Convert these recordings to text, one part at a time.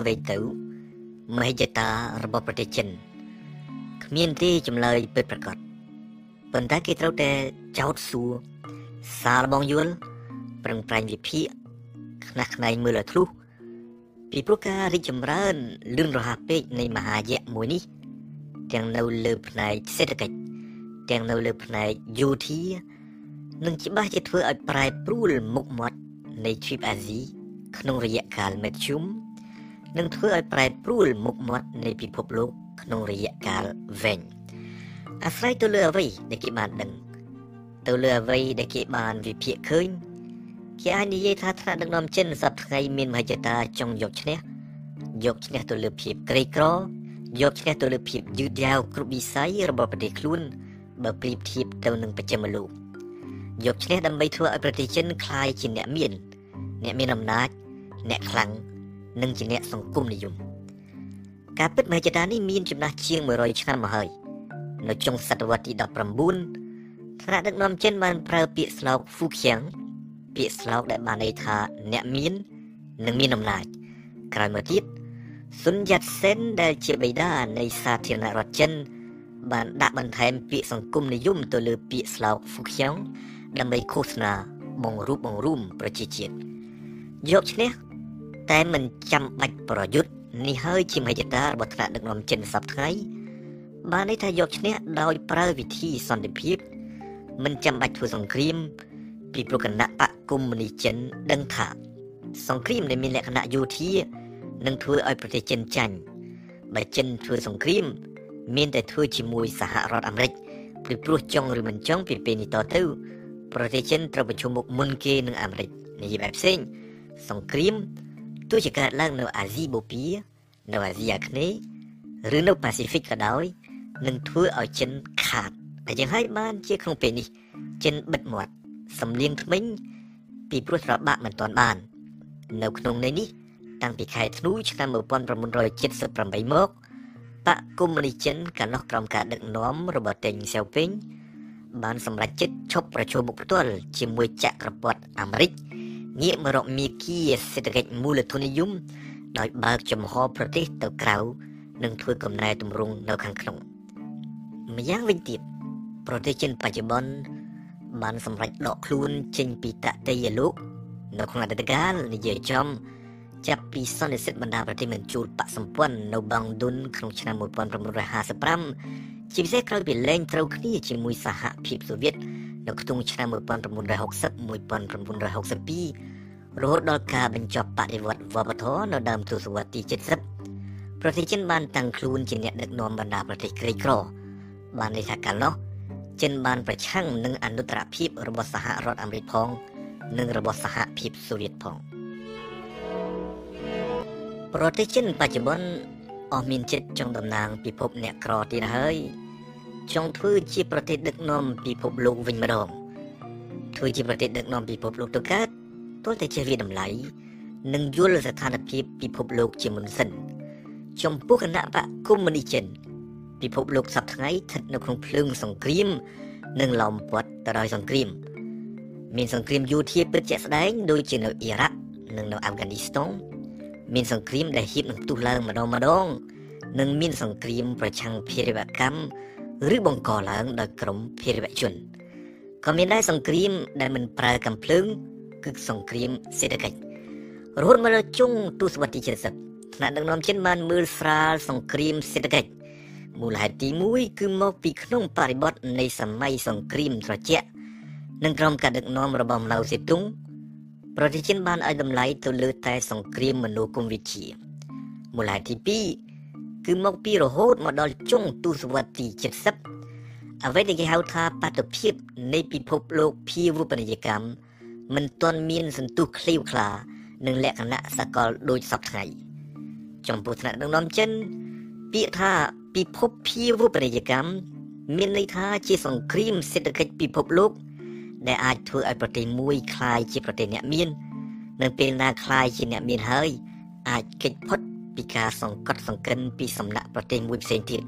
អ្វីទៅមហិច្ឆតារបស់ប្រទេសចិនគ្មានទេចម្លើយពិតប្រាកដប៉ុន្តែគេត្រូវតែចោទសួរសារបងយល់ប្រឹងប្រែងវិភាគខ្នះខ្នែងមើលឲ្យធ្លុះពីព្រោះការរីកចម្រើនលឿនរហ័សពេកនៃមហាយៈមួយនេះ ទាំងនៅលើផ្នែកសេដ្ឋកិច្ចទាំងនៅលើផ្នែកយោធានឹងច្បាស់ជាធ្វើឲ្យប្រែប្រួលមុខមាត់នៃទ្វីបអាស៊ីក្នុងរយៈកាលមធ្យម នឹងធ្វើឲ្យប្រែប្រួលមុខមាត់នៃពិភពលោកក្នុងរយៈកាលវែងអាស្រ័យទៅលើអ្វីដែលគេបានដឹងទៅលើអ្វីដែលគេបានវិភាគឃើញគេអាចនិយាយថាថ្នាក់ដឹកនាំចិនសប្តាហ៍ថ្ងៃមានមហិច្ឆតាចង់យកឈ្នះយកឈ្នះទៅលើភាពក្រីក្រយកឈ្នះទៅលើភាពយឺតយ៉ាវគ្រប់វិស័យរបស់ប្រទេសខ្លួនបើប្រៀបធៀបទៅនឹងបច្ចិមលោកយកឈ្នះដើម្បីធ្វើឲ្យប្រទេសចិនคล้ายជាអ្នកមានអ្នកមានអំណាចអ្នកខ្លាំង និងជាអ្នកសង្គមនិយមការពិតមហិច្ឆតានេះមានចំណាស់ជាង100ឆ្នាំមកហើយនៅចុងសតវត្សទី19ថ្នាក់ដឹកនាំចិនបានប្រើពាក្យស្លោកហ្វូខៀងពាក្យស្លោកដែលបានន័យថាអ្នកមាននិងមានអំណាចក្រោយមកទៀតសុនយ៉ាត់សេនដែលជាបិតានៃសាធារណរដ្ឋចិនបានដាក់បន្ថែមពាក្យសង្គមនិយមទៅលើពាក្យស្លោកហ្វូខៀងដើម្បីឃោសនាបង្រួបបង្រួមប្រជាជាតិយកឈ្នះ តែមិនចាំបាច់ប្រយុទ្ធនេះហើយជាមហិច្ឆតារបស់ថ្នាក់ដឹកនាំចិនសប្តាហ៍ថ្ងៃបានន័យថាយកឈ្នះដោយប្រើវិធីសន្តិភាព មិនចាំបាច់ធ្វើសង្គ្រាម ពីព្រោះគណៈបកកុម្មុយនីចិនដឹងថា សង្គ្រាមដែលមានលក្ខណៈយោធានឹងធ្វើឲ្យប្រទេសចិនចាញ់បើចិនធ្វើសង្គ្រាម មានតែធ្វើជាមួយសហរដ្ឋអាមេរិកពីព្រោះចង់ឬមិនចង់ពីពេលនេះតទៅប្រទេសចិនត្រូវប្រឈមមុខមុនគេនឹងអាមេរិកនិយាយបែបផ្សេងសង្គ្រាម ទោះជាកើតឡើងនៅអាស៊ីបូព៌ានៅអាស៊ីអាគ្នេយ៍ឬនៅប៉ាស៊ីហ្វិកក៏ដោយនឹងធ្វើឲ្យចិនខាតតែយ៉ាងហើយបានជាក្នុងពេលនេះចិនបិទមាត់សំលៀងថ្មិញពីព្រោះត្របាក់មិនទាន់បាន នៅក្នុងន័យនេះតាំងពីខែធ្នូឆ្នាំ1978មកបកកុម្មុយនីចិនកាលនោះក្រោមការដឹកនាំរបស់តេងសៀវពេញបានសម្រេចចិត្តឈប់ប្រជុំមុខផ្ទាល់ជាមួយចក្រពត្តិអាមេរិក ងាកមករកមាគ៌ាសេដ្ឋកិច្ចមូលធននិយមដោយបើកចំហប្រទេសទៅក្រៅនិងធ្វើកំណែទម្រង់នៅខាងក្នុងម្យ៉ាងវិញទៀតប្រទេសចិនបច្ចុប្បន្នបានសម្រេចដកខ្លួនចេញពីតតេយលោកនៅក្នុងអតីតកាលនិយាយចំចាប់ពីសន្និសិទបណ្ដាប្រទេសមិនជួលបកសម្ព័ន្ធនៅបង់ឌុនក្នុងឆ្នាំ1955ជាពិសេសក្រោយពីលែងត្រូវគ្នាជាមួយសហភាពសូវៀត នៅក្នុងឆ្នាំ1960 1962រហូតដល់ការបញ្ចប់បដិវត្តវប្បធម៌នៅដើមទសវត្សរ៍ទី70ប្រទេសចិនបានតាំងខ្លួនជាអ្នកដឹកនាំបណ្ដាប្រទេសក្រីក្រ បានន័យថាកាលនោះចិនបានប្រឆាំងនឹងអនុត្តរភាពរបស់សហរដ្ឋអាមេរិកផង និងរបស់សហភាពសូវៀតផងប្រទេសចិនបច្ចុប្បន្នអស់មានចិត្តចង់តំណាងពិភពអ្នកក្រទៀតហើយ ចង់ធ្វើជាប្រទេសដឹកនាំពិភពលោកវិញម្ដងធ្វើជាប្រទេសដឹកនាំពិភពលោកទៅកើតទោះតែជាវាតម្លៃនិងយល់ស្ថានភាពពិភពលោកជាមុនសិនចំពោះគណៈបកកុម្មុយនីចិនពិភពលោកសប្តាហ៍ថ្ងៃស្ថិតនៅក្នុងភ្លើងសង្គ្រាម និងឡោមព័ទ្ធទៅដោយសង្គ្រាម មានសង្គ្រាមយោធាពិតជាក់ស្ដែងដូចជានៅអ៊ីរ៉ាក់និងនៅអាហ្វហ្គានីស្ថានមានសង្គ្រាមដែលហៀបនឹងផ្ទុះឡើងម្ដងម្ដង និងមានសង្គ្រាមប្រឆាំងភារវកម្ម ឬបង្កឡើងដោយក្រុមភារវជនក៏មានដែរសង្គ្រាមដែលមិនប្រើកំភ្លើងគឺសង្គ្រាមសេដ្ឋកិច្ចរហូតមកដល់ចុងទសវត្សរ៍ទី70ថ្នាក់ដឹកនាំចិនបានមើលស្រាលសង្គ្រាមសេដ្ឋកិច្ចមូលហេតុទី1គឺមកពីក្នុងបរិបទនៃសម័យសង្គ្រាមត្រជាក់និងក្រុមការដឹកនាំរបស់ម៉ៅសេទុងប្រទេសចិនបានឲ្យតម្លៃទៅលើតែសង្គ្រាមមនោគមវិជ្ជាមូលហេតុទី2 គឺមកពីរហូតមកដល់ចុងទសវត្សរ៍ទី70អ្វីដែលគេហៅថាបាតុភិបនៃពិភពលោកភាវូបនីយកម្មមិនទាន់មានសន្ទុះឃ្លាវខ្លានិងលក្ខណៈសកលដូចសពថ្ងៃចំពោះថ្នាក់ដឹកនាំចិនពាក្យថាពិភពភាវូបនីយកម្មមានន័យថាជាសង្គ្រាមសេដ្ឋកិច្ចពិភពលោកដែលអាចធ្វើឲ្យប្រទេសមួយคล้ายជាប្រទេសអ្នកមាននៅពេលណាคล้ายជាអ្នកមានហើយអាចគេចផុត ពីការសង្កត់សង្កិនពីសំណាក់ប្រទេសមួយផ្សេងទៀត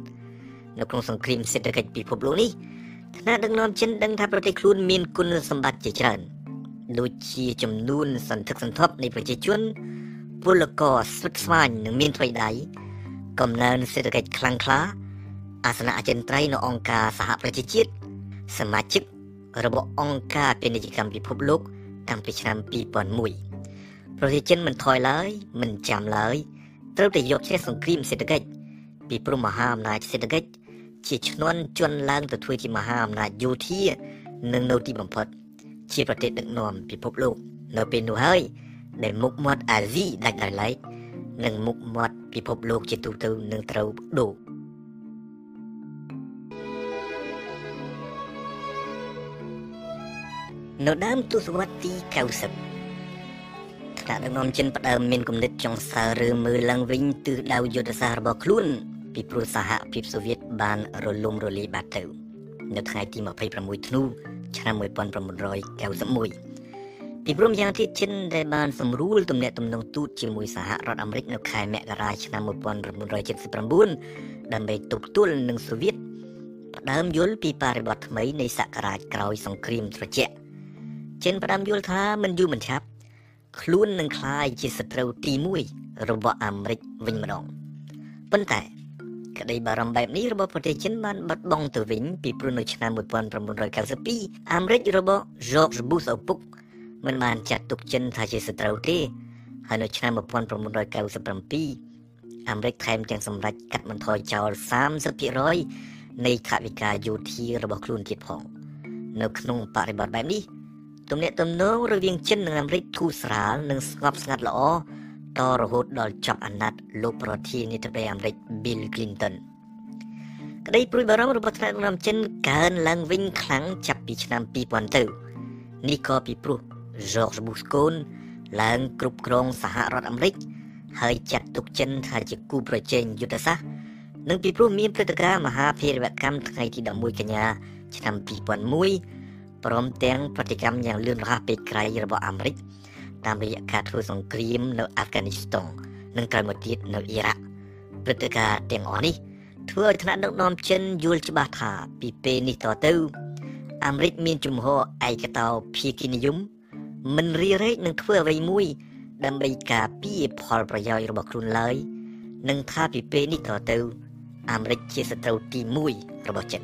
នៅក្នុងសង្គ្រាមសេដ្ឋកិច្ចពិភពលោកនេះថ្នាក់ដឹកនាំចិនដឹងថាប្រទេសខ្លួនមានគុណសម្បត្តិជាច្រើនដូចជាចំនួនសន្ធឹកសន្ធាប់នៃប្រជាជនពលករស្វិតស្វាញនិងមានថ្មីដៃកំណើនសេដ្ឋកិច្ចខ្លាំងក្លាអាសនៈអចិន្ត្រៃយ៍នៅអង្គការសហប្រជាជាតិសមាជិករបស់អង្គការពាណិជ្ជកម្មពិភពលោកតាំងពីឆ្នាំ2001ប្រទេសចិនមិនថយឡើយមិនចាំឡើយ ត្រូវតែយកឈ្នះសង្គ្រាមសេដ្ឋកិច្ចពីព្រមមហាអំណាចសេដ្ឋកិច្ចជាឈ្នន់ជន់ឡើងទៅធ្វើជាមហាអំណាចយោធានិងនៅទីបំផុត ជាប្រទេសដឹកនាំពិភពលោក នៅពេលនោះហើយដែលមុខមាត់អាស៊ីដាច់ដោយឡែកនិងមុខមាត់ពិភពលោកជាទូទៅនឹងត្រូវដូរនៅដើមទសវត្សរ៍ទី90 ថ្នាក់ដឹកនាំចិនផ្ដើមមានគំនិតចង់សើឬមើលឡើងវិញទិសដៅយុទ្ធសាស្ត្ររបស់ខ្លួន ពីព្រោះសហភាពសូវៀតបានរលំរលាយបាត់ទៅ នៅថ្ងៃទី26ធ្នូឆ្នាំ1991ពីព្រមយ៉ាងទៀតចិនដែលបានសម្រួលទំនាក់ទំនងទូតជាមួយសហរដ្ឋអាមេរិកនៅខែមករាឆ្នាំ1979ដើម្បីទប់ទល់នឹងសូវៀតផ្ដើមយល់ពីបរិបទថ្មីនៃសករាជក្រោយសង្គ្រាមត្រជាក់ចិនផ្ដើមយល់ថាមិនយូរមិនឆាប់ ខ្លួននឹងក្លាយជាសត្រូវទី1របស់អាមេរិកវិញម្ដងប៉ុន្តែក្តីបារម្ភបែបនេះរបស់ប្រទេសចិនបានបាត់បង់ទៅវិញពីព្រោះនៅឆ្នាំ1992អាមេរិករបស់ George Bush ឪពុកមិនបានចាត់ទុកចិនថាជាសត្រូវទេហើយនៅឆ្នាំ1997អាមេរិកថែមទាំងសម្រេចកាត់បន្ថយចោល30%នៃថវិកាយោធារបស់ខ្លួនទៀតផងនៅក្នុងបរិបទបែបនេះ ទំនាក់ទំនងរវាងចិននិងអាមេរិកធូរស្រាលនិងស្ងប់ស្ងាត់ល្អតរហូតដល់ចប់អាណត្តិលោកប្រធានាធិបតីអាមេរិក Bill Clinton ក្តីព្រួយបារម្ភរបស់ថ្នាក់ដឹកនាំចិនកើនឡើងវិញខ្លាំងចាប់ពីឆ្នាំ2000ទៅនេះក៏ពីព្រោះ George Bush កូនឡើងគ្រប់គ្រងសហរដ្ឋអាមេរិកហើយចាត់ទុកចិនថាជាគូប្រជែងយុទ្ធសាស្ត្រនិងពីព្រោះមានព្រឹត្តិការណ៍មហាភារវកម្មថ្ងៃទី11កញ្ញាឆ្នាំ2001 ព្រមទាំងប្រតិកម្មយ៉ាងលឿនរហ័សពេលក្រៃរបស់អាមេរិកតាមរយៈការធ្វើសង្គ្រាមនៅអាហ្វហ្គានីស្ថាននិងក្រោយមកទៀតនៅអ៊ីរ៉ាក់ព្រឹត្តិការណ៍ទាំងអស់នេះធ្វើឲ្យថ្នាក់ដឹកនាំចិនយល់ច្បាស់ថាពីពេលនេះតទៅអាមេរិកមានជំហរឯកតោភាគីនិយមមិនរីរែកនឹងធ្វើអ្វីមួយ ដើម្បីការពារផលប្រយោជន៍របស់ខ្លួនឡើយនឹងថាពីពេលនេះតទៅ អាមេរិកជាសត្រូវទី1របស់ចិន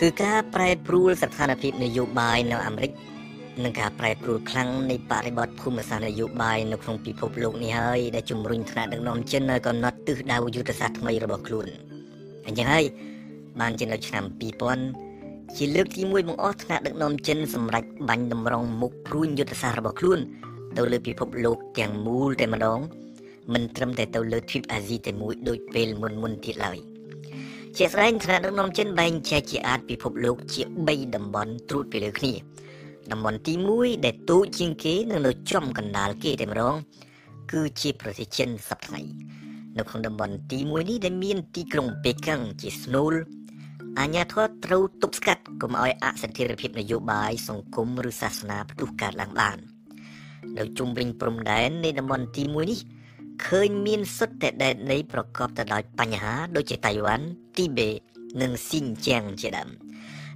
គឺការប្រែប្រួលស្ថានភាពនយោបាយនៅអាមេរិកនិងការប្រែប្រួលខ្លាំងនៃបរិបទភូមិសាស្ត្រនយោបាយនៅក្នុងពិភពលោកនេះហើយដែលជំរុញថ្នាក់ដឹកនាំចិនឲ្យកំណត់ទិសដៅយុទ្ធសាស្ត្រថ្មីរបស់ខ្លួនអញ្ចឹងហើយបានជានៅឆ្នាំ2000ជាលើកទី1បង្អស់ថ្នាក់ដឹកនាំចិនសម្រាប់បាញ់តម្រង់មុខព្រួញយុទ្ធសាស្ត្ររបស់ខ្លួនទៅលើពិភពលោកទាំងមូលតែម្ដងមិនត្រឹមតែទៅលើទ្វីបអាស៊ីតែមួយដូចពេលមុនមុនទៀតឡើយ ជាស្ដែងថ្នាក់ដឹកនាំចិនបែងចែកជាអាចពិភពលោកជា3តំបន់ត្រួតពីលើគ្នាតំបន់ទី1ដែលទូជាងគេនៅនៅចំកណ្ដាលគេតែម្ដងគឺជាប្រទេសចិនសប្តាហ៍នៅក្នុងតំបន់ទី1នេះដែលមានទីក្រុងប៉េកាំងជាស្នូលអាញាធរត្រូវទប់ស្កាត់កុំឲ្យអសន្តិភាពនយោបាយសង្គមឬសាសនាផ្ទុះកើតឡើងបាននៅជុំវិញព្រំដែននៃតំបន់ទី1នេះ ឃើញមានសុទ្ធតែដែននៃប្រកបទៅដោយបញ្ហាដូចជាតៃវ៉ាន់ទីបេនិងស៊ីនជាងជាដើម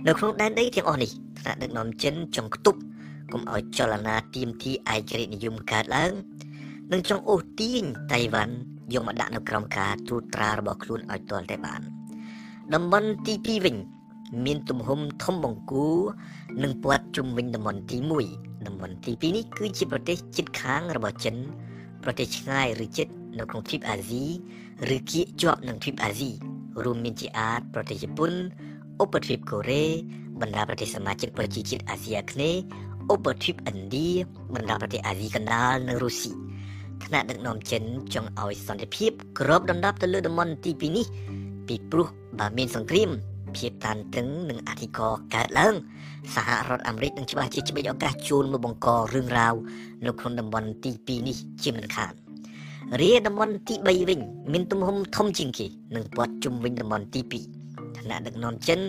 នៅក្នុងដែនដីទាំងអស់នេះថ្នាក់ដឹកនាំចិនចង់គប់កុំឲ្យចលនាទៀមទីឯករាជ្យនិយមកើតឡើងនិងចង់អូសទាញតៃវ៉ាន់យកមកដាក់នៅក្រោមការត្រួតត្រារបស់ខ្លួនឲ្យទាល់តែបាន។តំបន់ទី2វិញមានទំហំធំបង្គួរនិងព័ទ្ធជុំវិញតំបន់ទី1តំបន់ទី2នេះគឺជាប្រទេសជិតខាងរបស់ចិន ប្រទេសឆ្ងាយឬជិតនៅក្នុងទ្វីបអាស៊ីឬគៀកជាប់នឹងទ្វីបអាស៊ីរួមមានជាអាចប្រទេសជប៉ុនឧបទ្វីបកូរ៉េបណ្ដាប្រទេសសមាជិកប្រជាជាតិអាស៊ីអាគ្នេយ៍ឧបទ្វីបឥណ្ឌាបណ្ដាប្រទេសអាស៊ីកណ្ដាលនិងរុស្ស៊ីថ្នាក់ដឹកនាំចិនចង់ឲ្យសន្តិភាពក្របដណ្ដប់ទៅលើតំបន់ទី2នេះពីព្រោះបើមានសង្គ្រាមភាពតានតឹងនិងអធិករកើតឡើង សហរដ្ឋអាមេរិកនឹងច្បាស់ជាច្បិចឱកាសជួលមកបង្ករឿងរ៉ាវនៅក្នុងតំបន់ទី2នេះជាមិនខានរាតំបន់ទី3វិញ មានទំហំធំជាងគេនិងព័ទ្ធជុំវិញតំបន់ទី2ឋានៈដឹកនាំចិន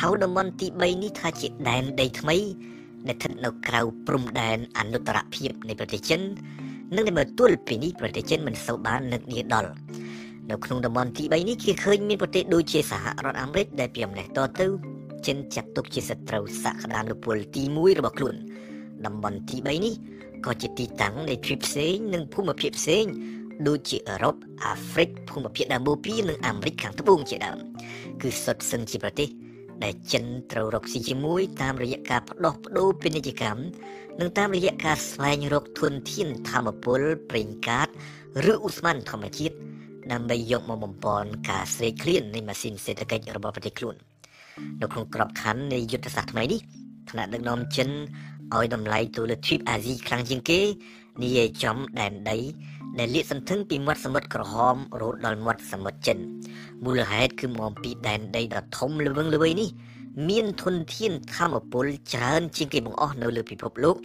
ហៅតំបន់ទី3នេះថាជាដែនដីថ្មីដែលស្ថិតនៅក្រៅព្រំដែនអនុត្តរភាពនៃប្រទេសចិននិងដែលមើលទល់ពីនេះប្រទេសចិនមិនសូវបាននឹកនាដល់នៅក្នុងតំបន់ទី3នេះគេឃើញមានប្រទេសដូចជាសហរដ្ឋអាមេរិកដែលពីអំណេះតទៅ ចិនចាត់ទុកជាសត្រូវសក្តានុពលទី1របស់ខ្លួនតំបន់ទី3នេះក៏ជាទីតាំងនៃទ្វីបផ្សេងនិងភូមិភាគផ្សេងដូចជាអឺរ៉ុបអាហ្វ្រិកភូមិភាគដើមបូព៌ានិងអាមេរិកខាងត្បូងជាដើមគឺសុទ្ធសឹងជាប្រទេសដែលចិនត្រូវរកស៊ីជាមួយតាមរយៈការបដោះបដូរពាណិជ្ជកម្មនិងតាមរយៈការស្វែងរកធនធានធម្មពលប្រេងកាតឬឧស្ម័នធម្មជាតិដើម្បីយកមកបំពន់ការស្រេកឃ្លាននៃម៉ាស៊ីនសេដ្ឋកិច្ចរបស់ប្រទេសខ្លួន នៅក្នុងក្របខ័ណ្ឌនៃយុទ្ធសាស្ត្រថ្មីនេះថ្នាក់ដឹកនាំចិនឲ្យតម្លៃទៅលើទ្វីបអាស៊ីខ្លាំងជាងគេនិយាយចំដែនដី ដែលលាតសន្ធឹងពីមាត់សមុទ្រក្រហមរហូតដល់មាត់សមុទ្រចិនមូលហេតុគឺមកពីដែនដីដ៏ធំល្វឹងល្វើយនេះ មានធនធានធម្មពលច្រើនជាងគេបង្អស់នៅលើពិភពលោក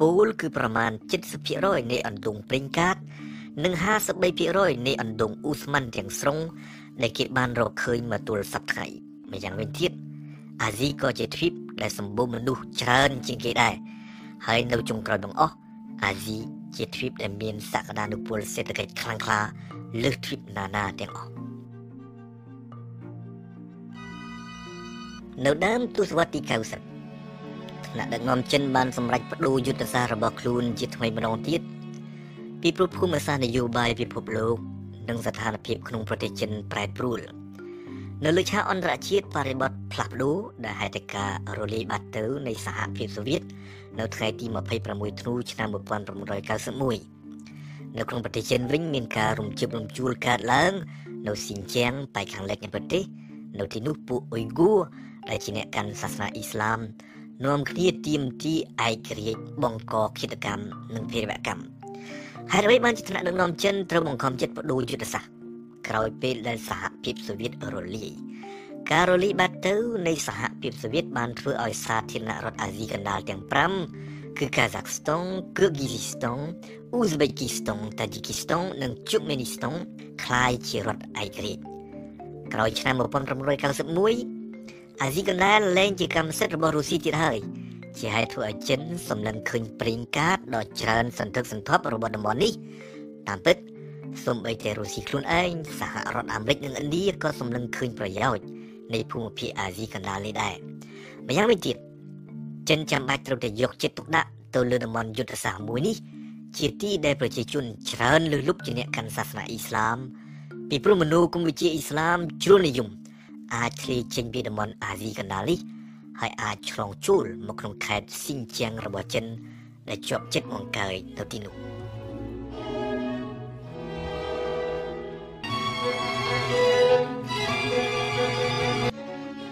ពូលគឺប្រមាណ70%នៃអណ្ដូងប្រេងកាត និង53%នៃអណ្ដូងអ៊ូស្មန်ទាំងស្រុងដែលគេបានរកឃើញមកទល់សប្តាហ៍ ម្យ៉ាងវិញទៀតអាស៊ីក៏ជាទ្វីបដែលសម្បូរមនុស្សច្រើនជាងគេដែរហើយនៅចុងក្រោយបង្អស់អាស៊ីជាទ្វីបដែលមានសក្តានុពលសេដ្ឋកិច្ចខ្លាំងក្លាលើសទ្វីបណានាទាំងអស់នៅដើមទសវត្សរ៍ទី90ថ្នាក់ដឹកនាំចិនបានសម្រេចបដូរយុទ្ធសាស្ត្ររបស់ខ្លួនជាថ្មីម្ដងទៀតពីព្រោះភូមិសាស្ត្រនយោបាយពិភពលោកនិងស្ថានភាពក្នុងប្រទេសចិនប្រែប្រួល នៅលើឆាកអន្តរជាតិបរិបទផ្លាស់ប្ដូរដែលហេតុការរលាយបាត់ទៅនៃសហភាពសូវៀតនៅថ្ងៃទី26ធ្នូឆ្នាំ1991នៅក្នុងប្រទេសចិនវិញមានការរំជើបរំជួលកើតឡើងនៅស៊ីនជាងប៉ែកខាងលិចនៃប្រទេសនៅទីនោះពួកអ៊ុយហ្គូដែលជាអ្នកកាន់សាសនាអ៊ីស្លាមនាំគ្នាទាមទារឯករាជ្យបង្កឃាតកម្មនិងភេរវកម្មហេតុអ្វីបានជាថ្នាក់ដឹកនាំចិនត្រូវបង្ខំចិត្តបដូរយុទ្ធសាស្ត្រ ក្រោយពេលដែលសហភាពសូវៀតរលាយការរលាយបាត់ទៅនៃសហភាពសូវៀតបានធ្វើឲ្យសាធារណរដ្ឋអាស៊ីកណ្ដាលទាំង5គឺកាហ្សាក់ស្តុងគឺហ្គីស៊ីស្តុងអ៊ូហ្ស្បេគីស្តុងតាជីគីស្តុងនិងជុកមេនីស្តុងคล้ายជារដ្ឋឯករាជ្យក្រោយឆ្នាំ1991អាស៊ីកណ្ដាលលែងជាកម្មសិទ្ធិរបស់រុស្ស៊ីទៀតហើយជាហេតុធ្វើឲ្យចិនសម្លឹងឃើញប្រេងកាតដ៏ច្រើនសន្ធឹកសន្ធាប់របស់តំបន់នេះតាមពិត សូម្បីតែរុស្ស៊ីខ្លួនឯងសហរដ្ឋអាមេរិកនិងឥណ្ឌាក៏សម្លឹងឃើញប្រយោជន៍នៃភូមិភាគអាស៊ីកណ្ដាលនេះដែរម្យ៉ាងវិញទៀតចិនចាំបាច់ត្រូវតែយកចិត្តទុកដាក់ទៅលើតំបន់យុទ្ធសាស្ត្រមួយនេះជាទីដែលប្រជាជនច្រើនលើសលប់ជាអ្នកកាន់សាសនាអ៊ីស្លាមពីព្រោះមនោគមវិជ្ជាអ៊ីស្លាមជ្រុលនិយមអាចធ្លាយចេញពីតំបន់អាស៊ីកណ្ដាលនេះហើយអាចឆ្លងជួលមកក្នុងខេត្តស៊ីនជាងរបស់ចិនដែលជាប់ជិតមកកើយទៅទីនោះ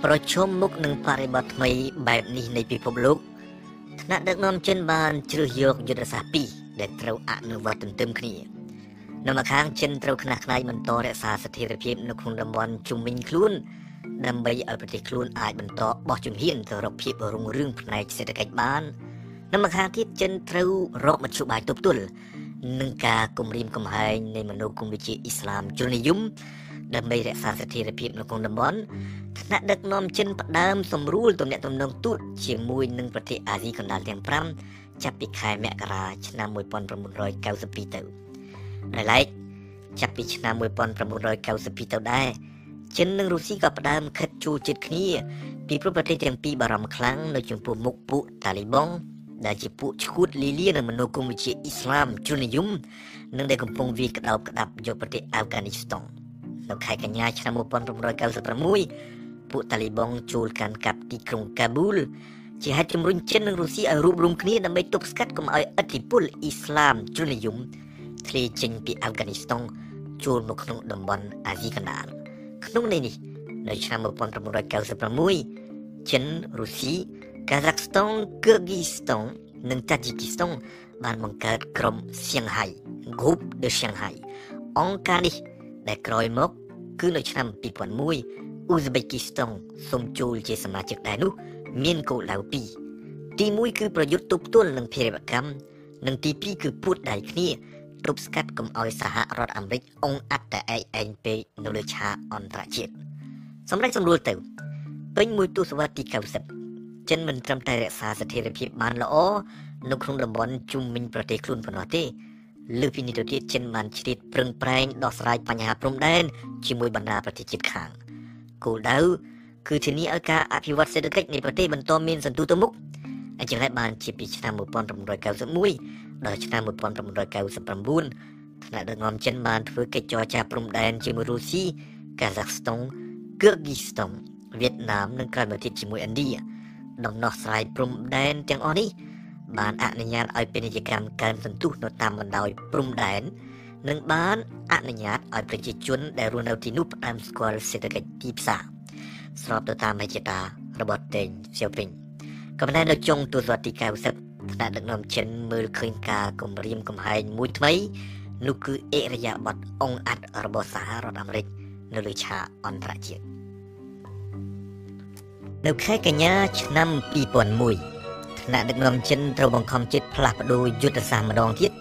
ប្រជុំមុខនឹងបរិបទថ្មីបែបនេះនៃពិភពលោកថ្នាក់ដឹកនាំចិនបានជ្រើសយកយុទ្ធសាស្ត្រពីរដែលត្រូវអនុវត្តទន្ទឹមគ្នានៅម្ខាងចិនត្រូវខ្នះខ្នែងបន្តរក្សាស្ថិរភាពនៅក្នុងតំបន់ជុំវិញខ្លួនដើម្បីឲ្យប្រទេសខ្លួនអាចបន្តបោះជំហានទៅរកភាពរុងរឿងផ្នែកសេដ្ឋកិច្ចបាននៅម្ខាងទៀតចិនត្រូវរកមធ្យោបាយទប់ទល់នឹងការគំរាមកំហែងនៃមនោគមវិជ្ជាអ៊ីស្លាមជ្រុលនិយម ដើម្បីរក្សាស្ថិរភាពនៅក្នុងតំបន់ថ្នាក់ដឹកនាំចិនផ្ដើមសម្រួលទំនាក់ទំនងទូតជាមួយនឹងប្រទេសអាស៊ីកណ្ដាលទាំង5ចាប់ពីខែមករាឆ្នាំ1992ទៅដោយឡែកចាប់ពីឆ្នាំ1992ទៅដែរចិននិងរុស្ស៊ីក៏ផ្ដើមខិតជួជិតគ្នា ពីព្រោះប្រទេសទាំងពីរបារម្ភខ្លាំងនៅចំពោះមុខពួកតាលីបង់ដែលជាពួកឈួតលីលានៅមនោគមវិជ្ជាអ៊ីស្លាមជ្រុលនិយមនិងដែលកំពុងវាយក្តោបក្តាប់យកប្រទេសអាហ្វហ្គានីស្តង់ នៅខែកញ្ញាឆ្នាំ1996ពួកតាលីបង់ចូលកាន់កាប់ទីក្រុងកាប៊ូលជាហេតុជំរុញចិននិងរុស្ស៊ីឲ្យរួបរวมគ្នាដើម្បីទប់ស្កាត់កុំឲ្យឥទ្ធិពលអ៊ីស្លាមជ្រុលនិយមធ្លាយចេញពីអាហ្វហ្គានីស្តង់ចូលមកក្នុងតំបន់អាស៊ីកណ្ដាលក្នុងន័យនេះនៅឆ្នាំ1996ចិនរុស្ស៊ីកាហ្សាក់ស្តង់គឺហ្គីស្តង់និងតាជីគីស្តង់បានបង្កើតក្រុមសៀងហៃ Group de Shanghai អង្គការនេះ ដែលក្រោយមក គឺនៅឆ្នាំ2001អ៊ូហ្ស្បេគីស្តង់សូមចូលជាសមាជិកដែរនោះ មានគោលដៅពីរទី1គឺប្រយុទ្ធទប់ទល់នឹងភេរវកម្មនិងទី2គឺពួតដៃគ្នាទប់ស្កាត់កុំឲ្យសហរដ្ឋអាមេរិកអង្អាត់តែឯកឯងពេកនៅលើឆាកអន្តរជាតិសម្រាប់សម្រួលទៅពេញមួយទសវត្សរ៍ទី90ចិនមិនត្រឹមតែរក្សាស្ថិរភាពបានល្អនៅក្នុងតំបន់ជុំវិញប្រទេសខ្លួនប៉ុណ្ណោះទេ លើពីនេះទៅទៀតចិនបានជ្រៀតប្រឹងប្រែងដោះស្រាយបញ្ហាព្រំដែនជាមួយបណ្ដាប្រទេសជិតខាងគោលដៅគឺធានាឲ្យការអភិវឌ្ឍសេដ្ឋកិច្ចនៃប្រទេសបន្តមានសន្ទុះទៅមុខអញ្ចឹងហើយបានជាពីឆ្នាំ1991ដល់ឆ្នាំ1999ថ្នាក់ដឹកនាំចិនបានធ្វើកិច្ចចរចាព្រំដែនជាមួយរុស្ស៊ីកាហ្សាក់ស្តុងគឺហ្គីស្តុងវៀតណាមនិងក្រោយមកទៀតជាមួយឥណ្ឌាដំណោះស្រាយព្រំដែនទាំងអស់នេះ បានអនុញ្ញាតឲ្យពាណិជ្ជកម្មកើនសន្ទុះនៅតាមបណ្ដោយព្រំដែននិងបានអនុញ្ញាតឲ្យប្រជាជនដែលរស់នៅទីនោះផ្ដើមស្គាល់សេដ្ឋកិច្ចទីផ្សារស្របទៅតាមហេតុការរបស់តេងសៀវពេញក៏ប៉ុន្តែនៅចុងទសវត្សរ៍ទី90ថ្នាក់ដឹកនាំចិនមើលឃើញការគម្រាមកំហែងមួយថ្មីនោះគឺអិរិយាបថអង្គអាត់របស់សហរដ្ឋអាមេរិកនៅលើឆាកអន្តរជាតិនៅខែកញ្ញាឆ្នាំ2001 ថ្នាក់ដឹកនាំចិនត្រូវបង្ខំចិត្តផ្លាស់ប្ដូរយុទ្ធសាស្ត្រម្ដងទៀត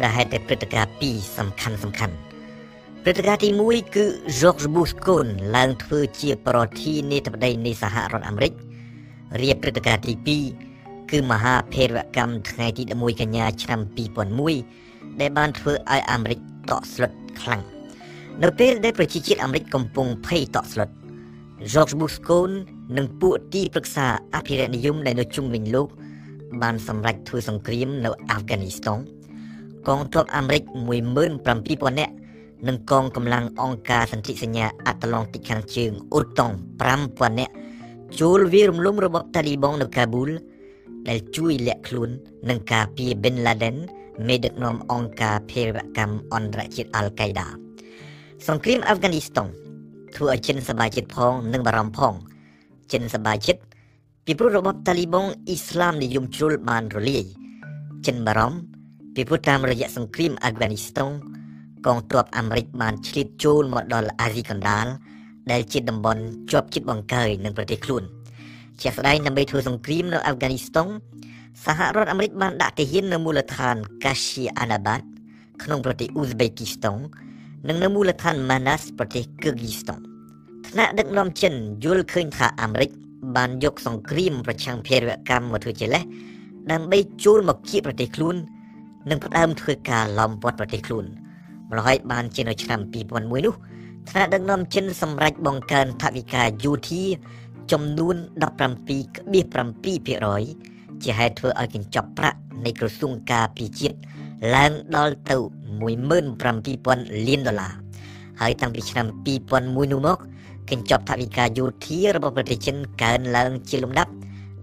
ដែលហេតុតែព្រឹត្តិការណ៍ពីរសំខាន់សំខាន់ព្រឹត្តិការណ៍ទី1គឺ George Bush កូនឡើងធ្វើជាប្រធានាធិបតីនៃសហរដ្ឋអាមេរិករៀបព្រឹត្តិការណ៍ទី2គឺមហាភេរវកម្មថ្ងៃទី11កញ្ញាឆ្នាំ2001ដែលបានធ្វើឲ្យអាមេរិកតក់ស្លុតខ្លាំងនៅពេលដែលប្រជាជាតិអាមេរិកកំពុងភ័យតក់ស្លុត George Bush កូន និងពួកទីប្រឹក្សាអភិរក្សនិយមដែលនៅជុំវិញលោក បានសម្រេចធ្វើសង្គ្រាមនៅអាហ្វហ្គានីស្ថានកងទ័ពអាមេរិក17000នាក់និងកងកម្លាំងអង្គការសន្ធិសញ្ញាអាត្លង់ទិកខាងជើងអូតង់5000នាក់ចូលវារំលំរបបតាលីបង់នៅកាប៊ូលដែលជួយលាក់ខ្លួននិងការពារប៊ិនឡាដិនមេដឹកនាំអង្គការភេរវកម្មអន្តរជាតិអល់កៃដាសង្គ្រាមអាហ្វហ្គានីស្ថានធ្វើឲ្យចិនសប្បាយចិត្តផងនិងបារម្ភផង ចិនសប្បាយចិត្តពីព្រោះរបបតាលីបង់អ៊ីស្លាមនិយមជ្រុលបានរលាយចិនបារម្ភពីព្រោះតាមរយៈសង្គ្រាមអាហ្វហ្គានីស្ថានកងទ័ពអាមេរិកបានឆ្លៀតចូលមកដល់អាស៊ីកណ្ដាលដែលជាតំបន់ជាប់ជិតបង្កើយនឹងប្រទេសខ្លួនជាក់ស្ដែងដើម្បីធ្វើសង្គ្រាមនៅអាហ្វហ្គានីស្ថានសហរដ្ឋអាមេរិកបានដាក់ទាហាននៅមូលដ្ឋាន Kashi Anabad ក្នុងប្រទេសអ៊ូហ្សេបេគីស្ថាននិងនៅមូលដ្ឋាន Manas ប្រទេសគឺហ្គីស្ថាន ថ្នាក់ដឹកនាំចិនយល់ឃើញថាអាមេរិកបានយកសង្គ្រាមប្រឆាំងភេរវកម្មមកធ្វើជាលេសដើម្បីចូលមកគៀបប្រទេសខ្លួន និងផ្ដើមធ្វើការឡោមព័ទ្ធប្រទេសខ្លួនម្ល៉េះហើយបានជានៅឆ្នាំ2001នោះថ្នាក់ដឹកនាំចិនសម្រេចបង្កើនថវិកាយោធាចំនួន17.7%ជាហេតុធ្វើឲ្យកញ្ចប់ប្រាក់នៃក្រសួងការពារជាតិឡើងដល់ទៅ17,000លានដុល្លារហើយតាំងពីឆ្នាំ2001នោះមក កញ្ចប់ថវិកាយោធារបស់ប្រទេសចិនកើនឡើងជាលំដាប់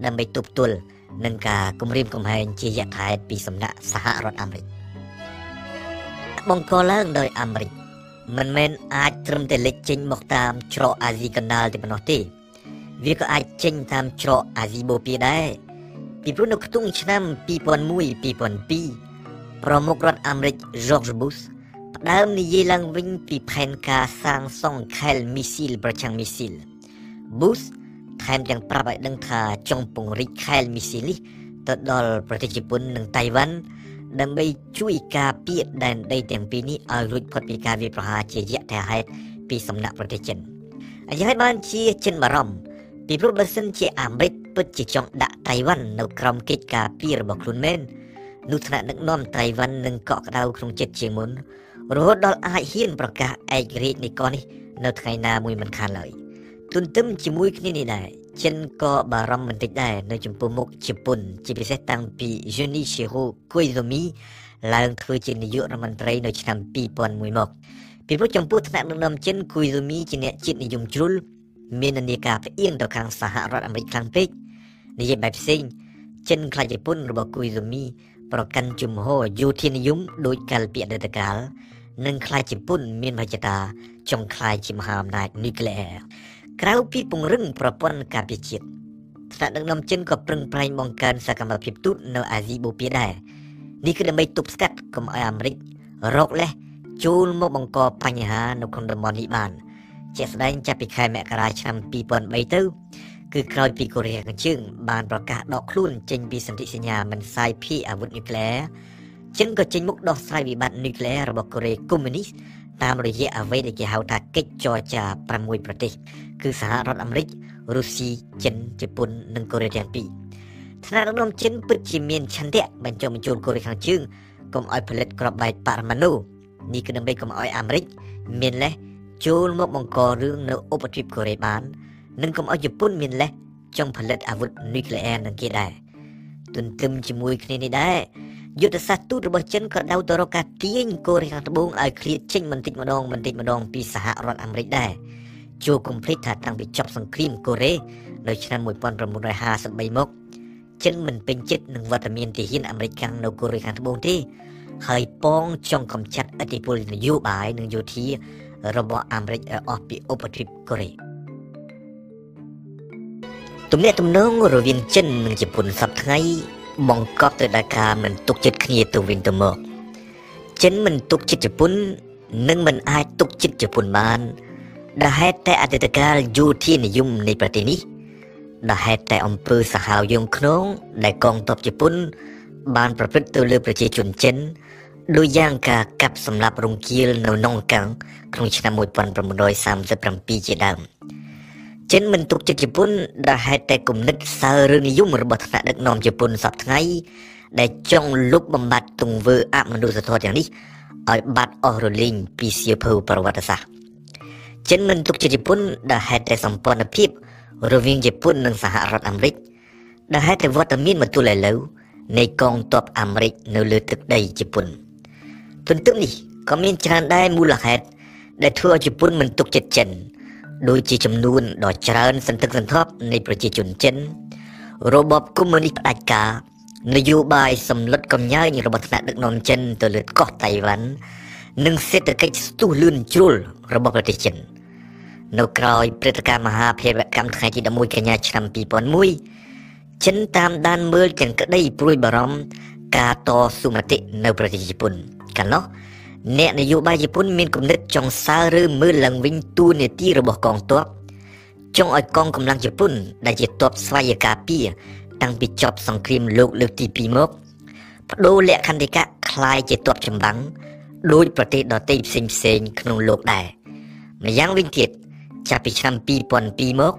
ដើម្បីទប់ទល់នឹងការគំរាមកំហែងជាយថាហេតុពីសំណាក់សហរដ្ឋអាមេរិកបង្កឡើងដោយអាមេរិកមិនមែនអាចត្រឹមតែលេចចេញមកតាមច្រកអាស៊ីកណ្ដាលតែប៉ុណ្ណោះទេ វាក៏អាចចេញតាមច្រកអាស៊ីបូព៌ាដែរពីព្រោះនៅខ្ទង់ឆ្នាំ2001-2002ប្រមុខរដ្ឋអាមេរិក George Bush ផ្ដើមនិយាយឡើងវិញពីផែនការសាងសង់ខែលមីស៊ីលប្រឆាំងមីស៊ីល Bush ថែមទាំងប្រាប់ឲ្យដឹងថាចង់ពង្រីកខែលមីស៊ីលនេះទៅដល់ប្រទេសជប៉ុននិងតៃវ៉ាន់ដើម្បីជួយការពារដែនដីទាំងពីរនេះឲ្យរួចផុតពីការវាយប្រហារជាយថាហេតុពីសំណាក់ប្រទេសចិនអញ្ចឹងហើយបានជាចិនបារម្ភពីព្រោះបើសិនជាអាមេរិកពិតជាចង់ដាក់តៃវ៉ាន់នៅក្រោមកិច្ចការពាររបស់ខ្លួនមែននោះថ្នាក់ដឹកនាំតៃវ៉ាន់នឹងកក់ក្ដៅក្នុងចិត្តជាមុន រហូតដល់អាចហ៊ានប្រកាសឯករាជ្យនៃកោះនេះនៅថ្ងៃណាមួយមិនខានឡើយទន្ទឹមជាមួយគ្នានេះដែរចិនក៏បារម្ភបន្តិចដែរនៅចំពោះមុខជប៉ុនជាពិសេសតាំងពី Junichiro Koizumi ឡើងធ្វើជានាយករដ្ឋមន្ត្រីនៅឆ្នាំ2001មកពីព្រោះចំពោះថ្នាក់ដឹកនាំចិន Koizumi ជាអ្នកជាតិនិយមជ្រុលមាននានាការផ្អៀងទៅខាងសហរដ្ឋអាមេរិកខ្លាំងពេកនិយាយបែបផ្សេងចិនខ្លាចជប៉ុនរបស់ Koizumi ប្រកាន់ជំហរយោធានិយមដោយកាលពីអតីតកាល និងខ្លាចជប៉ុនមានមហិច្ឆតាចង់ខ្លាយជាមហាអំណាចនុយក្លេអ៊ែរក្រៅពីពង្រឹងប្រព័ន្ធការពារជាតិថ្នាក់ដឹកនាំចិនក៏ប្រឹងប្រែងបង្កើនសកម្មភាពទូតនៅអាស៊ីបូព៌ាដែរនេះគឺដើម្បីទប់ស្កាត់កុំឲ្យអាមេរិករកលេសចូលមកបង្កបញ្ហានៅក្នុងតំបន់នេះបានជាក់ស្ដែងចាប់ពីខែមករាឆ្នាំ2003ទៅគឺក្រោយពីកូរ៉េខាងជើងបានប្រកាសដកខ្លួនចេញពីសន្ធិសញ្ញាមិនសាយភាយអាវុធនុយក្លេអ៊ែរ ចិនក៏ចេញមុខដោះស្រាយវិបត្តិនុយក្លេអ៊ែររបស់កូរ៉េកុម្មុយនីសតាមរយៈអ្វីដែលគេហៅថាកិច្ចចរចា6ប្រទេស គឺសហរដ្ឋអាមេរិករុស្ស៊ីចិនជប៉ុននិងកូរ៉េទាំងពីរថ្នាក់ដឹកនាំចិនពិតជាមានឆន្ទៈបញ្ចុះបញ្ចូលកូរ៉េខាងជើងកុំឲ្យផលិតគ្រាប់បែកបរមាណុនេះគឺដើម្បីកុំឲ្យអាមេរិកមានលេសចូលមកបង្ករឿងនៅឧបទ្វីបកូរ៉េបាននិងកុំឲ្យជប៉ុនមានលេសចង់ផលិតអាវុធនុយក្លេអ៊ែរនឹងគេដែរទន្ទឹមជាមួយគ្នានេះដែរ យុទ្ធសាស្ត្រទូតរបស់ចិនក៏ដៅទៅរកការទាញកូរ៉េខាងត្បូងឲ្យឃ្លាតចេញបន្តិចម្ដងបន្តិចម្ដងពីសហរដ្ឋអាមេរិកដែរជួគំភ្លេចថាតាំងពីចប់សង្គ្រាមកូរ៉េនៅឆ្នាំ1953មកចិនមិនពេញចិត្តនឹងវត្តមានទាហានអាមេរិកខាងនៅកូរ៉េខាងត្បូងទេហើយពងចង់កំចាត់ឥទ្ធិពលនយោបាយនិងយោធារបស់អាមេរិកអស់ពីឧបទ្វីបកូរ៉េទំនាក់ទំនងរវាងចិននិងជប៉ុនសប្តាហ៍ បង្កប់ទៅដោយការមិនទុកចិត្តគ្នាទៅវិញទៅមកចិនមិនទុកចិត្តជប៉ុននិងមិនអាចទុកចិត្តជប៉ុនបានដែលហេតុតែអតីតកាលយោធានិយមនៃប្រទេសនេះដែលហេតុតែអំពើសាហាវយងខ្នងដែលកងទ័ពជប៉ុន បានប្រព្រឹត្តទៅលើប្រជាជនចិនដោយយ៉ាងការកាប់សម្លាប់រង្គាលនៅនងកាំងក្នុងឆ្នាំ1937ជាដើម ចិនមិនទុកចិត្តជប៉ុនដែលហេតុតែគំនិតសើរឿងនិយមរបស់ថ្នាក់ដឹកនាំជប៉ុនសពថ្ងៃដែលចង់លុបបំបាត់ទង្វើអមនុស្សធម៌ទាំងនេះឲ្យបាត់អស់រលីងពីសៀវភៅប្រវត្តិសាស្ត្រចិនមិនទុកចិត្តជប៉ុនដែលហេតុតែសម្ព័ន្ធភាពរវាងជប៉ុននិងសហរដ្ឋអាមេរិកដែលហេតុតែវត្តមានមកទល់ឥឡូវនៃកងទ័ពអាមេរិកនៅលើទឹកដីជប៉ុនទន្ទឹមនេះក៏មានច្រើនដែរមូលហេតុដែលធ្វើឲ្យជប៉ុនមិនទុកចិត្តចិន ដូចជាចំនួនដ៏ច្រើនសន្ធឹកសន្ធាប់នៃប្រជាជនចិនរបបកុម្មុយនីសផ្ដាច់ការនយោបាយសម្លុតកំញើញរបស់ថ្នាក់ដឹកនាំចិនទៅលើកោះតៃវ៉ាន់និងសេដ្ឋកិច្ចស្ទុះលឿនជ្រុលរបស់ប្រទេសចិននៅក្រោយព្រឹត្តិការណ៍មហាភេរវកម្មថ្ងៃទី11កញ្ញាឆ្នាំ2001ចិនតាមដានមើលទាំងក្តីព្រួយបារម្ភការតស៊ូមតិនៅប្រទេសជប៉ុនកាលនោះ អ្នកនយោបាយជប៉ុនមានគំនិតចង់សើឬមើលឡើងវិញតួនាទីរបស់កងទ័ពចង់ឲ្យកងកម្លាំងជប៉ុនដែលជាទ័ពស្វ័យការពារតាំងពីចប់សង្គ្រាមលោកលើកទី2មកបដូរលក្ខន្តិកៈคล้ายជាទ័ពចម្បាំងដោយប្រទេសដទៃផ្សេងផ្សេងក្នុងលោកដែរម្យ៉ាងវិញទៀតចាប់ពីឆ្នាំ2002មក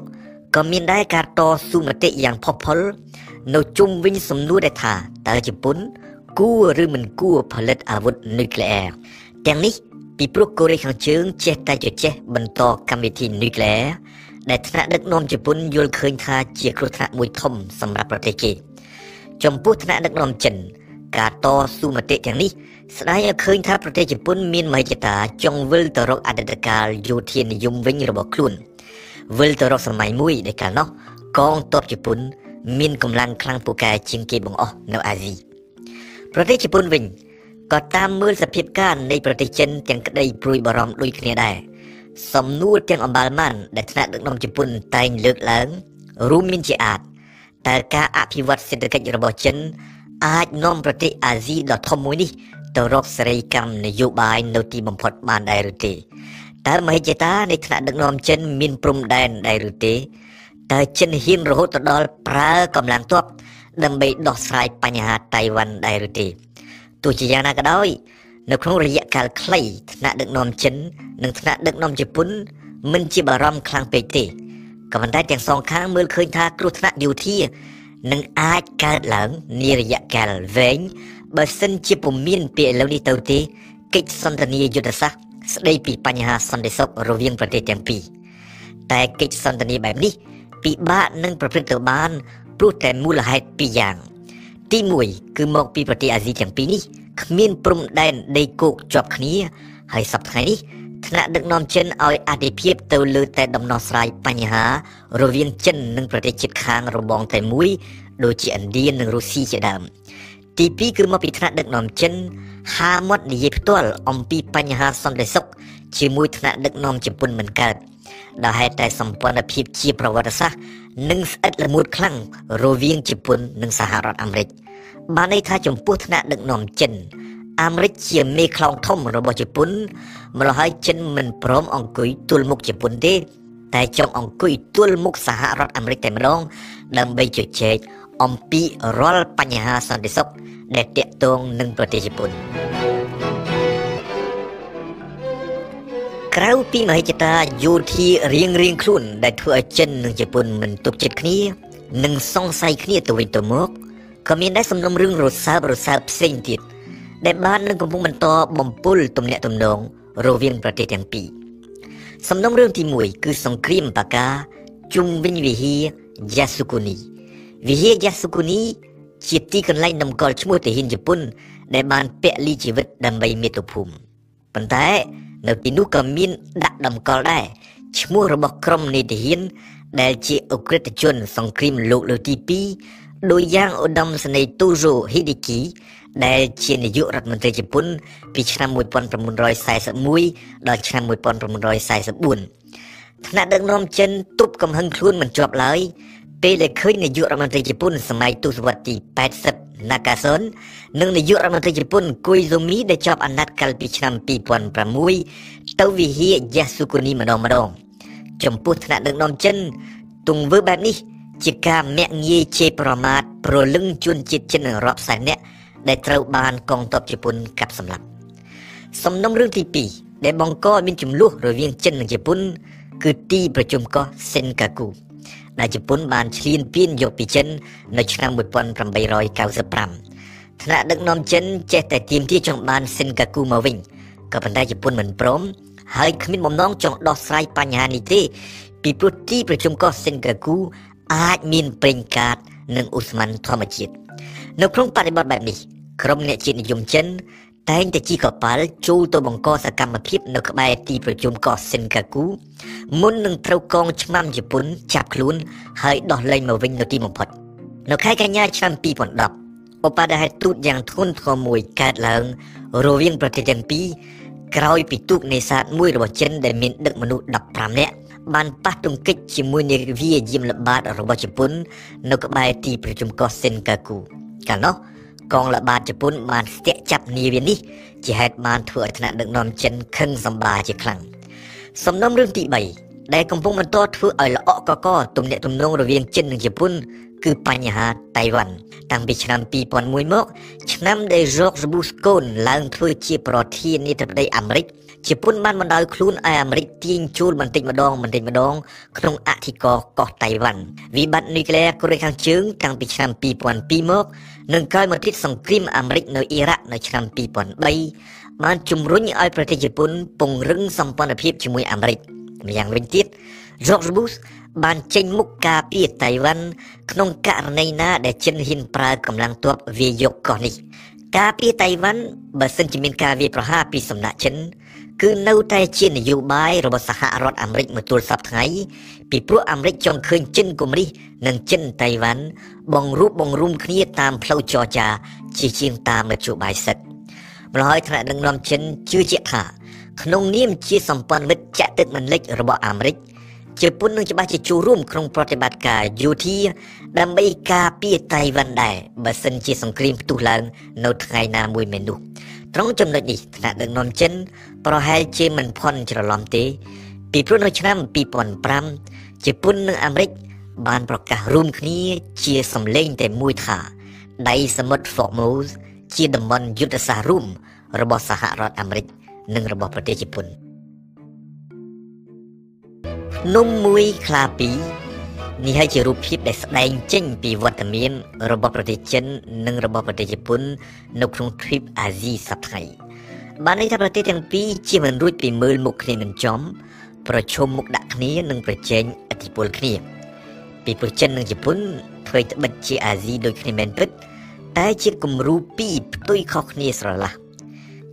ក៏មានដែរការតស៊ូមតិយ៉ាងផុសផុលនៅជុំវិញសំណួរដែលថាតើជប៉ុន គួរឬមិនគួរផលិតអាវុធនុយក្លេអ៊ែរទាំងនេះពីព្រោះកូរ៉េខាងជើងចេះតែជជែកបន្តកម្មវិធីនុយក្លេអ៊ែរដែលថ្នាក់ដឹកនាំជប៉ុនយល់ឃើញថាជាគ្រោះថ្នាក់មួយធំសម្រាប់ប្រទេសគេចំពោះថ្នាក់ដឹកនាំចិនការតស៊ូមតិទាំងនេះស្ដាយឲ្យឃើញថាប្រទេសជប៉ុនមានមហិច្ឆតាចង់វិលទៅរកអតីតកាលយោធានិយមវិញរបស់ខ្លួនវិលទៅរកសម័យមួយដែលកាលនោះកងទ័ពជប៉ុនមានកម្លាំងខ្លាំងពូកែជាងគេបង្អស់នៅអាស៊ី ប្រទេសជប៉ុនវិញក៏តាមមើលសភាពការនៃប្រទេសចិនទាំងក្តីព្រួយបារម្ភដូចគ្នាដែរសំណួរទាំងអំបាលម៉ាន់ដែលថ្នាក់ដឹកនាំជប៉ុនតែងលើកឡើងរួមមានជាអាចតើការអភិវឌ្ឍសេដ្ឋកិច្ចរបស់ចិន អាចនាំប្រទេសអាស៊ីដ៏ធំមួយនេះទៅរកសេរីកម្មនយោបាយនៅទីបំផុតបានដែរឬទេតើមហិច្ឆតានៃថ្នាក់ដឹកនាំចិនមានព្រំដែនដែរឬទេតើចិនហ៊ានរហូតទៅដល់ប្រើកម្លាំងទ័ព ដើម្បីដោះស្រាយបញ្ហាតៃវ៉ាន់ដែរឬទេទោះជាយ៉ាងណាក៏ដោយនៅក្នុងរយៈកាលខ្លីថ្នាក់ដឹកនាំចិន និងថ្នាក់ដឹកនាំជប៉ុនមិនជាបារម្ភខ្លាំងពេកទេក៏ប៉ុន្តែទាំងសងខាងមើលឃើញថាគ្រោះថ្នាក់យោធានឹងអាចកើតឡើងនារយៈកាលវែងបើសិនជាពុំមានពីឥឡូវនេះទៅទេកិច្ចសន្ទនាយុទ្ធសាស្ត្រស្ដីពីបញ្ហាសន្តិសុខរវាងប្រទេសទាំងពីរតែកិច្ចសន្ទនាបែបនេះពិបាកនឹងប្រព្រឹត្តទៅបាន ព្រោះតែមូលហេតុពីរយ៉ាង ទី1គឺមកពីប្រទេសអាស៊ីទាំងពីរនេះគ្មានព្រំដែនដីគោកជាប់គ្នាហើយសប្តាហ៍នេះថ្នាក់ដឹកនាំចិនឲ្យអធិភាពទៅលើតែដំណោះស្រាយបញ្ហា រវាងចិននិងប្រទេសជិតខាងរបងតែមួយដូចជាឥណ្ឌានិងរុស្ស៊ីជាដើមទី2គឺមកពីថ្នាក់ដឹកនាំចិនហាមាត់និយាយផ្ទាល់អំពីបញ្ហាសន្តិសុខជាមួយថ្នាក់ដឹកនាំជប៉ុនមិនកើត ដែលហេតុតែសម្ព័ន្ធភាពជាប្រវត្តិសាស្ត្រនិងស្អិតល្មួតខ្លាំងរវាងជប៉ុននិងសហរដ្ឋអាមេរិកបានន័យថាចំពោះថ្នាក់ដឹកនាំចិនអាមេរិកជាមេខ្លោងធំរបស់ជប៉ុនម្ល៉េះហើយចិនមិនព្រមអង្គុយទល់មុខជប៉ុនទេ តែចង់អង្គុយទល់មុខសហរដ្ឋអាមេរិកតែម្ដង ដើម្បីជជែកអំពីរាល់បញ្ហាសន្តិសុខដែលតាក់ទងនឹងប្រទេសជប៉ុន ក្រៅពីមហិច្ឆតាយោធារៀងរៀងខ្លួន ដែលធ្វើឲ្យចិននិងជប៉ុនមិនទុកចិត្តគ្នានិងសង្ស័យគ្នាទៅវិញទៅមកក៏មានដែរសំណុំរឿងរសើបរសើបផ្សេងទៀតដែលបាននឹងកំពុងបន្តបំពុលទំនាក់ទំនងរវាងប្រទេសទាំងពីរសំណុំរឿងទី1គឺសង្គ្រាមបាកាជុំវិញវិហារយ៉ាស៊ូគូនីវិហារយ៉ាស៊ូគូនីជាទីកន្លែងតម្កល់ឈ្មោះទាហានជប៉ុនដែលបានពលីជីវិតដើម្បីមាតុភូមិប៉ុន្តែ នៅទីនោះក៏មានដាក់តម្កល់ដែរឈ្មោះរបស់ក្រុមនេទាហានដែលជាអ ுக ្រិតជនសង្គ្រាមលោកលើកទី2ដោយយ៉ាងឧត្តមសេនីយ៍ទូโรហ៊ីដេគីដែលជានាយករដ្ឋមន្ត្រីជប៉ុនពីឆ្នាំ1941ដល់ឆ្នាំ1944ថ្នាក់ដឹកនាំចិនទប់កំហឹងខ្លួនមិនជាប់ឡើយពេលដែលឃើញនាយករដ្ឋមន្ត្រីជប៉ុនសម័យទសវត្សរ៍ទី80 Nakason និងនាយករដ្ឋមន្ត្រីជប៉ុន Koizumi ដែលជាប់អាណត្តិកាលពីឆ្នាំ2006ទៅវិហារ Yasukuni ម្ដងម្ដងចំពោះថ្នាក់ដឹកនាំចិនទង្វើបែបនេះ ជាការមាក់ងាយជេរប្រមាថប្រលឹងជនជាតិចិនរាប់សែននាក់ដែលត្រូវបានកងទ័ពជប៉ុនកាប់សម្លាប់សំណុំរឿងទី2ដែលបង្កឲ្យមានចំនួនរវាងចិននិងជប៉ុន គឺទីប្រជុំកោះ Senkaku ដែលជប៉ុនបានឈ្លានពានយកពីចិននៅឆ្នាំ1895ថ្នាក់ដឹកនាំចិនចេះតែទាមទារចង់បាន Senkaku មកវិញក៏ប៉ុន្តែជប៉ុនមិនព្រមហើយគ្មានបំណងចង់ដោះស្រាយបញ្ហានេះទេពីព្រោះទីប្រជុំកោះ Senkaku អាចមានប្រេងកាត និងឧស្ម័នធម្មជាតិនៅក្នុងបរិបទបែបនេះក្រុមអ្នកជាតិនិយមចិន តែងតែជីកប៉ាល់ចូលទៅបង្កសកម្មភាពនៅក្បែរទីប្រជុំកោះសិនកាគូមុននឹងត្រូវកងឆ្មាំជប៉ុនចាប់ខ្លួនហើយដោះលែងមកវិញនៅទីបំផុតនៅខែកញ្ញាឆ្នាំ2010ឧបដហេតុទូតយ៉ាងធ្ងន់ធ្ងរមួយកើតឡើងរវាងប្រទេសទាំងពីរក្រោយពីទូកនេសាទមួយរបស់ចិនដែលមានដឹកមនុស្ស15នាក់បានប៉ះទង្គិចជាមួយនាវាយាមល្បាតរបស់ជប៉ុននៅក្បែរទីប្រជុំកោះសិនកាគូកាលនោះ កងល្បាតជប៉ុនបានស្ទាក់ចាប់នាវានេះជាហេតុបានធ្វើឲ្យថ្នាក់ដឹកនាំចិនខឹងសម្បាជាខ្លាំងសំណុំរឿងទី3ដែលកំពុងបន្តធ្វើឲ្យល្អក់កកទំនាក់ទំនងរវាងចិននិងជប៉ុនគឺបញ្ហាតៃវ៉ាន់តាំងពីឆ្នាំ2001មកឆ្នាំដែល George Bush កូនឡើងធ្វើជាប្រធានាធិបតីអាមេរិកជប៉ុនបានបណ្ដោយខ្លួនឲ្យអាមេរិកទាញជួលបន្តិចម្ដងបន្តិចម្ដងក្នុងអធិការកោះតៃវ៉ាន់វិបត្តិនុយក្លេអ៊ែរកូរ៉េខាងជើងតាំងពីឆ្នាំ2002មក និងក្រោយមកទៀតសង្គ្រាមអាមេរិកនៅអ៊ីរ៉ាក់នៅឆ្នាំ2003បានជំរុញឲ្យប្រទេសជប៉ុនពង្រឹងសម្ព័ន្ធភាពជាមួយអាមេរិកម្យ៉ាងវិញទៀត George Bush បានចេញមុខការពារតៃវ៉ាន់ក្នុងករណីណាដែលចិនហ៊ានប្រើកម្លាំងទ័ពវាយកកោះនេះ ការពារតៃវ៉ាន់បើសិនជាមានការវាយប្រហារពីសំណាក់ចិន គឺនៅតែជានយោបាយរបស់សហរដ្ឋអាមេរិកមកទល់សពថ្ងៃពីព្រោះអាមេរិកចង់ឃើញចិនគំរិះនិងចិនតៃវ៉ាន់បង្រួបបង្រួមគ្នាតាមផ្លូវចរចាជាជាងតាមនយោបាយសិទ្ធិម្ល៉េះហើយថ្នាក់ដឹកនាំចិនជឿជាក់ថាក្នុងនាមជាសម្ព័ន្ធមិត្តចាក់ទឹកមិនលិចរបស់អាមេរិកជប៉ុននឹងច្បាស់ជាចូលរួមក្នុងប្រតិបត្តិការយោធាដើម្បីការពារតៃវ៉ាន់ដែរបើសិនជាសង្គ្រាមផ្ទុះឡើងនៅថ្ងៃណាមួយមែននោះ ត្រង់ចំណុចនេះថ្នាក់ដឹកនាំចិន ប្រហែលជាមិនភ័ន្តច្រឡំទេ ពីព្រោះនៅឆ្នាំ2005ជប៉ុននិងអាមេរិកបានប្រកាសរួមគ្នាជាសម្លេងតែមួយថាដៃសមុទ្រ Formose ជាតំបន់យុទ្ធសាស្ត្ររួមរបស់សហរដ្ឋអាមេរិកនិងរបស់ប្រទេសជប៉ុននំមួយខ្លាពីរ នេះហើយជារូបភាពដែលស្ដែងចេញពីវត្តមានរបស់ប្រទេសចិន និងរបស់ប្រទេសជប៉ុននៅក្នុងទ្វីបអាស៊ីសប្តាហ៍បានន័យថាប្រទេសទាំងពីរជាមិនរួចពីមើលមុខគ្នាមិនចំ ប្រឈមមុខដាក់គ្នានិងប្រជែងឥទ្ធិពលគ្នា ពីព្រោះចិននិងជប៉ុនធ្វើត្បិតជាអាស៊ីដូចគ្នាមែនពិតតែជាគំរូពីរផ្ទុយខុសគ្នាស្រឡះ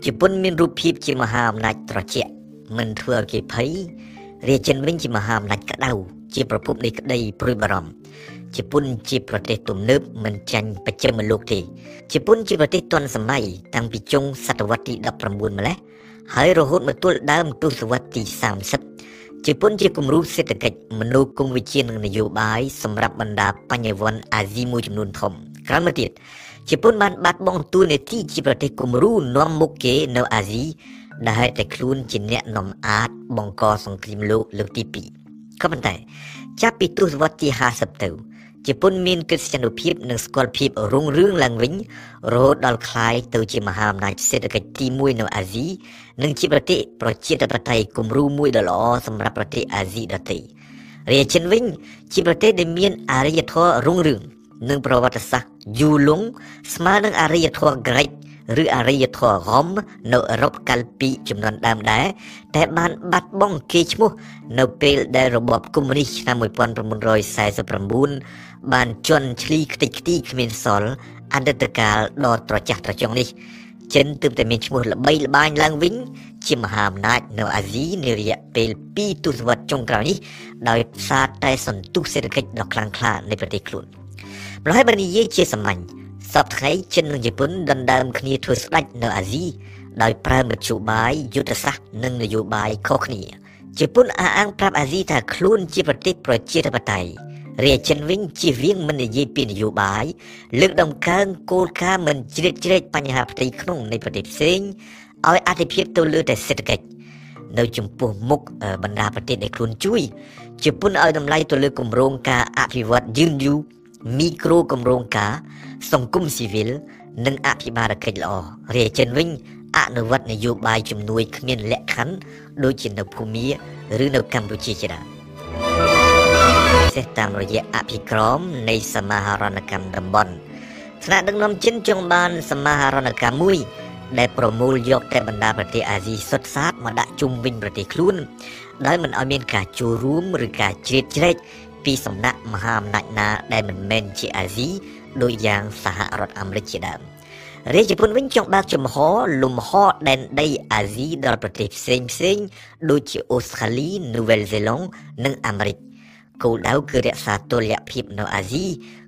ជប៉ុនមានរូបភាពជាមហាអំណាចត្រជាក់មិនធ្វើឲ្យគេភ័យរាជចិនវិញជាមហាអំណាចក្តៅ ជាប្រភពនៃក្តីព្រួយបារម្ភជប៉ុនជាប្រទេសទំនើបមិនចាញ់បច្ចិមលោកទេជប៉ុនជាប្រទេសទាន់សម័យតាំងពីចុងសតវត្សទី19ម្លេះហើយរហូតមកទល់ដើមទសវត្សទី30ជប៉ុនជាគំរូសេដ្ឋកិច្ចមនោគមវិជ្ជានិងនយោបាយសម្រាប់បណ្ដាបញ្ញវន្តអាស៊ីមួយចំនួនធំក្រោយមកទៀតជប៉ុនបានបាត់បង់តួនាទីជាប្រទេសគំរូនាំមុខគេនៅអាស៊ីដែលតែខ្លួនជាអ្នកនាំអាចបង្កសង្គ្រាមលោកលើកទី2 ក៏ប៉ុន្តែ ចាប់ពីទសវត្សទី50ទៅជប៉ុនមានកិត្តិយសភាពនិងស្គាល់ភាពរុងរឿងឡើងវិញរហូតដល់ក្លាយទៅជាមហាអំណាចសេដ្ឋកិច្ចទី1នៅអាស៊ីនិងជាប្រទេសប្រជាធិបតេយ្យគំរូមួយដ៏ល្អសម្រាប់ប្រទេសអាស៊ីដទៃរាជិនវិញ ជាប្រទេសដែលមានអរិយធម៌រុងរឿងនិងប្រវត្តិសាស្ត្រយូរលង់ស្មើនឹងអរិយធម៌ក្រិច ឬអរិយធម៌រ៉ុមនៅអឺរ៉ុបកាលពីចំនួនដើមដែរតែបានបាត់បង់គេឈ្មោះនៅពេលដែលរបបកុម្មុយនីសឆ្នាំ1949បានជន់ឈ្លីខ្ទេចខ្ទីគ្មានសល់អតីតកាលដ៏ត្រចះត្រចង់នេះចិនទើបតែមានឈ្មោះល្បីល្បាញឡើងវិញ ជាមហាអំណាចនៅអាស៊ីនារយៈពេល2ទសវត្សរ៍ចុងក្រោយនេះដោយសារតែសន្ទុះសេដ្ឋកិច្ចដ៏ខ្លាំងក្លានៃប្រទេសខ្លួនម្ល៉េះបើនិយាយជាសាមញ្ញ សពថ្ងៃចិននិងជប៉ុនដណ្ដើមគ្នាធ្វើស្ដេចនៅអាស៊ីដោយប្រើមធ្យោបាយយុទ្ធសាស្ត្រនិងនយោបាយខុសគ្នាជប៉ុនអះអាងប្រាប់អាស៊ីថាខ្លួនជាប្រទេសប្រជាធិបតេយ្យរាជចិនវិញជាវៀងមិននិយាយពីនយោបាយលើកដំកើងគោលការណ៍មិនជ្រៀតជ្រែកបញ្ហាផ្ទៃក្នុងនៃប្រទេសផ្សេងឲ្យអធិភាពទៅលើតែសេដ្ឋកិច្ចនៅចំពោះមុខបណ្ដាប្រទេសដែលខ្លួនជួយជប៉ុនឲ្យតម្លៃទៅលើគម្រោងការអភិវឌ្ឍយឺនយូរ មីក្រូគម្រោងការ សង្គមស៊ីវិលនិងអភិបាលកិច្ចល្អរាជចិនវិញអនុវត្តនយោបាយជំនួយគ្មានលក្ខខណ្ឌដូចជានៅភូមាឬនៅកម្ពុជាជាដើមសេះតាមរយៈអភិក្រមនៃសមាហរណកម្មតំបន់ថ្នាក់ដឹកនាំចិនចង់បានសមាហរណកម្មមួយ ដែលប្រមូលយកតែបណ្ដាប្រទេសអាស៊ីសុទ្ធសាធមកដាក់ជុំវិញប្រទេសខ្លួន ដោយមិនឲ្យមានការចូលរួមឬការជ្រៀតជ្រែក ពីសំណាក់មហាអំណាចណាដែលមិនមែនជាអាស៊ីដូចយ៉ាងសហរដ្ឋអាមេរិកជាដើមរាជជប៉ុនវិញចង់បើកចំហលំហដែនដីអាស៊ីដល់ប្រទេសផ្សេងផ្សេងដូចជាអូស្ត្រាលីនូវែលសេឡង់និងអាមេរិកគោលដៅគឺរក្សាតុល្យភាពនៅអាស៊ី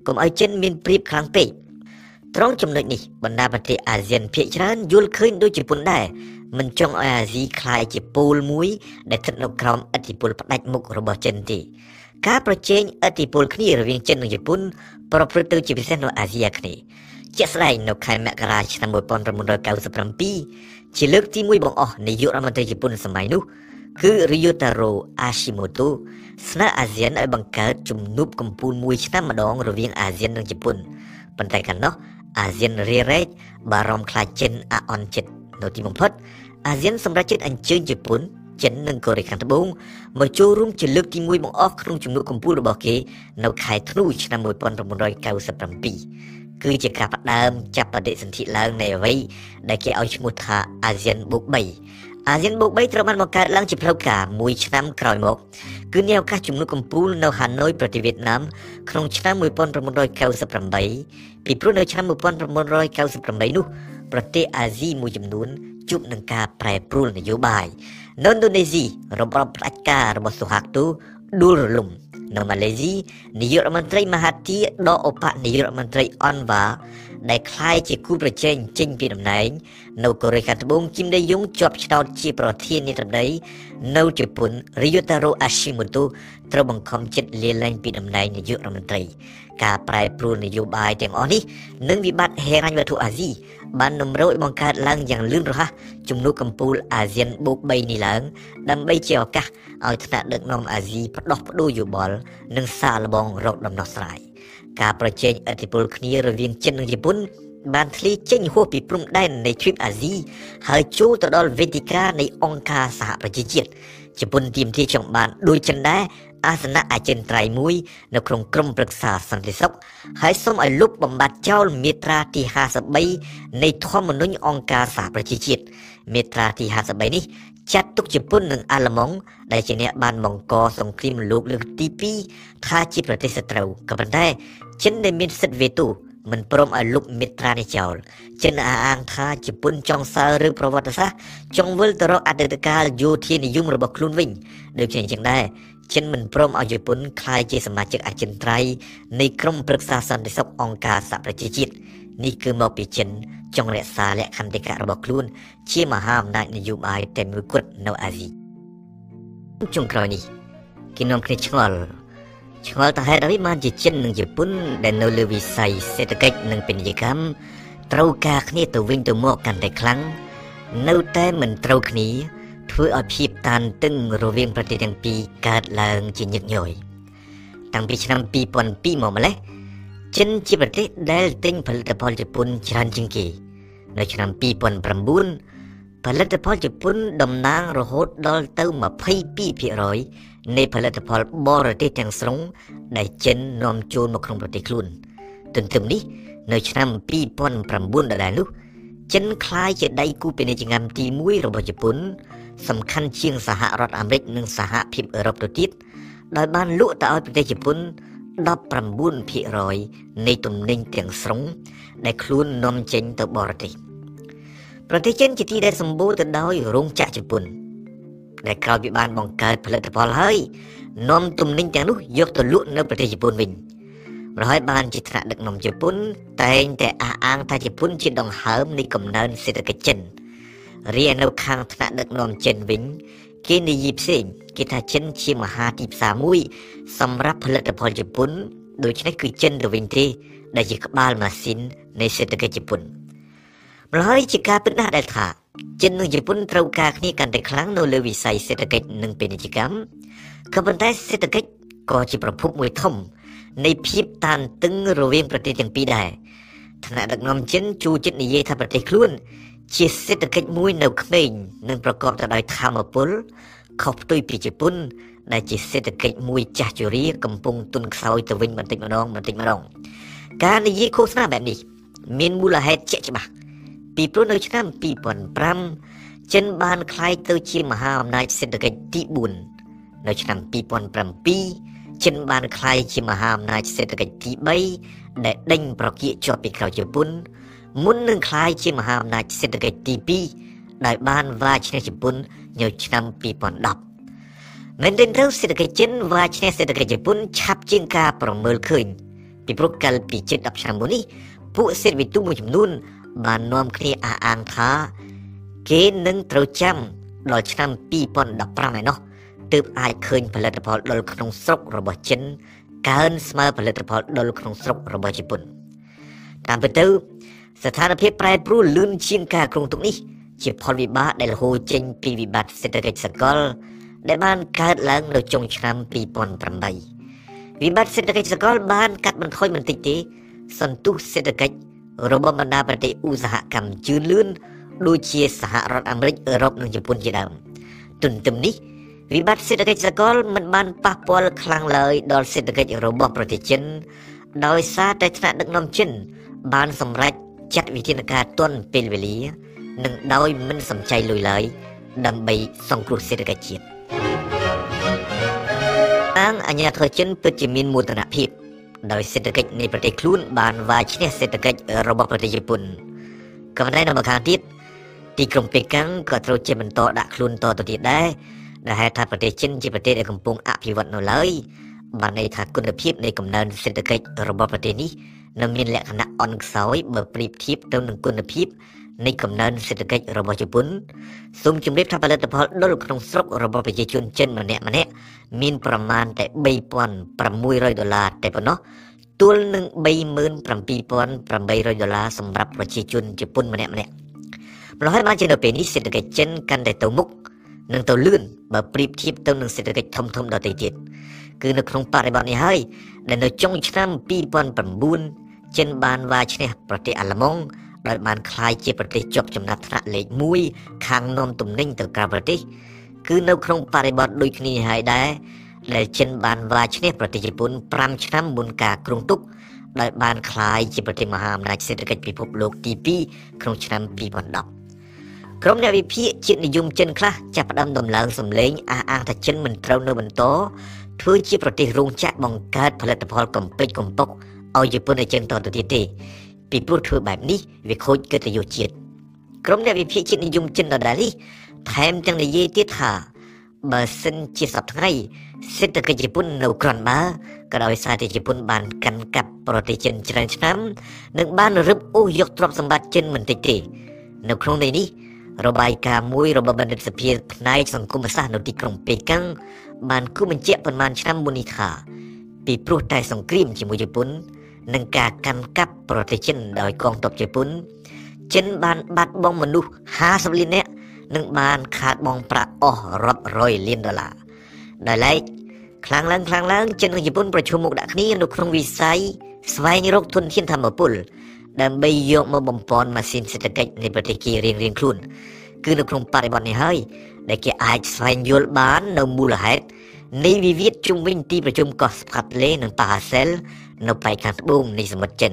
កុំឲ្យចិនមានព្រៀបខ្លាំងពេកត្រង់ចំណុចនេះបណ្ដាប្រទេសអាស៊ានភាគច្រើនយល់ឃើញដូចជប៉ុនដែរមិនចង់ឲ្យអាស៊ីคล้ายជាពូលមួយដែលស្ថិតនៅក្រោមឥទ្ធិពលផ្ដាច់មុខរបស់ចិនទេ ការប្រជែងឥទ្ធិពលគ្នារវាងចិននិងជប៉ុនប្រព្រឹត្តទៅជាពិសេសនៅអាស៊ីអាគ្នេយ៍ជាក់ស្ដែងនៅខែមករាឆ្នាំ1997ជាលើកទី1បង្អស់នាយករដ្ឋមន្ត្រីជប៉ុនសម័យនោះគឺ Ryotaro Hashimoto ស្នើអាស៊ានឲ្យបង្កើតជំនួបកម្ពុជាមួយឆ្នាំម្ដងរវាងអាស៊ាននិងជប៉ុនប៉ុន្តែកាលនោះអាស៊ានរារែកបារម្ភខ្លាចចិនអអន់ចិត្តនៅទីបំផុតអាស៊ានសម្រេចចិត្តអញ្ជើញជប៉ុន ចិននិងកូរ៉េខាងត្បូងមកចូលរួមជាលើកទី1បង្អស់ក្នុងជំនួបកម្ពុជារបស់គេនៅខែធ្នូឆ្នាំ1997គឺជាការផ្ដើមចាប់បដិសន្ធិឡើងនៃអ្វីដែលគេឲ្យឈ្មោះថាអាស៊ានបូក3អាស៊ានបូក3ត្រូវបានបង្កើតឡើងជាផ្លូវការមួយឆ្នាំក្រោយមកគឺមានឱកាសជំនួបកម្ពុជានៅហាណូយប្រទេសវៀតណាមក្នុងឆ្នាំ1998ពីព្រោះនៅឆ្នាំ1998នោះប្រទេសអាស៊ីមួយចំនួនជួបនឹងការប្រែប្រួលនយោបាយ នៅឥណ្ឌូនេស៊ីរបបផ្ដាច់ការរបស់ស៊ូហាក់ទូដួលរលំនៅម៉ាឡេស៊ីនាយករដ្ឋមន្ត្រីមហាទីដកឧបនាយករដ្ឋមន្ត្រីអនវ៉ាដែលคล้ายជាគូប្រជែងចេញពីតំណែងនៅកូរ៉េខាងត្បូងគីមដេយុងជាប់ឆ្នោតជាប្រធានាធិបតីនៅជប៉ុនរីយូតារ៉ូអាស៊ីម៉ូតូត្រូវបង្ខំចិត្តលាលែងពីតំណែងនាយករដ្ឋមន្ត្រី ការប្រែប្រួលនយោបាយទាំងអស់នេះនិងវិបត្តិហេរញ្ញវត្ថុអាស៊ីបាននំរោចបង្កើតឡើងយ៉ាងលឿនរហ័សជំនួបកម្ពុជាអាស៊ានបូក3នេះឡើង ដើម្បីជាឱកាសឲ្យថ្នាក់ដឹកនាំអាស៊ីផ្ដោះប្ដូរយោបល់និងសាកល្បងរកដំណោះស្រាយការប្រជែងឥទ្ធិពលគ្នារវាងចិននិងជប៉ុនបានធ្លាយចេញហួសពីព្រំដែននៃទ្វីបអាស៊ីហើយចូលទៅដល់វេទិកានៃអង្គការសហប្រជាជាតិជប៉ុនទាមទារចង់បានដូចចិនដែរ អាសនៈអចិន្ត្រៃយ៍មួយនៅក្នុងក្រុមប្រឹក្សាសន្តិសុខហើយសូមឲ្យលុបបំបត្តិចោលមាត្រាទី53នៃធម្មនុញ្ញអង្គការសហប្រជាជាតិមាត្រាទី53នេះចាត់ទុកជប៉ុននិងអាល្លឺម៉ង់ដែលជាអ្នកបានបង្កសង្គ្រាមលោកលើកទី2ថាជាប្រទេសសត្រូវក៏ប៉ុន្តែចិនដែលមានសិទ្ធិវេតូមិនព្រមឲ្យលុបមេត្រានេះចោលចិនអះអាងថាជប៉ុនចង់សើឬប្រវត្តិសាស្ត្រចង់វិលទៅរកអតីតកាលយោធានិយមរបស់ខ្លួនវិញដូចជាអញ្ចឹងដែរ ចិនមិនព្រមឲ្យជប៉ុនក្លាយជាសមាជិកអចិន្ត្រៃយ៍នៃក្រុមប្រឹក្សាសន្តិសុខអង្គការសហប្រជាជាតិនេះគឺមកពីចិនចង់រក្សាលក្ខន្តិកៈរបស់ខ្លួន ជាមហាអំណាចនយោបាយតែមួយគត់នៅអាស៊ីចុងក្រោយនេះគេនាំគ្នាឆ្ងល់ឆ្ងល់តើហេតុអ្វីបានជាចិននិងជប៉ុនដែលនៅលើវិស័យសេដ្ឋកិច្ចនិងពាណិជ្ជកម្មត្រូវការគ្នាទៅវិញទៅមកកាន់តែខ្លាំងនៅតែមិនត្រូវគ្នា ធ្វើឲ្យភាពតានតឹងរវាងប្រទេសទាំងពីរកើតឡើងជាញឹកញយតាំងពីឆ្នាំ2002មកម្លេះចិនជាប្រទេសដែលទិញផលិតផលជប៉ុនច្រើនជាងគេ នៅឆ្នាំ2009ផលិតផលជប៉ុនតំណាងរហូតដល់ទៅ22%នៃផលិតផលបរទេសទាំងស្រុងដែលចិននាំចូលមកក្នុងប្រទេសខ្លួនទន្ទឹមនេះនៅឆ្នាំ2009ដដែលនោះចិនក្លាយជាដៃគូពាណិជ្ជកម្មទី1របស់ជប៉ុន សំខាន់ជាងសហរដ្ឋអាមេរិកនិងសហភាពអឺរ៉ុបទៅទៀតដោយបានលក់ទៅឲ្យប្រទេសជប៉ុន19%នៃទំនិញទាំងស្រុង ដែលខ្លួននាំចេញទៅបរទេសប្រទេសចិនជាទីដែលសម្បូរទៅដោយរោងចក្រជប៉ុន ដែលក្រោយពីបានបង្កើតផលិតផលហើយនាំទំនិញទាំងនោះយកទៅលក់នៅប្រទេសជប៉ុនវិញម្ល៉េះហើយបានជាថ្នាក់ដឹកនាំជប៉ុនតែងតែអះអាងថាជប៉ុនជាដង្ហើមនៃកំណើនសេដ្ឋកិច្ចចិន រីឯនៅខាងថ្នាក់ដឹកនាំចិនវិញគេនិយាយផ្សេងគេថាចិនជាមហាទីផ្សារមួយ សម្រាប់ផលិតផលជប៉ុនដូច្នេះគឺចិនទៅវិញទេដែលជាក្បាលម៉ាស៊ីននៃសេដ្ឋកិច្ចជប៉ុនម្ល៉េះហើយជាការពិតណាស់ដែលថាចិននិងជប៉ុនត្រូវការគ្នាកាន់តែខ្លាំងនៅលើវិស័យសេដ្ឋកិច្ចនិងពាណិជ្ជកម្មក៏ប៉ុន្តែសេដ្ឋកិច្ចក៏ជាប្រភពមួយធំ នៃភាពតានតឹងរវាងប្រទេសទាំងពីរដែរថ្នាក់ដឹកនាំចិនជួចិត្តនិយាយថាប្រទេសខ្លួន ជាសេដ្ឋកិច្ចមួយនៅក្មេងនិងប្រកបទៅដោយធម៌ពលខុសផ្ទុយពីជប៉ុនដែលជាសេដ្ឋកិច្ចមួយចាស់ជរាកំពុងទុនខ្សោយទៅវិញបន្តិចម្ដងបន្តិចម្ដងការនិយាយឃោសនាបែបនេះ មានមូលហេតុជាក់ច្បាស់ពីព្រោះនៅឆ្នាំ2005ចិនបានក្លាយទៅជាមហាអំណាចសេដ្ឋកិច្ចទី4នៅឆ្នាំ2007ចិនបានក្លាយជាមហាអំណាចសេដ្ឋកិច្ចទី3ដែលដេញប្រគាកជាប់ពីក្រោយជប៉ុន មុននឹងក្លាយជាមហាអំណាចសេដ្ឋកិច្ចទី2ដែលបានវាយឈ្នះជប៉ុននៅឆ្នាំ2010មែនទែនទៅសេដ្ឋកិច្ចចិនវាយឈ្នះសេដ្ឋកិច្ចជប៉ុនឆាប់ជាងការប្រមើលឃើញពីព្រោះកាលពីជិត10ឆ្នាំមុននេះពួកសេដ្ឋវិទូមួយចំនួនបាននាំគ្នាអះអាងថាគេនឹងត្រូវចាំដល់ឆ្នាំ2015ឯណោះទើបអាចឃើញផលិតផលដុលក្នុងស្រុករបស់ចិនកើនស្មើផលិតផលដុលក្នុងស្រុករបស់ជប៉ុនតាមពិតទៅ ស្ថានភាពប្រែប្រួលលឿនជាងការគ្រោងទុកនេះ ជាផលវិបាកដែលហូរចេញពីវិបត្តិសេដ្ឋកិច្ចសកល ដែលបានកើតឡើងនៅចុងឆ្នាំ2008វិបត្តិសេដ្ឋកិច្ចសកលបានកាត់បន្ថយបន្តិចទេ សន្ទុះសេដ្ឋកិច្ចរបស់បណ្ដាប្រទេសឧស្សាហកម្មជឿនលឿនដូចជាសហរដ្ឋអាមេរិកអឺរ៉ុបនិងជប៉ុនជាដើមទន្ទឹមនេះវិបត្តិសេដ្ឋកិច្ចសកលមិនបានប៉ះពាល់ខ្លាំងឡើយដល់សេដ្ឋកិច្ចរបស់ប្រទេសចិនដោយសារតែថ្នាក់ដឹកនាំចិនបានសម្រេច ចាត់វិធានការទន់ពេលវេលា និងដោយមិនសំចៃលុយឡើយដើម្បីសង្គ្រោះសេដ្ឋកិច្ចជាតិអាងអញ្ញាធិជនពិតជាមានមោទនភាពដោយសេដ្ឋកិច្ចនៃប្រទេសខ្លួនបានវាយឈ្នះសេដ្ឋកិច្ចរបស់ប្រទេសជប៉ុនក៏ប៉ុន្តែនៅម្ខាងទៀតទីក្រុងប៉េកាំងក៏ត្រូវជាបន្តដាក់ខ្លួនតទៅទៀតដែរដែលហេតុថាប្រទេសចិនជាប្រទេសដែលកំពុងអភិវឌ្ឍនៅឡើយបានន័យថាគុណភាពនៃកំណើនសេដ្ឋកិច្ចរបស់ប្រទេសនេះ នៅមានលក្ខណៈអន់ខ្សោយបើប្រៀបធៀបទៅនឹងគុណភាពនៃកំណើនសេដ្ឋកិច្ចរបស់ជប៉ុនសូមជម្រាបថាផលិតផលដុលក្នុងស្រុករបស់ប្រជាជនចិនម្នាក់ម្នាក់មានប្រមាណតែ3600ដុល្លារតែប៉ុណ្ណោះទល់នឹង37800ដុល្លារសម្រាប់ប្រជាជនជប៉ុនម្នាក់ម្នាក់ម្ល៉េះហើយបានជានៅពេលនេះសេដ្ឋកិច្ចចិនកាន់តែទៅមុខនិងទៅលឿនបើប្រៀបធៀបទៅនឹងសេដ្ឋកិច្ចធំធំដទៃទៀតគឺនៅក្នុងបរិបទនេះហើយដែលនៅចុងឆ្នាំ2009 ចិនបានវាយឈ្នះប្រទេសអាល្លឺម៉ង់ដោយបានក្លាយជាប្រទេសជាប់ចំណាត់ថ្នាក់លេខ1ខាងនាំទំនិញទៅក្រៅប្រទេស គឺនៅក្នុងបរិបទដូចគ្នាហើយដែរដែលចិនបានវាយឈ្នះប្រទេសជប៉ុន5ឆ្នាំមុនការគ្រោងទុកដោយបានក្លាយជាប្រទេសមហាអំណាចសេដ្ឋកិច្ចពិភពលោកទី2ក្នុងឆ្នាំ2010ក្រុមអ្នកវិភាគជាតិនិយមចិនខ្លះចាប់ផ្ដើមដំឡើងសម្លេងអះអាងថាចិនមិនត្រូវនៅបន្តធ្វើជាប្រទេសរោងចក្របង្កើតផលិតផលកំពេចកំពុក ឲ្យជប៉ុនឲ្យចិនតទៅទៀតទេពីព្រោះធ្វើបែបនេះវាខូចកិត្តិយសជាតិក្រុមអ្នកវិភាគជាតិនិយមចិនដដែលនេះថែមទាំងនិយាយទៀតថាបើសិនជាសប្តាហ៍ថ្ងៃសេដ្ឋកិច្ចជប៉ុននៅក្រន់បើក៏ដោយសារតែជប៉ុនបានកាន់កាប់ប្រទេសចិនច្រើនឆ្នាំនិងបានរឹបអូសយកទ្រព្យសម្បត្តិចិនមិនតិចទេ នៅក្នុងន័យនេះរបាយការណ៍មួយរបស់បណ្ឌិតសភាផ្នែកសង្គមសាស្ត្រនៅទីក្រុងប៉េកាំងបានគូបញ្ជាក់ប៉ុន្មានឆ្នាំមុននេះថាពីព្រោះតែសង្គ្រាមជាមួយជប៉ុន និងការកាន់កាប់ប្រទេសចិនដោយកងទ័ពជប៉ុនចិនបានបាត់បង់មនុស្ស50លាននាក់និងបានខាតបង់ប្រាក់អស់រាប់រយលានដុល្លារដោយឡែកខ្លាំងឡើងខ្លាំងឡើងចិននិងជប៉ុនប្រជុំមុខដាក់គ្នានៅក្នុងវិស័យស្វែងរកធនធានធម្មពលដើម្បីយកមកបំពន់ម៉ាស៊ីនសេដ្ឋកិច្ចនៃប្រទេសគេរៀងៗខ្លួនគឺនៅក្នុងបរិបទនេះហើយដែលគេអាចស្វែងយល់បាននៅមូលហេតុនៃវិវាទជុំវិញទីប្រជុំកោះស្កាត់លេនិងប៉ាហាសែល នៅប៉ែកខាងត្បូងនៃសមុទ្រចិន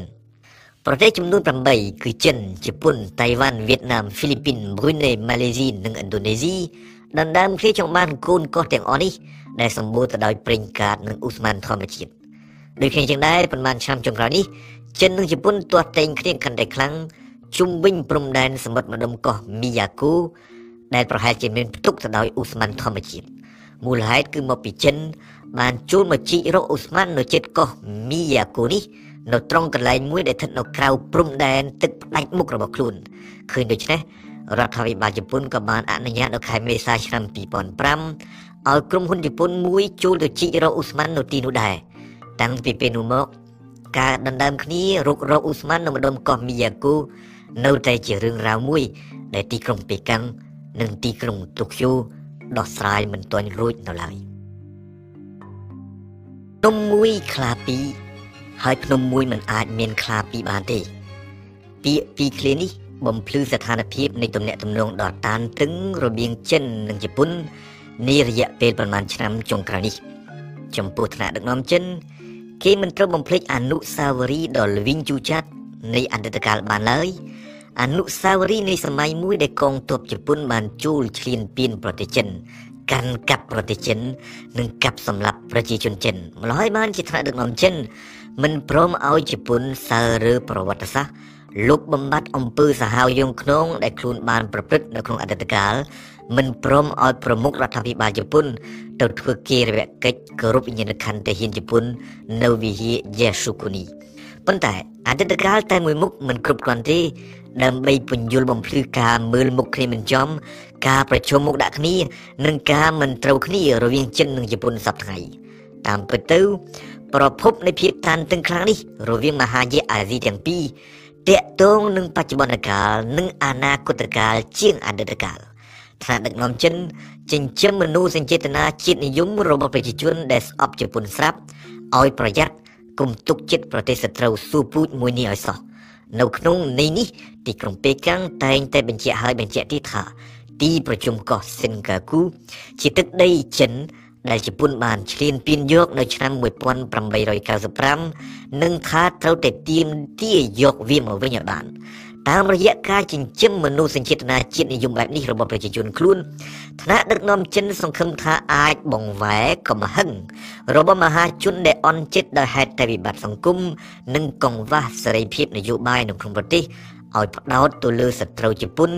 ប្រទេសចំនួន8គឺចិនជប៉ុនតៃវ៉ាន់វៀតណាមហ្វីលីពីនប្រ៊ុយណេម៉ាឡេស៊ីនិងឥណ្ឌូនេស៊ីដណ្ដើមគ្នាចង់បានកូនកោះទាំងអស់នេះដែលសម្បូរទៅដោយប្រេងកាតនិងឧស្ម័នធម្មជាតិដូចគ្នាជាងដែរប៉ុន្មានឆ្នាំចុងក្រោយនេះចិននិងជប៉ុនទាស់តែងគ្នាកាន់តែខ្លាំងជុំវិញព្រំដែនសមុទ្រម្ដុំកោះមីយ៉ាគូដែលប្រហែលជាមានផ្ទុកទៅដោយឧស្ម័នធម្មជាតិមូលហេតុគឺមកពីចិន បានជួលមកជីករកឧស្ម័ននៅជិតកោះមីយ៉ាគូនេះនៅត្រង់កន្លែងមួយដែលស្ថិតនៅក្រៅព្រំដែនទឹកផ្ដាច់មុខរបស់ខ្លួនឃើញដូច្នេះរដ្ឋាភិបាលជប៉ុនក៏បានអនុញ្ញាតនៅខែមេសាឆ្នាំ2005ឲ្យក្រុមហ៊ុនជប៉ុនមួយជួលទៅជីករកឧស្ម័ននៅទីនោះដែរតាំងពីពេលនោះមកការដណ្ដើមគ្នារុករកឧស្ម័ននៅម្ដុំកោះមីយ៉ាគូនៅតែជារឿងរ៉ាវមួយ ដែលទីក្រុងប៉េកាំងនិងទីក្រុងតូក្យូដោះស្រាយមិនទាន់រួចនៅឡើយ ភ្នំមួយខ្លាពីរហើយភ្នំមួយមិនអាចមានខ្លាពីរបានទេពាក្យពីរឃ្លានេះបំភ្លឺស្ថានភាពនៃទំនាក់ទំនងដ៏តានតឹងរវាងចិននិងជប៉ុននារយៈពេលប្រមាណឆ្នាំចុងក្រោយនេះចំពោះថ្នាក់ដឹកនាំចិន គេមិនត្រូវបំភ្លេចអនុស្សាវរីយ៍ដ៏ល្វីងជូរចត់នៃអតីតកាលបានឡើយអនុស្សាវរីយ៍នៃសម័យមួយដែលកងទ័ពជប៉ុនបានជួលឈ្លានពានប្រទេសចិន កាន់កាប់ប្រទេសចិន និងកាប់សម្លាប់ប្រជាជនចិនម្ល៉េះហើយបានជាថ្នាក់ដឹកនាំចិនមិនព្រមឲ្យជប៉ុនសើរើប្រវត្តិសាស្ត្រលុបបំបត្តិអំពើសាហាវយងខ្នងដែលខ្លួនបានប្រព្រឹត្តនៅក្នុងអតីតកាលមិនព្រមឲ្យប្រមុខរដ្ឋាភិបាលជប៉ុន ទៅធ្វើគារវកិច្ចគោរពវិញ្ញាណក្ខន្ធទាហានជប៉ុននៅវិហារយេស៊ូគូនី ប៉ុន្តែអតីតកាលតែមួយមុខមិនគ្រប់គ្រាន់ទេដើម្បីពន្យល់បំភ្លឺការមើលមុខគ្នាមិនចំការប្រជុំមុខដាក់គ្នា និងការមិនត្រូវគ្នារវាងចិននិងជប៉ុនសប្តាហ៍តាមពិតទៅ ប្រភពនៃភាពតានតឹងខ្លាំងនេះ រវាងមហាយៈអាស៊ីទាំងពីរតកតងនឹងបច្ចុប្បន្នកាលនិងអនាគតកាលជាងអតីតកាលថ្នាក់ដឹកនាំចិនចិញ្ចឹមមនុស្សសញ្ចេតនាជាតិនិយមរបស់ប្រជាជនដែលស្អប់ជប៉ុនស្រាប់ឲ្យប្រយ័ត្ន គុំទុកចិត្តប្រទេសសត្រូវស៊ូពូជមួយនេះឲ្យសោះនៅក្នុងន័យនេះទីក្រុងប៉េកាំងតែងតែបញ្ជាក់ឲ្យបញ្ជាក់ទៀតថាទីប្រជុំកោះសិនកាគូជាទឹកដីចិនដែលជប៉ុនបានឈ្លានពានយកនៅឆ្នាំ1895និងថាត្រូវតែទាមទារយកវាមកវិញឲ្យបានតាមរយៈការចិញ្ចឹមមនុស្សសញ្ចេតនាជាតិនិយមបែបនេះរបស់ប្រជាជនខ្លួន ថ្នាក់ដឹកនាំចិនសង្ឃឹមថាអាចបង្វែរកំហឹងរបស់មហាជនដែលអន់ចិត្តដោយហេតុតែវិបត្តិសង្គមនិងកង្វះសេរីភាពនយោបាយនៅក្នុងប្រទេសឲ្យផ្ដោតទៅលើសត្រូវជប៉ុន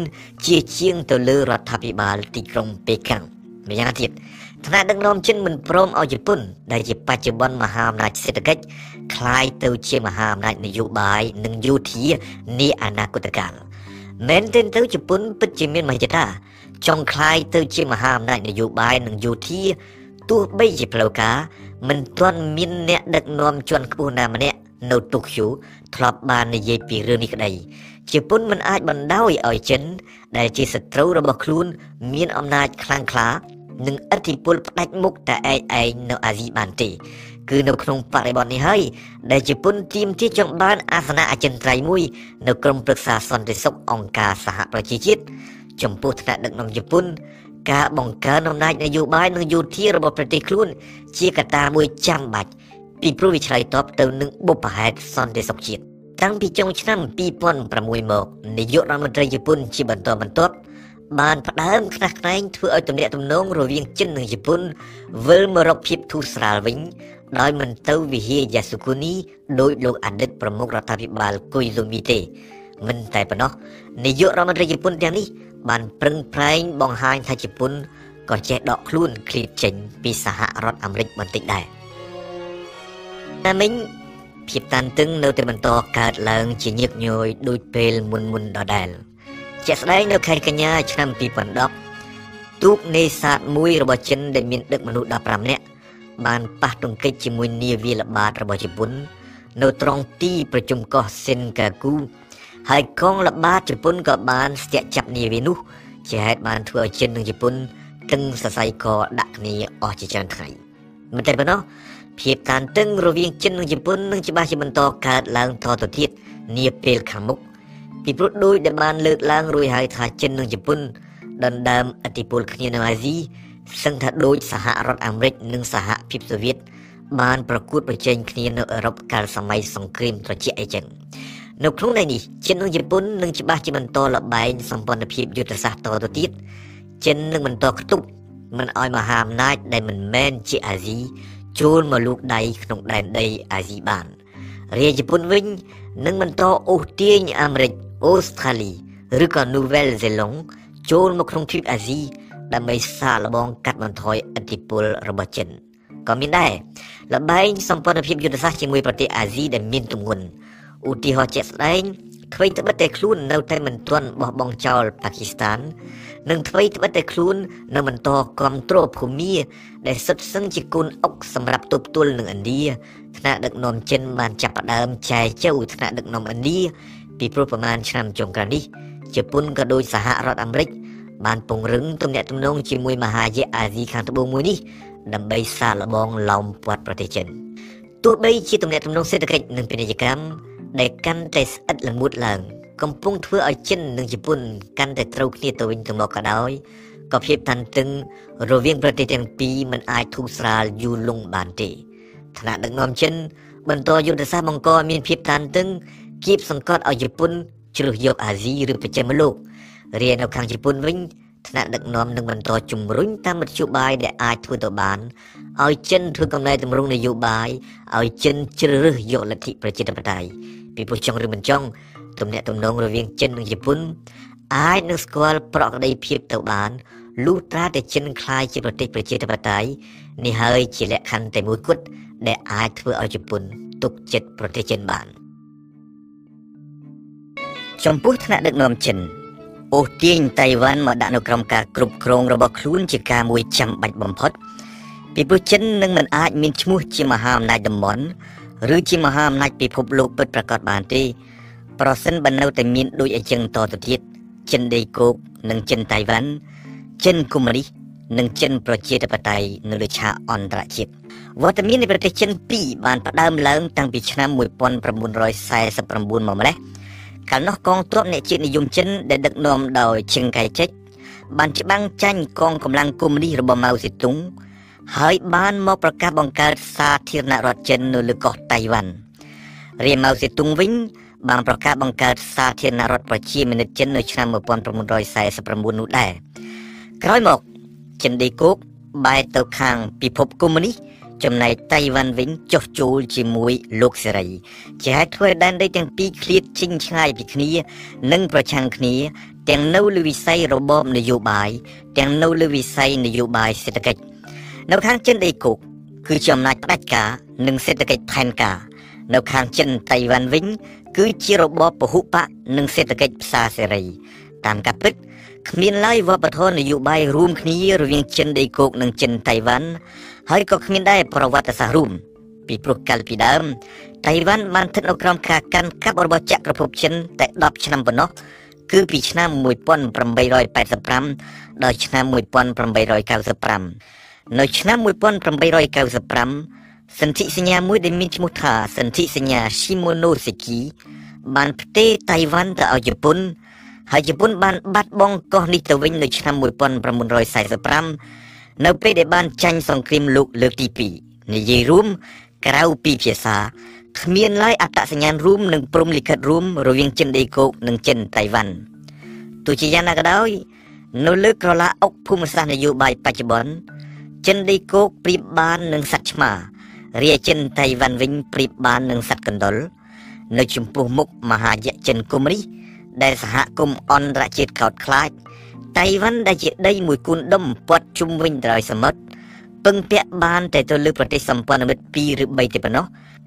ជាជាងទៅលើរដ្ឋាភិបាលទីក្រុងប៉េកាំងម្យ៉ាងទៀតថ្នាក់ដឹកនាំចិនមិនព្រមឲ្យជប៉ុនដែលជាបច្ចុប្បន្នមហាអំណាចសេដ្ឋកិច្ចคล้ายទៅជាមហាអំណាចនយោបាយនិងយោធានាអនាគតកាលមែនទែនទៅជប៉ុនពិតជាមានមហិច្ឆតា ចង់คล้ายទៅជាមហាអំណាចនយោបាយនិងយោធាទោះបីជាផ្លូវការមិនទាន់មានអ្នកដឹកនាំជាន់ខ្ពស់ណាម្នាក់នៅតូក្យូធ្លាប់បាននិយាយពីរឿងនេះក្តីជប៉ុនមិនអាចបណ្ដោយឲ្យចិន ដែលជាសត្រូវរបស់ខ្លួន មានអំណាចខ្លាំងក្លានិងឥទ្ធិពលផ្ដាច់មុខតែឯងឯងនៅអាស៊ីបានទេគឺនៅក្នុងបរិបទនេះហើយដែលជប៉ុនទាមទារចង់បានអាសនៈអចិន្ត្រៃយ៍មួយនៅក្រុមប្រឹក្សាសន្តិសុខអង្គការសហប្រជាជាតិ ចំពោះថ្នាក់ដឹកនាំជប៉ុនការបង្កើនអំណាចនយោបាយនិងយោធារបស់ប្រទេសខ្លួន ជាកត្តាមួយចាំបាច់ពីព្រោះវាឆ្លើយតបទៅនឹងបុព្វហេតុសន្តិសុខជាតិតាំងពីចុងឆ្នាំ2006មកនាយករដ្ឋមន្ត្រីជប៉ុនជាបន្តបន្ទាប់បានផ្ដើមខ្នះខ្នែងធ្វើឲ្យទំនាក់ទំនងរវាងចិននិងជប៉ុនវិលមករកភាពធូរស្រាលវិញដោយមិនទៅវិហារយ៉ាស៊ូគូនីដោយលោកអតីតប្រមុខរដ្ឋាភិបាលគុយស៊ូមីទេមិនតែប៉ុណ្ណោះនាយករដ្ឋមន្ត្រីជប៉ុនទាំងនេះ បានប្រឹងប្រែងបង្ហាញថាជប៉ុនក៏ចេះដកខ្លួនឃ្លាតចេញពីសហរដ្ឋអាមេរិកបន្តិចដែរតែមិញភាពតានតឹងនៅតែបន្តកើតឡើងជាញឹកញយដូចពេលមុនមុនដដែលជាក់ស្ដែងនៅខែកញ្ញាឆ្នាំ2010ទូកនេសាទមួយរបស់ចិនដែលមានដឹកមនុស្ស15នាក់បានប៉ះទង្គិចជាមួយនាវាល្បាតរបស់ជប៉ុននៅត្រង់ទីប្រជុំកោះសិនកាគូ ហើយកងល្បាតជប៉ុនក៏បានស្ទាក់ចាប់នាវានោះជាហេតុបានធ្វើឲ្យចិននិងជប៉ុនតឹងសរសៃកដាក់គ្នាអស់ជាច្រើនថ្ងៃមិនតែប៉ុណ្ណោះភាពតានតឹងរវាងចិននិងជប៉ុននឹងច្បាស់ជាបន្តកើតឡើងតទៅទៀតនាពេលខាងមុខពីព្រោះដោយដែលបានលើកឡើងរួចហើយថាចិននិងជប៉ុនដណ្ដើមអធិបុលគ្នានៅអាស៊ីសឹងថាដូចសហរដ្ឋអាមេរិកនិងសហភាពសូវៀតបានប្រកួតប្រជែងគ្នានៅអឺរ៉ុបកាលសម័យសង្គ្រាមត្រជាក់អីចឹង នៅក្នុងន័យនេះចិននិងជប៉ុននឹងច្បាស់ជាបន្តលបែងសម្ព័ន្ធភាពយុទ្ធសាស្ត្រតទៅទៀតចិននឹងបន្តខ្ទប់មិនឲ្យមហាអំណាចដែលមិនមែនជាអាស៊ីចូលមកលូកដៃក្នុងដែនដីអាស៊ីបានរាជជប៉ុនវិញនឹងបន្តអូសទាញអាមេរិកអូស្ត្រាលីឬក៏នូវែលហ្សេឡុងចូលមកក្នុងទ្វីបអាស៊ីដើម្បីសាកល្បងកាត់បន្ថយឥទ្ធិពលរបស់ចិនក៏មានដែរលបែងសម្ព័ន្ធភាពយុទ្ធសាស្ត្រជាមួយប្រទេសអាស៊ីដែលមានទម្ងន់ ឧទាហរណ៍ជាក់ស្ដែងអ្វីត្បិតតែខ្លួននៅតែមិនទាន់បោះបង់ចោលប៉ាគីស្ថាននិងអ្វីត្បិតតែខ្លួននៅបន្តគ្រប់គ្រងភូមិដែលសុទ្ធសឹងជាគុណអុកសម្រាប់ទប់ទល់នឹងឥណ្ឌាថ្នាក់ដឹកនាំចិនបានចាប់ផ្ដើមចែកចៅថ្នាក់ដឹកនាំឥណ្ឌាពីព្រោះប្រមាណឆ្នាំចុងក្រោយនេះជប៉ុនក៏ដូចសហរដ្ឋអាមេរិកបានពង្រឹងទំនាក់ទំនងជាមួយមហាយៈអាស៊ីខាងត្បូងមួយនេះដើម្បីសាកល្បងឡោមព័ទ្ធប្រទេសចិនទោះបីជាទំនាក់ទំនងសេដ្ឋកិច្ចនិងពាណិជ្ជកម្ម ដែលកាន់តែស្អិតល្មួតឡើង កំពុងធ្វើឲ្យចិននិងជប៉ុនកាន់តែត្រូវគ្នាទៅវិញទៅមកក៏ដោយក៏ភាពតានតឹងរវាងប្រទេសទាំងពីរមិនអាចធូរស្រាលយូរលង់បានទេថ្នាក់ដឹកនាំចិន បន្តយុទ្ធសាស្ត្របង្កមានភាពតានតឹងគៀបសង្កត់ឲ្យជប៉ុនជ្រើសយកអាស៊ីឬប្រចាំលោករានៅខាងជប៉ុនវិញ ថ្នាក់ដឹកនាំនឹងបន្តជំរុញតាមមធ្យោបាយដែលអាចធ្វើទៅបានឲ្យចិនធ្វើកំណែតម្រង់នយោបាយឲ្យចិនជ្រើសរើសយកលទ្ធិប្រជាធិបតេយ្យពីព្រោះចង់ឬមិនចង់ទំនាក់ទំនងរវាងចិននិងជប៉ុនអាចនឹងស្គាល់ប្រក្រតីភាពទៅបានលុះត្រាតែចិនคล้ายជាប្រទេសប្រជាធិបតេយ្យនេះហើយជាលក្ខខណ្ឌតែមួយគត់ដែលអាចធ្វើឲ្យជប៉ុនទុកចិត្តប្រទេសចិនបានចំពោះថ្នាក់ដឹកនាំចិន អូសទាញតៃវ៉ាន់មកដាក់នៅក្រោមការគ្រប់គ្រងរបស់ខ្លួនជាការមួយចាំបាច់បំផុត ពីព្រោះចិននឹងមិនអាចមានឈ្មោះជាមហាអំណាចតំបន់ឬជាមហាអំណាចពិភពលោកពិតប្រាកដបានទេប្រសិនបើនៅតែមានដូចអញ្ចឹងតទៅទៀតចិនដេកូកនិងចិនតៃវ៉ាន់ចិនកុម្មុយនីសនិងចិនប្រជាធិបតេយ្យនៅលើឆាកអន្តរជាតិវត្តមាននៃប្រទេសចិន2បានផ្ដើមឡើងតាំងពីឆ្នាំ1949មកម្លេះ កាលនោះកងទ័ពអ្នកជាតិនិយមចិនដែលដឹកនាំដោយឈិងកៃចិចបានច្បាំងចាញ់កងកម្លាំងកុម្មុយនីសរបស់ម៉ៅសេទុងហើយបានមកប្រកាសបង្កើតសាធារណរដ្ឋចិននៅលើកោះតៃវ៉ាន់រាម៉ៅសេទុងវិញបានប្រកាសបង្កើតសាធារណរដ្ឋប្រជាមានិតចិននៅឆ្នាំ1949នោះដែរក្រោយមកចិនដេកូកបែរទៅខាងពិភពកុម្មុយនីស ចំណែកតៃវ៉ាន់វិញចុះចូលជាមួយលោកសេរីជាហេតុធ្វើឲ្យដែនដីទាំងពីរឃ្លាតជិញឆ្ងាយពីគ្នា និងប្រឆាំងគ្នាទាំងនៅលើវិស័យរបបនយោបាយទាំងនៅលើវិស័យនយោបាយសេដ្ឋកិច្ចនៅខាងចិនដីគោកគឺជាអំណាចផ្ដាច់ការនិងសេដ្ឋកិច្ចផែនការនៅខាងចិនតៃវ៉ាន់វិញ គឺជារបបពហុបកនិងសេដ្ឋកិច្ចផ្សារសេរី តាមការពិតគ្មានឡើយវប្បធម៌នយោបាយរួមគ្នារវាងចិនដីគោកនិងចិនតៃវ៉ាន់ ហើយក៏គ្មានដែរប្រវត្តិសាស្ត្ររួមពីព្រោះកាលពីដើមតៃវ៉ាន់បានស្ថិតនៅក្រោមការកាន់កាប់របស់ចក្រភពចិនតែ10ឆ្នាំប៉ុណ្ណោះគឺពីឆ្នាំ1885ដល់ឆ្នាំ1895នៅឆ្នាំ1895សន្ធិសញ្ញាមួយដែលមានឈ្មោះថាសន្ធិសញ្ញា Shimonoseki បានផ្ទេរតៃវ៉ាន់ទៅឲ្យជប៉ុនហើយជប៉ុនបានបាត់បង់កោះនេះទៅវិញនៅឆ្នាំ1945 នៅពេលដែលបានចាញ់សង្គ្រាមលោកលើកទី2និយាយរួមក្រៅពីភាសាគ្មានឡើយអត្តសញ្ញាណរួមនិងព្រំលិខិតរួមរវាងចិនដីគោកនិងចិនតៃវ៉ាន់ទោះជាយ៉ាងណាក៏ដោយនៅលើក្រឡាអុកភូមិសាស្ត្រនយោបាយបច្ចុប្បន្នចិនដីគោកប្រៀបបាននឹងសត្វឆ្មារាចិនតៃវ៉ាន់វិញប្រៀបបាននឹងសត្វកណ្ដុរនៅចំពោះមុខមហាយៈចិនកុម្មុយនីសដែលសហគមន៍អន្តរជាតិកោតខ្លាច តៃវ៉ាន់ដែលជាដីមួយគូនដុំព័ទ្ធជុំវិញដោយសមុទ្រពឹងពាក់បានតែទៅលើប្រទេសសម្ព័ន្ធមិត្ត2ឬ3ទេប៉ុណ្ណោះ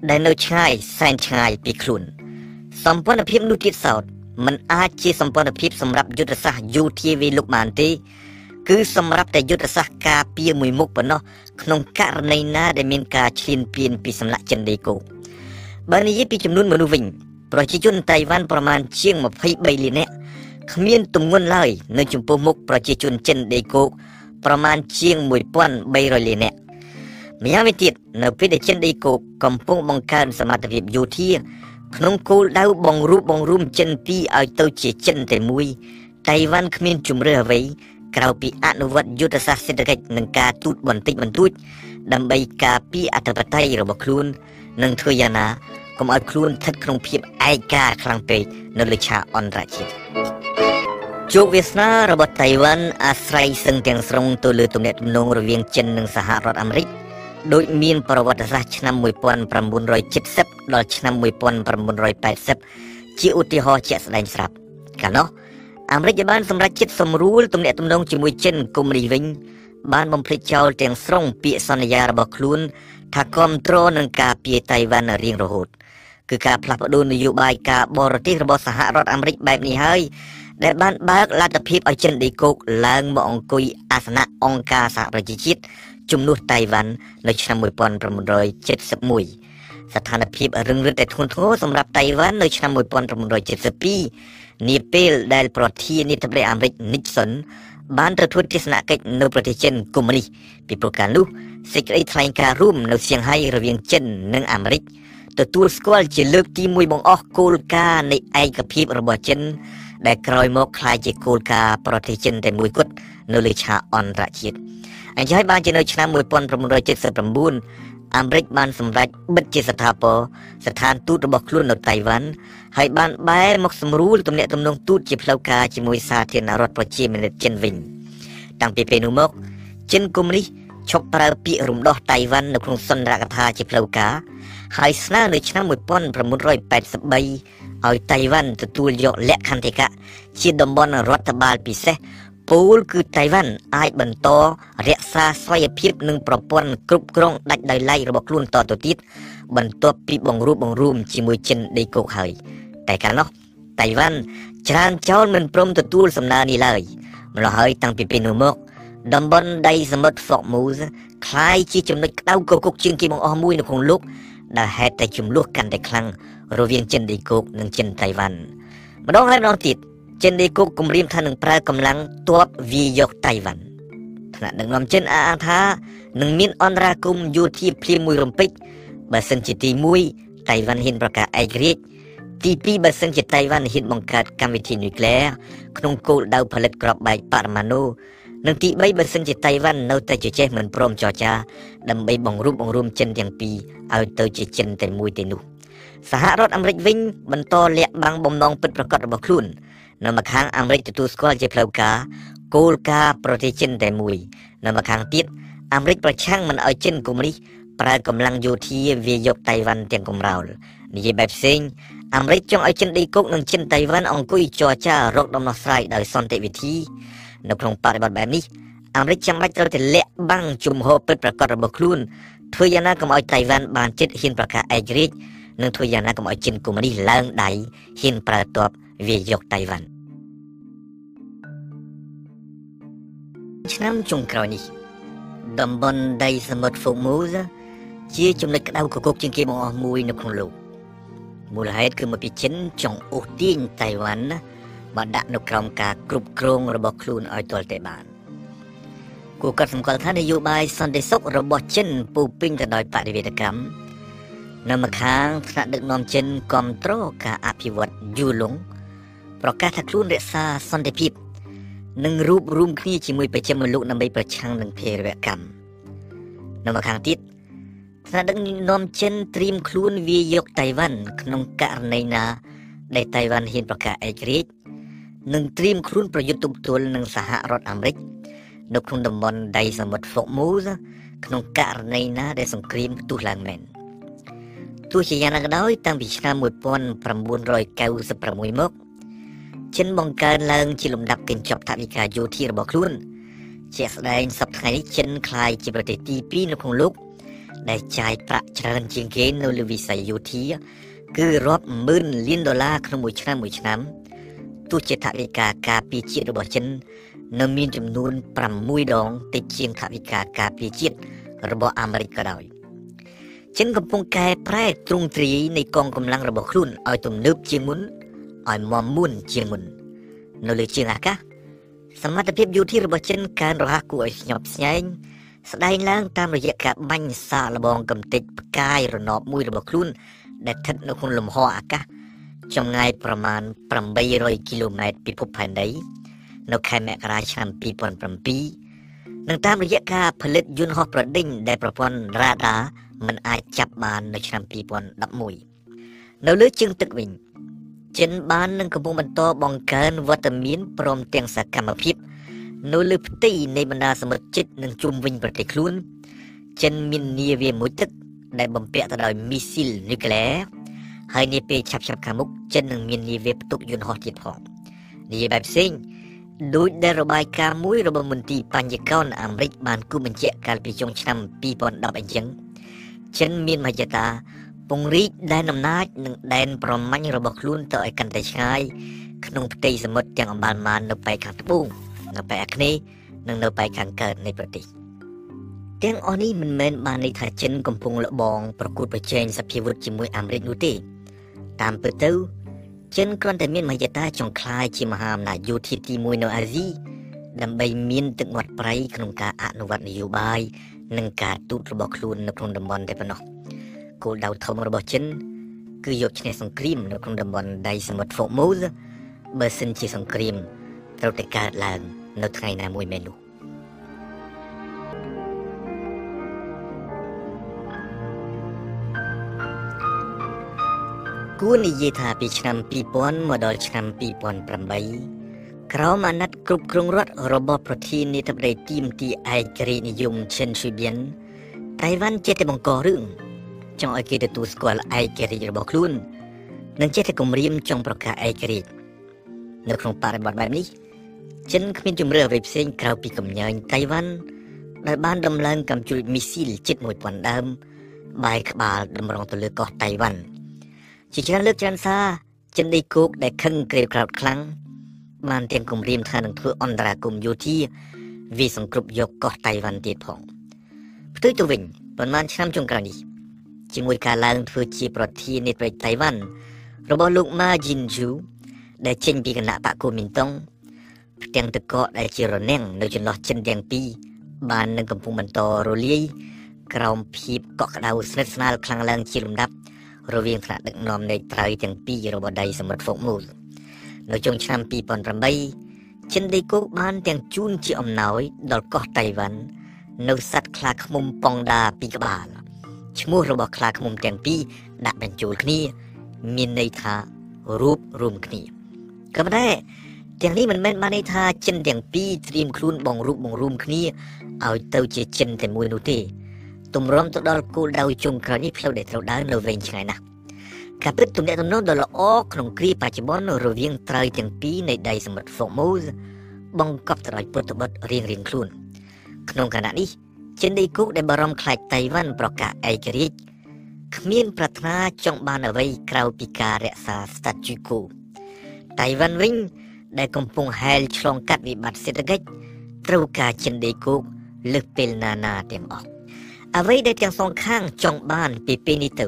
ដែលនៅឆ្ងាយសែនឆ្ងាយពីខ្លួនសម្ព័ន្ធភាពនោះទៀតសោតมันអាចជាសម្ព័ន្ធភាពសម្រាប់យុទ្ធសាស្ត្រយោធាវេលុកបានទេគឺសម្រាប់តែយុទ្ធសាស្ត្រការពារមួយមុខប៉ុណ្ណោះក្នុងករណីណាដែលមានការឈ្លានពានពីសំណាក់ចិនដីគោបើនិយាយពីចំនួនមនុស្សវិញប្រជាជនតៃវ៉ាន់ប្រមាណជាង23លាននាក់ គ្មានទម្ងន់ឡើយនៅចំពោះមុខប្រជាជនចិនដេកូកប្រមាណជាង1300លាននាក់ម្យ៉ាងវិញទៀតនៅពេលដែលចិនដេកូកកំពុងបង្កើនសមត្ថភាពយោធា ក្នុងគោលដៅបង្រួបបង្រួមចិនពីរឲ្យទៅជាចិនតែមួយតៃវ៉ាន់គ្មានជំរឿអ្វីក្រៅពីអនុវត្តយុទ្ធសាស្ត្រសេដ្ឋកិច្ចនិងការទូតបន្តិចបន្តួចដើម្បីការពារអធិបតេយ្យរបស់ខ្លួន និងធ្វើយ៉ាងណា កុំឲ្យខ្លួនស្ថិតក្នុងភាពឯកាខ្លាំងពេកនៅលើឆាកអន្តរជាតិជោគវាសនារបស់តៃវ៉ាន់អាស្រ័យសឹងទាំងស្រុងទៅលើទំនាក់ទំនងរវាងចិននិងសហរដ្ឋអាមេរិកដោយមានប្រវត្តិសាស្ត្រឆ្នាំ1970ដល់ឆ្នាំ1980ជាឧទាហរណ៍ជាក់ស្ដែងស្រាប់កាលនោះអាមេរិកបានសម្រេចចិត្តសម្រួលទំនាក់ទំនងជាមួយចិនកុម្មុយនីវិញបានបំភ្លេចចោលទាំងស្រុងពាក្យសន្យារបស់ខ្លួន ថាគ្រប់គ្រងនឹងការពារតៃវ៉ាន់រៀងរហូតគឺការផ្លាស់ប្ដូរនយោបាយការបរទេសរបស់សហរដ្ឋអាមេរិកបែបនេះហើយដែលបានបើកលទ្ធភាពឲ្យចិនដីគោកឡើងមកអង្គុយអាសនៈអង្គការសហប្រជាជាតិជំនួសតៃវ៉ាន់នៅឆ្នាំ1971ស្ថានភាពរឹងរឹតតែធ្ងន់ធ្ងរសម្រាប់តៃវ៉ាន់នៅឆ្នាំ1972នាពេលដែលប្រធានាធិបតីអាមេរិក Nixon បានទៅធ្វើទស្សនកិច្ចនៅប្រទេសចិនកុម្មុយនីសពីប្រការនោះ សេចក្តីថ្លែងការណ៍រួមនៅសៀងហៃរវាងចិននិងអាមេរិកទទួលស្គាល់ជាលើកទី1បង្អស់គោលការណ៍នៃឯកភាពរបស់ចិន ដែលក្រោយមកក្លាយជាគោលការណ៍ប្រទេសចិនតែមួយគត់នៅលើឆាកអន្តរជាតិអញ្ចឹងហើយបានជានៅឆ្នាំ1979អាមេរិកបានសម្រេចបិទជាស្ថាពរស្ថានទូតរបស់ខ្លួននៅតៃវ៉ាន់ហើយបានបែរមកសម្រួលទំនាក់ទំនងទូតជាផ្លូវការជាមួយសាធារណរដ្ឋប្រជាមានិតចិនវិញ តាំងពីពេលនោះមកចិនកុម្មុយនីស ឈប់ប្រើពាក្យរំដោះតៃវ៉ាន់នៅក្នុងសន្និរដ្ឋកថាជាផ្លូវការហើយស្នើនៅឆ្នាំ1983ឲ្យតៃវ៉ាន់ទទួលយកលក្ខន្តិកៈជាតំបន់រដ្ឋបាលពិសេសពូលគឺតៃវ៉ាន់អាចបន្តរក្សាស្វ័យភាពនិងប្រព័ន្ធគ្រប់គ្រងដាច់ដោយឡែករបស់ខ្លួនតទៅទៀតបន្ទាប់ពីបង្រួបបង្រួមជាមួយចិនដីគោកហើយ តែកាលនោះតៃវ៉ាន់ច្រើនចោលមិនព្រមទទួលសំណើនេះឡើយម្ល៉េះហើយតាំងពីពេលនោះមក តំបន់ដីសមុទ្រ Formuz คล้ายជាចំណុចក្តៅគគុកជាងគេបង្អស់មួយនៅក្នុងលោកដែលហេតុតែចំនួនកាន់តែខ្លាំងរវាងចិនដីគោកនិងចិនតៃវ៉ាន់ម្ដងហើយម្ដងទៀតចិនដីគោកគម្រាមថានឹងប្រើកម្លាំងទ័ពវាយកតៃវ៉ាន់ថ្នាក់ដឹកនាំចិនអះអាងថានឹងមានអន្តរាគមយោធាភ្លាមមួយរំពេចបើសិនជាទី1តៃវ៉ាន់ហ៊ានប្រកាសឯករាជ្យទី2បើសិនជាតៃវ៉ាន់ហ៊ានបង្កើតកម្មវិធីនុយក្លេអ៊ែរក្នុងគោលដៅផលិតគ្រាប់បែកបរមាណូ និងទី3បើសិនជាតៃវ៉ាន់នៅតែជជែកមិនព្រមចរចាដើម្បីបង្រួបបង្រួមចិនទាំងពីរឲ្យទៅជាចិនតែមួយទេនោះសហរដ្ឋអាមេរិកវិញបន្តលាក់បាំងបំណងពិតប្រាកដរបស់ខ្លួននៅម្ខាងអាមេរិកទទួលស្គាល់ជាផ្លូវការគោលការណ៍ប្រទេសចិនតែមួយនៅម្ខាងទៀតអាមេរិកប្រឆាំងមិនឲ្យចិនកុម្មុយនីសប្រើកម្លាំងយោធាវាយកតៃវ៉ាន់ទាំងកំរោលនិយាយបែបផ្សេងអាមេរិកចង់ឲ្យចិនដីគោកនិងចិនតៃវ៉ាន់អង្គុយចរចារកដំណោះស្រាយដោយសន្តិវិធី នៅក្នុងបរិបទបែបនេះអាមេរិកចាំបាច់ត្រូវតែលាក់បាំងជំហរពិតប្រាកដរបស់ខ្លួនធ្វើយ៉ាងណាកុំឲ្យតៃវ៉ាន់បានចិត្តហ៊ានប្រកាសឯករាជ្យនិងធ្វើយ៉ាងណាកុំឲ្យចិនកុម្មុយនីសឡើងដៃហ៊ានប្រើទ័ពវាយកតៃវ៉ាន់ឆ្នាំចុងក្រោយនេះតំបន់ដីសមុទ្រហ្វូមូសជាចំណុចក្តៅគគុកជាងគេបង្អស់មួយនៅក្នុងលោកមូលហេតុគឺមកពីចិនចង់អូសទាញតៃវ៉ាន់ បើដាក់នៅក្រោមការគ្រប់គ្រងរបស់ខ្លួនឲ្យទាល់តែបានគួរកាត់សម្គាល់ថានយោបាយសន្តិសុខរបស់ចិនពូពេញទៅដោយបរិវេណកម្មនៅម្ខាងថ្នាក់ដឹកនាំចិនគ្រប់គ្រងការអភិវឌ្ឍយូឡុងប្រកាសថាខ្លួនរក្សាសន្តិភាពនិងរួបរวมគ្នាជាមួយប្រជាជនលោកដើម្បីប្រឆាំងនឹងភេរវកម្មនៅម្ខាងទៀតថ្នាក់ដឹកនាំចិនត្រៀមខ្លួនវាយកតៃវ៉ាន់ក្នុងករណីណាដែលតៃវ៉ាន់ហ៊ានប្រកាសឯករាជ្យ និងត្រៀមខ្លួនប្រយុទ្ធទប់ទល់នឹងសហរដ្ឋអាមេរិកនៅក្នុងតំបន់ដៃសមុទ្រ Formuz ក្នុងករណីណាដែលសង្គ្រាមផ្ទុះឡើងមែនទោះជាយ៉ាងណាក៏ដោយតាំងពីឆ្នាំ1996មកចិនបង្កើនឡើងជាលំដាប់កញ្ចប់ថវិកាយោធារបស់ខ្លួន ជាក់ស្ដែងសប្តាហ៍នេះចិនក្លាយជាប្រទេសទី2នៅក្នុងលោកដែលចាយប្រាក់ច្រើនជាងគេនៅលើវិស័យយោធា គឺរាប់ម៉ឺនលានដុល្លារក្នុងមួយឆ្នាំមួយឆ្នាំ ទោះជាថវិកាការពារជាតិរបស់ចិន នៅមានចំនួន6ដងតិចជាងថវិកាការពារជាតិរបស់អាមេរិកក៏ដោយចិនកំពុងកែប្រែទ្រង់ទ្រាយនៃកងកម្លាំងរបស់ខ្លួនឲ្យទំនើបជាងមុនឲ្យមមមុនជាងមុន នៅលើជើងអាកាសសមត្ថភាពយោធារបស់ចិនកើនរហ័សគួរឲ្យស្ញប់ស្ញែងស្ដែងឡើងតាមរយៈការបាញ់សាកល្បងកំទេចផ្កាយរណបមួយរបស់ខ្លួនដែលស្ថិតនៅក្នុងលំហអាកាស ចម្ងាយប្រមាណ800គីឡូម៉ែត្រពីភពផែនដី នៅខែមករាឆ្នាំ2007និងតាមរយៈការផលិតយន្តហោះប្រដេញដែលប្រព័ន្ធរ៉ាដាមិនអាចចាប់បាននៅឆ្នាំ2011នៅលើជើងទឹកវិញចិនបាននឹងកំពុងបន្តបង្កើនវត្តមានព្រមទាំងសកម្មភាពនៅលើផ្ទៃនៃបណ្ដាសមុទ្រជិតនិងជុំវិញប្រទេសខ្លួនចិនមាននាវាមួយទឹកដែលបំពាក់ទៅដោយមីស៊ីលនុយក្លេអ៊ែរ ហើយនាពេលឆាប់ឆាប់ខាងមុខចិននឹងមាននាវាផ្ទុកយន្តហោះទៀតផងនិយាយបែបផ្សេងដោយដែលរបាយការណ៍មួយរបស់មន្ទីរបញ្ញកោណអាមេរិកបានគូបញ្ជាក់កាលពីចុងឆ្នាំ2010អញ្ចឹងចិនមានមហិច្ឆតាពង្រីកដែនអំណាចនិងដែនប្រមាញ់របស់ខ្លួនទៅឲ្យកាន់តែឆ្ងាយក្នុងផ្ទៃសមុទ្រទាំងអម្បាលម៉ាននៅប៉ែកខាងត្បូងនៅប៉ែកអាគ្នេយ៍និងនៅប៉ែកខាងកើតនៃប្រទេសទាំងអស់នេះមិនមែនបានន័យថាចិនកំពុងលបងប្រកួតប្រជែងសភាវុធជាមួយអាមេរិកនោះទេ តាមពិតទៅចិនគ្រាន់តែមានមហិច្ឆតាចង់ក្លាយជាមហាអំណាចយោធាទី1នៅអាស៊ីដើម្បីមានទឹកមាត់ប្រៃក្នុងការអនុវត្តនយោបាយនិងការទូតរបស់ខ្លួននៅក្នុងតំបន់តែប៉ុណ្ណោះគោលដៅធំរបស់ចិន គឺយកឈ្នះសង្គ្រាមនៅក្នុងតំបន់ដៃសមុទ្រហ្វូម៉ូសបើសិនជាសង្គ្រាមត្រូវតែកើតឡើងនៅថ្ងៃណាមួយមែននោះ គួរនិយាយថាពីឆ្នាំ2000មកដល់ឆ្នាំ2008ក្រមអាណត្តិគ្រប់គ្រងរដ្ឋរបស់ប្រធានាធិបតីទីមទីឯករាជ្យនិយមឈិនស៊ុយបៀនតៃវ៉ាន់ចេះតែបង្ករឿងចង់ឲ្យគេទទួលស្គាល់ឯករាជ្យរបស់ខ្លួននិងចេះតែគម្រាមចង់ប្រកាសឯករាជ្យនៅក្នុងបរិបទបែបនេះចិនគ្មានជំរឿអ្វីផ្សេងក្រៅពីកំញើញតៃវ៉ាន់ដែលបានដំឡើងកំជួចមីស៊ីលជិត1000ដើមបែរក្បាលតម្រង់ទៅលើកោះតៃវ៉ាន់ ជាច្រើនលើកច្រើនសារចិនដីគោកដែលខឹងក្រេបក្រោតខ្លាំងបានទាំងគម្រាមថានឹងធ្វើអន្តរាគមយោធាវាសង្គ្រប់យកកោះតៃវ៉ាន់ទៀតផងផ្ទុយទៅវិញប៉ុន្មានឆ្នាំចុងក្រោយនេះជាមួយការឡើងធ្វើជាប្រធានាធិបតីតៃវ៉ាន់របស់លោកម៉ាជីនជូដែលចេញពីគណៈបកគូមីនតុងផ្ទាំងទឹកកកដែលជារនាំងនៅចន្លោះចិនទាំងពីរបាននឹងកំពុងបន្តរលាយក្រោមភាពកក់ក្ដៅស្និទ្ធស្នាលខ្លាំងឡើងជាលំដាប់ រវាងថ្នាក់ដឹកនាំនៃត្រូវទាំងពីររបស់ដៃសមុទ្រហ្វុកមូលនៅចុងឆ្នាំ2008ចិនដីគោកបានទាំងជូនជាអំណោយដល់កោះតៃវ៉ាន់នៅសัตว์ខ្លាឃ្មុំប៉ងដាពីរក្បាលឈ្មោះរបស់ខ្លាឃ្មុំទាំងពីរដាក់បញ្ចូលគ្នា មានន័យថារូបរួមគ្នាក៏ប៉ុន្តែទាំងនេះមិនមែនបានន័យថាចិនទាំងពីរត្រៀមខ្លួនបងរូបបងរួមគ្នាឲ្យទៅជាចិនតែមួយនោះទេ ទម្រាំទៅដល់គោលដៅចុងក្រោយនេះផ្លូវដែលត្រូវដើរនៅវែងឆ្ងាយណាស់ការពិតទំនាក់ទំនងដ៏ល្អក្នុងគ្រាបច្ចុប្បន្នរវាងត្រូវទាំងពីរនៃដៃសមុទ្រ Formose បង្កប់ទៅដោយពុទ្ធបុត្ររៀងរៀងខ្លួនក្នុងខណៈនេះចិនដីគោកដែលបារម្ភខ្លាចតៃវ៉ាន់ប្រកាសឯករាជ្យគ្មានប្រាថ្នាចង់បានអ្វីក្រៅពីការរក្សា statu quo តៃវ៉ាន់វិញ ដែលកំពុងហែលឆ្លងកាត់វិបត្តិសេដ្ឋកិច្ចត្រូវការចិនដីគោកលើសពេលណាណាទាំងអស់ អ្វីដែលទាំងសងខាងចង់បានពីពេលនេះទៅ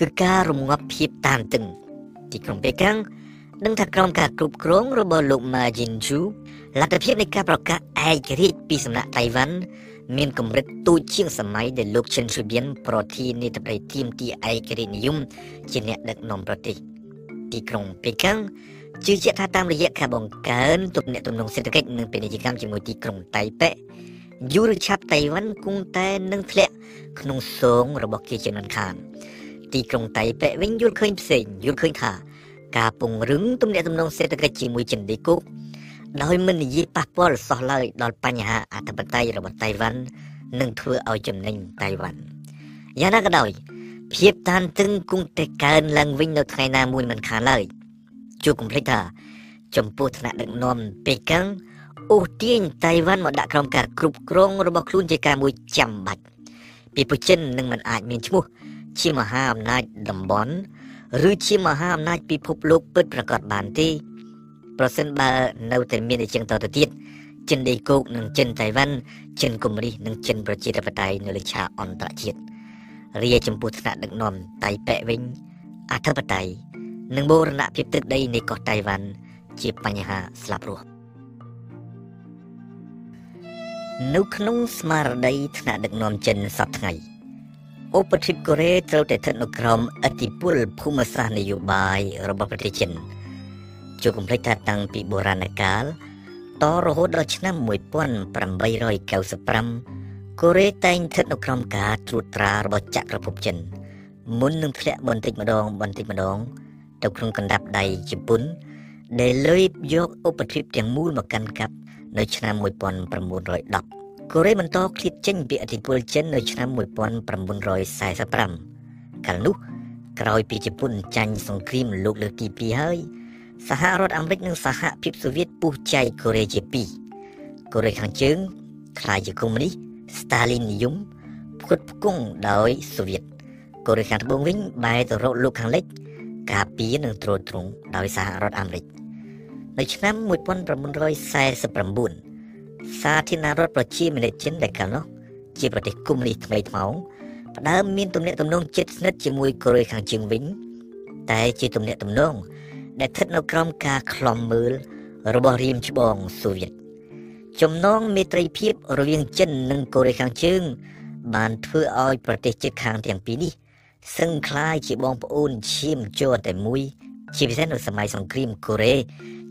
គឺការរងាប់ភាពតានតឹងទីក្រុងប៉េកាំងនឹងថាក្រោមការគ្រប់គ្រងរបស់លោក Ma Ying-jeou លទ្ធភាពនៃការប្រកាសឯករាជ្យពីសំណាក់តៃវ៉ាន់មានកម្រិតទូចជាងសម័យដែលលោកឈិនស៊ូបៀនប្រធានាធិបតីទីមទីឯករាជ្យនិយមជាអ្នកដឹកនាំប្រទេសទីក្រុងប៉េកាំងជឿជាក់ថាតាមរយៈការបង្កើនទំនាក់ទំនងសេដ្ឋកិច្ចនិងពាណិជ្ជកម្មជាមួយទីក្រុងតៃប៉េ យូរឆាប់តៃវ៉ាន់គង់តែនឹងធ្លាក់ក្នុងសងរបស់គេជាមិនខាន ទីក្រុងតៃប៉េវិញយល់ឃើញផ្សេងយល់ឃើញថា ការពង្រឹងទំនាក់ទំនងសេដ្ឋកិច្ចជាមួយចិនដីគោកដោយមិននិយាយប៉ះពាល់សោះឡើយដល់បញ្ហាអធិបតេយ្យរបស់តៃវ៉ាន់នឹងធ្វើឲ្យចំណេញតៃវ៉ាន់យ៉ាងណាក៏ដោយភាពតានតឹងគង់តែកើនឡើងវិញនៅថ្ងៃណាមួយមិនខានឡើយជួបកុំភ្លេចថា ចំពោះថ្នាក់ដឹកនាំប៉េកាំង អូសទាញតៃវ៉ាន់មកដាក់ក្រោមការគ្រប់គ្រងរបស់ខ្លួនជាការមួយចាំបាច់ពីប្រចិននឹងមិនអាចមានឈ្មោះជាមហាអំណាចតំបន់ឬជាមហាអំណាចពិភពលោកពិតប្រាកដបានទេប្រសិនបើនៅតែមានអញ្ចឹងតទៅទៀតចិនដីគោកនិងចិនតៃវ៉ាន់ចិនកុម្មុយនីសនិងចិនប្រជាធិបតេយ្យនៅលើឆាកអន្តរជាតិរាចំពោះថ្នាក់ដឹកនាំតៃប៉ែវិញអធិបតេយ្យនិងបូរណភាពទឹកដីនៃកោះតៃវ៉ាន់ជាបញ្ហាស្លាប់រស់ នៅក្នុងស្មារតីថ្នាក់ដឹកនាំចិនសពថ្ងៃឧបទ្វីបកូរ៉េត្រូវតែស្ថិតនៅក្រោមអធិបុលភូមិសាស្ត្រនយោបាយរបស់ប្រទេសចិនជួបកំភ្លេចថាតាំងពីបុរាណកាលតរហូតដល់ឆ្នាំ1895កូរ៉េតែងស្ថិតនៅក្រោមការត្រួតត្រារបស់ចក្រភពចិន មុននឹងធ្លាក់បន្តិចម្ដងបន្តិចម្ដង ទៅក្នុងកណ្ដាប់ដៃជប៉ុនដែលលើបយកឧបទ្វីបទាំងមូលមកកាន់កាប់ នៅឆ្នាំ1910កូរ៉េបន្តឃ្លាតចេញពីឥទ្ធិពលចិននៅឆ្នាំ1945កាលនោះក្រោយពីជប៉ុនចាញ់សង្គ្រាមលោកលើកទី2ហើយសហរដ្ឋអាមេរិកនិងសហភាពសូវៀតពុះចែកកូរ៉េជាពីរកូរ៉េខាងជើងខ្លាយជាកុម្មុយនីសស្តាលីននិយមផ្គត់ផ្គង់ដោយសូវៀតកូរ៉េខាងត្បូងវិញបែរទៅរកលោកខាងលិច ការពារនិងទ្រទ្រង់ដោយសហរដ្ឋអាមេរិក នៅឆ្នាំ1949សាធារណរដ្ឋប្រជាមានិតចិនដែលកាលនោះជាប្រទេសកុម្មុយនីសថ្មីថ្មោងផ្ដើមមានទំនាក់ទំនងជិតស្និទ្ធជាមួយកូរ៉េខាងជើងវិញតែជាទំនាក់ទំនងដែលស្ថិតនៅក្រោមការខ្លំមើលរបស់រៀមច្បងសូវៀតចំណងមេត្រីភាពរវាងចិននិងកូរ៉េខាងជើងបានធ្វើឲ្យប្រទេសជិតខាងទាំងពីរនេះសឹងคล้ายជាបងប្អូនឈាមជ័រតែមួយជាពិសេសនៅសម័យសង្គ្រាមកូរ៉េ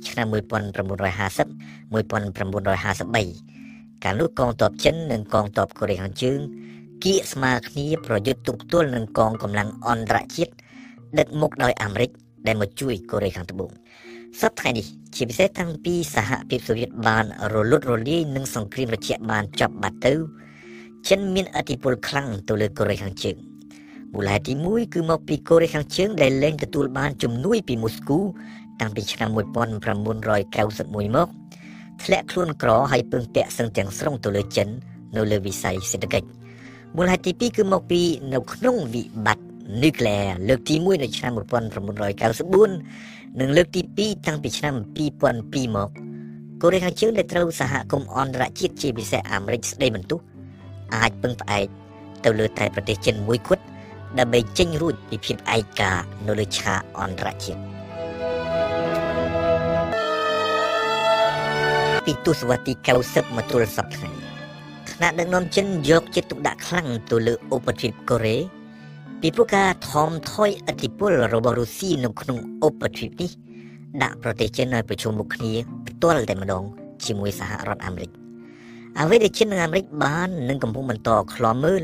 ឆ្នាំ1950 1953កាលនោះកងទ័ពចិននិងកងទ័ពកូរ៉េខាងជើងគៀកស្មើគ្នាប្រយុទ្ធទប់ទល់នឹងកងកម្លាំងអន្តរជាតិដឹកមុខដោយអាមេរិកដែលមកជួយកូរ៉េខាងត្បូងសប្តាហ៍នេះជាពិសេសតាំងពីសហភាពសូវៀតបានរលត់រលាយនិងសង្គ្រាមត្រជាក់បានចប់បាត់ទៅចិនមានអធិបុលខ្លាំងទៅលើកូរ៉េខាងជើងមូលហេតុទី1គឺមកពីកូរ៉េខាងជើងដែលលែងទទួលបានជំនួយពីមូស្គូ តាំងពីឆ្នាំ1991មកធ្លាក់ខ្លួនក្រហើយពឹងពាក់សឹងទាំងស្រុងទៅលើចិននៅលើវិស័យសេដ្ឋកិច្ចមូលហេតុទី2គឺមកពីនៅក្នុងវិបត្តិ nuclear លើកទី1នៅឆ្នាំ1994និងលើកទី2តាំងពីឆ្នាំ2002មកកូរ៉េខាងជើងដែលត្រូវសហគមន៍អន្តរជាតិជាពិសេសអាមេរិកស្ដីបន្ទោសអាចពឹងផ្អែកទៅលើតែប្រទេសចិនមួយគត់ដើម្បីចេញរួចពីភាពឯកានៅលើឆាកអន្តរជាតិ ពីទសវត្សទី90មកទល់សប្តាហ៍ថ្នាក់ដឹកនាំចិនយកចិត្តទុកដាក់ខ្លាំងទៅលើឧបទ្វីបកូរ៉េពីព្រោះការថមថយឥទ្ធិពលរបស់រុស្ស៊ីនៅក្នុងឧបទ្វីបនេះដាក់ប្រទេសចិនឲ្យប្រជុំមុខគ្នាផ្ទាល់តែម្ដងជាមួយសហរដ្ឋអាមេរិកអ្វីដែលចិននិងអាមេរិកបាននឹងកំពុងបន្តខ្លំមើល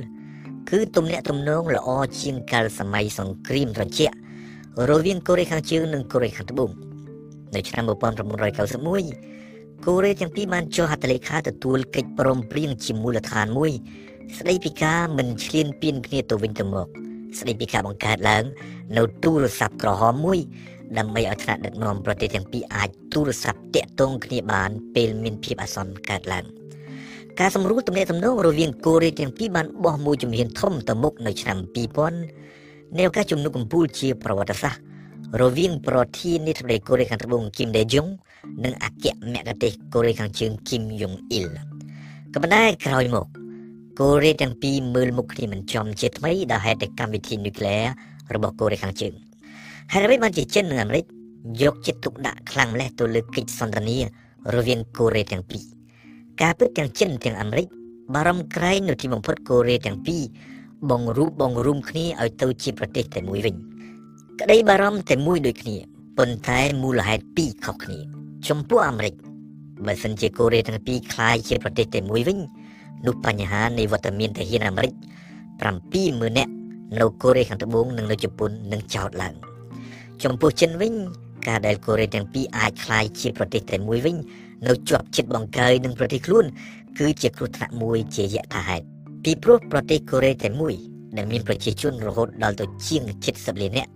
គឺទំនាក់ទំនងល្អជាងកាលសម័យសង្គ្រាមត្រជាក់រវាងកូរ៉េខាងជើងនិងកូរ៉េខាងត្បូងនៅឆ្នាំ1991 កូរ៉េទាំងពីរបានចុះហត្ថលេខាទទួលកិច្ចព្រមព្រៀងជាមូលដ្ឋានមួយ ស្ដីពីការមិនឈ្លានពានគ្នាទៅវិញទៅមក ស្ដីពីការបង្កើតឡើង នៅទូរស័ព្ទក្រហមមួយដើម្បីឲ្យថ្នាក់ដឹកនាំប្រទេសទាំងពីរអាចទូរស័ព្ទតាក់ទងគ្នាបានពេលមានភាពអាសន្នកើតឡើងការសម្រួលទំនាក់ទំនងរវាងកូរ៉េទាំងពីរបានបោះមួយជំហានធំទៅមុខនៅឆ្នាំ2000នៅឱកាសជំនុំកំពូលជាប្រវត្តិសាស្ត្រ រវាងប្រធានាធិបតីកូរ៉េខាងត្បូងគីមដេយុងនិងអគ្គមគ្គទេសកូរ៉េខាងជើងគីមយុងអ៊ីលក៏ប៉ុន្តែក្រោយមកកូរ៉េទាំងពីរមើលមុខគ្នាមិនចំជាថ្មីដោយហេតុតែកម្មវិធីនុយក្លេអ៊ែររបស់កូរ៉េខាងជើងហើយអ្វីបានជាចិននិងអាមេរិកយកចិត្តទុកដាក់ខ្លាំងម្ល៉េះទៅលើកិច្ចសន្ទនារវាងកូរ៉េទាំងពីរការពិតទាំងចិនទាំងអាមេរិកបារម្ភក្រែងនៅទីបំផុតកូរ៉េទាំងពីរបងរូបបងរួមគ្នាឲ្យទៅជាប្រទេសតែមួយវិញ ក្តីបារម្ភតែមួយដូចគ្នាប៉ុន្តែមូលហេតុពីរខុសគ្នាចំពោះអាមេរិកបើសិនជាកូរ៉េទាំងពីរคล้ายជាប្រទេសតែមួយវិញនោះបញ្ហានៃវត្តមានទាហានអាមេរិក70000នាក់នៅកូរ៉េខាងត្បូងនិងនៅជប៉ុននឹងចោតឡើងចំពោះចិនវិញការដែលកូរ៉េទាំងពីរអាចคล้ายជាប្រទេសតែមួយវិញនៅជាប់ចិត្តបង្កើយនឹងប្រទេសខ្លួនគឺជាគ្រោះថ្នាក់មួយជាយថាហេតុពីព្រោះប្រទេសកូរ៉េតែមួយដែលមានប្រជាជនរហូតដល់ទៅជាង70លាននាក់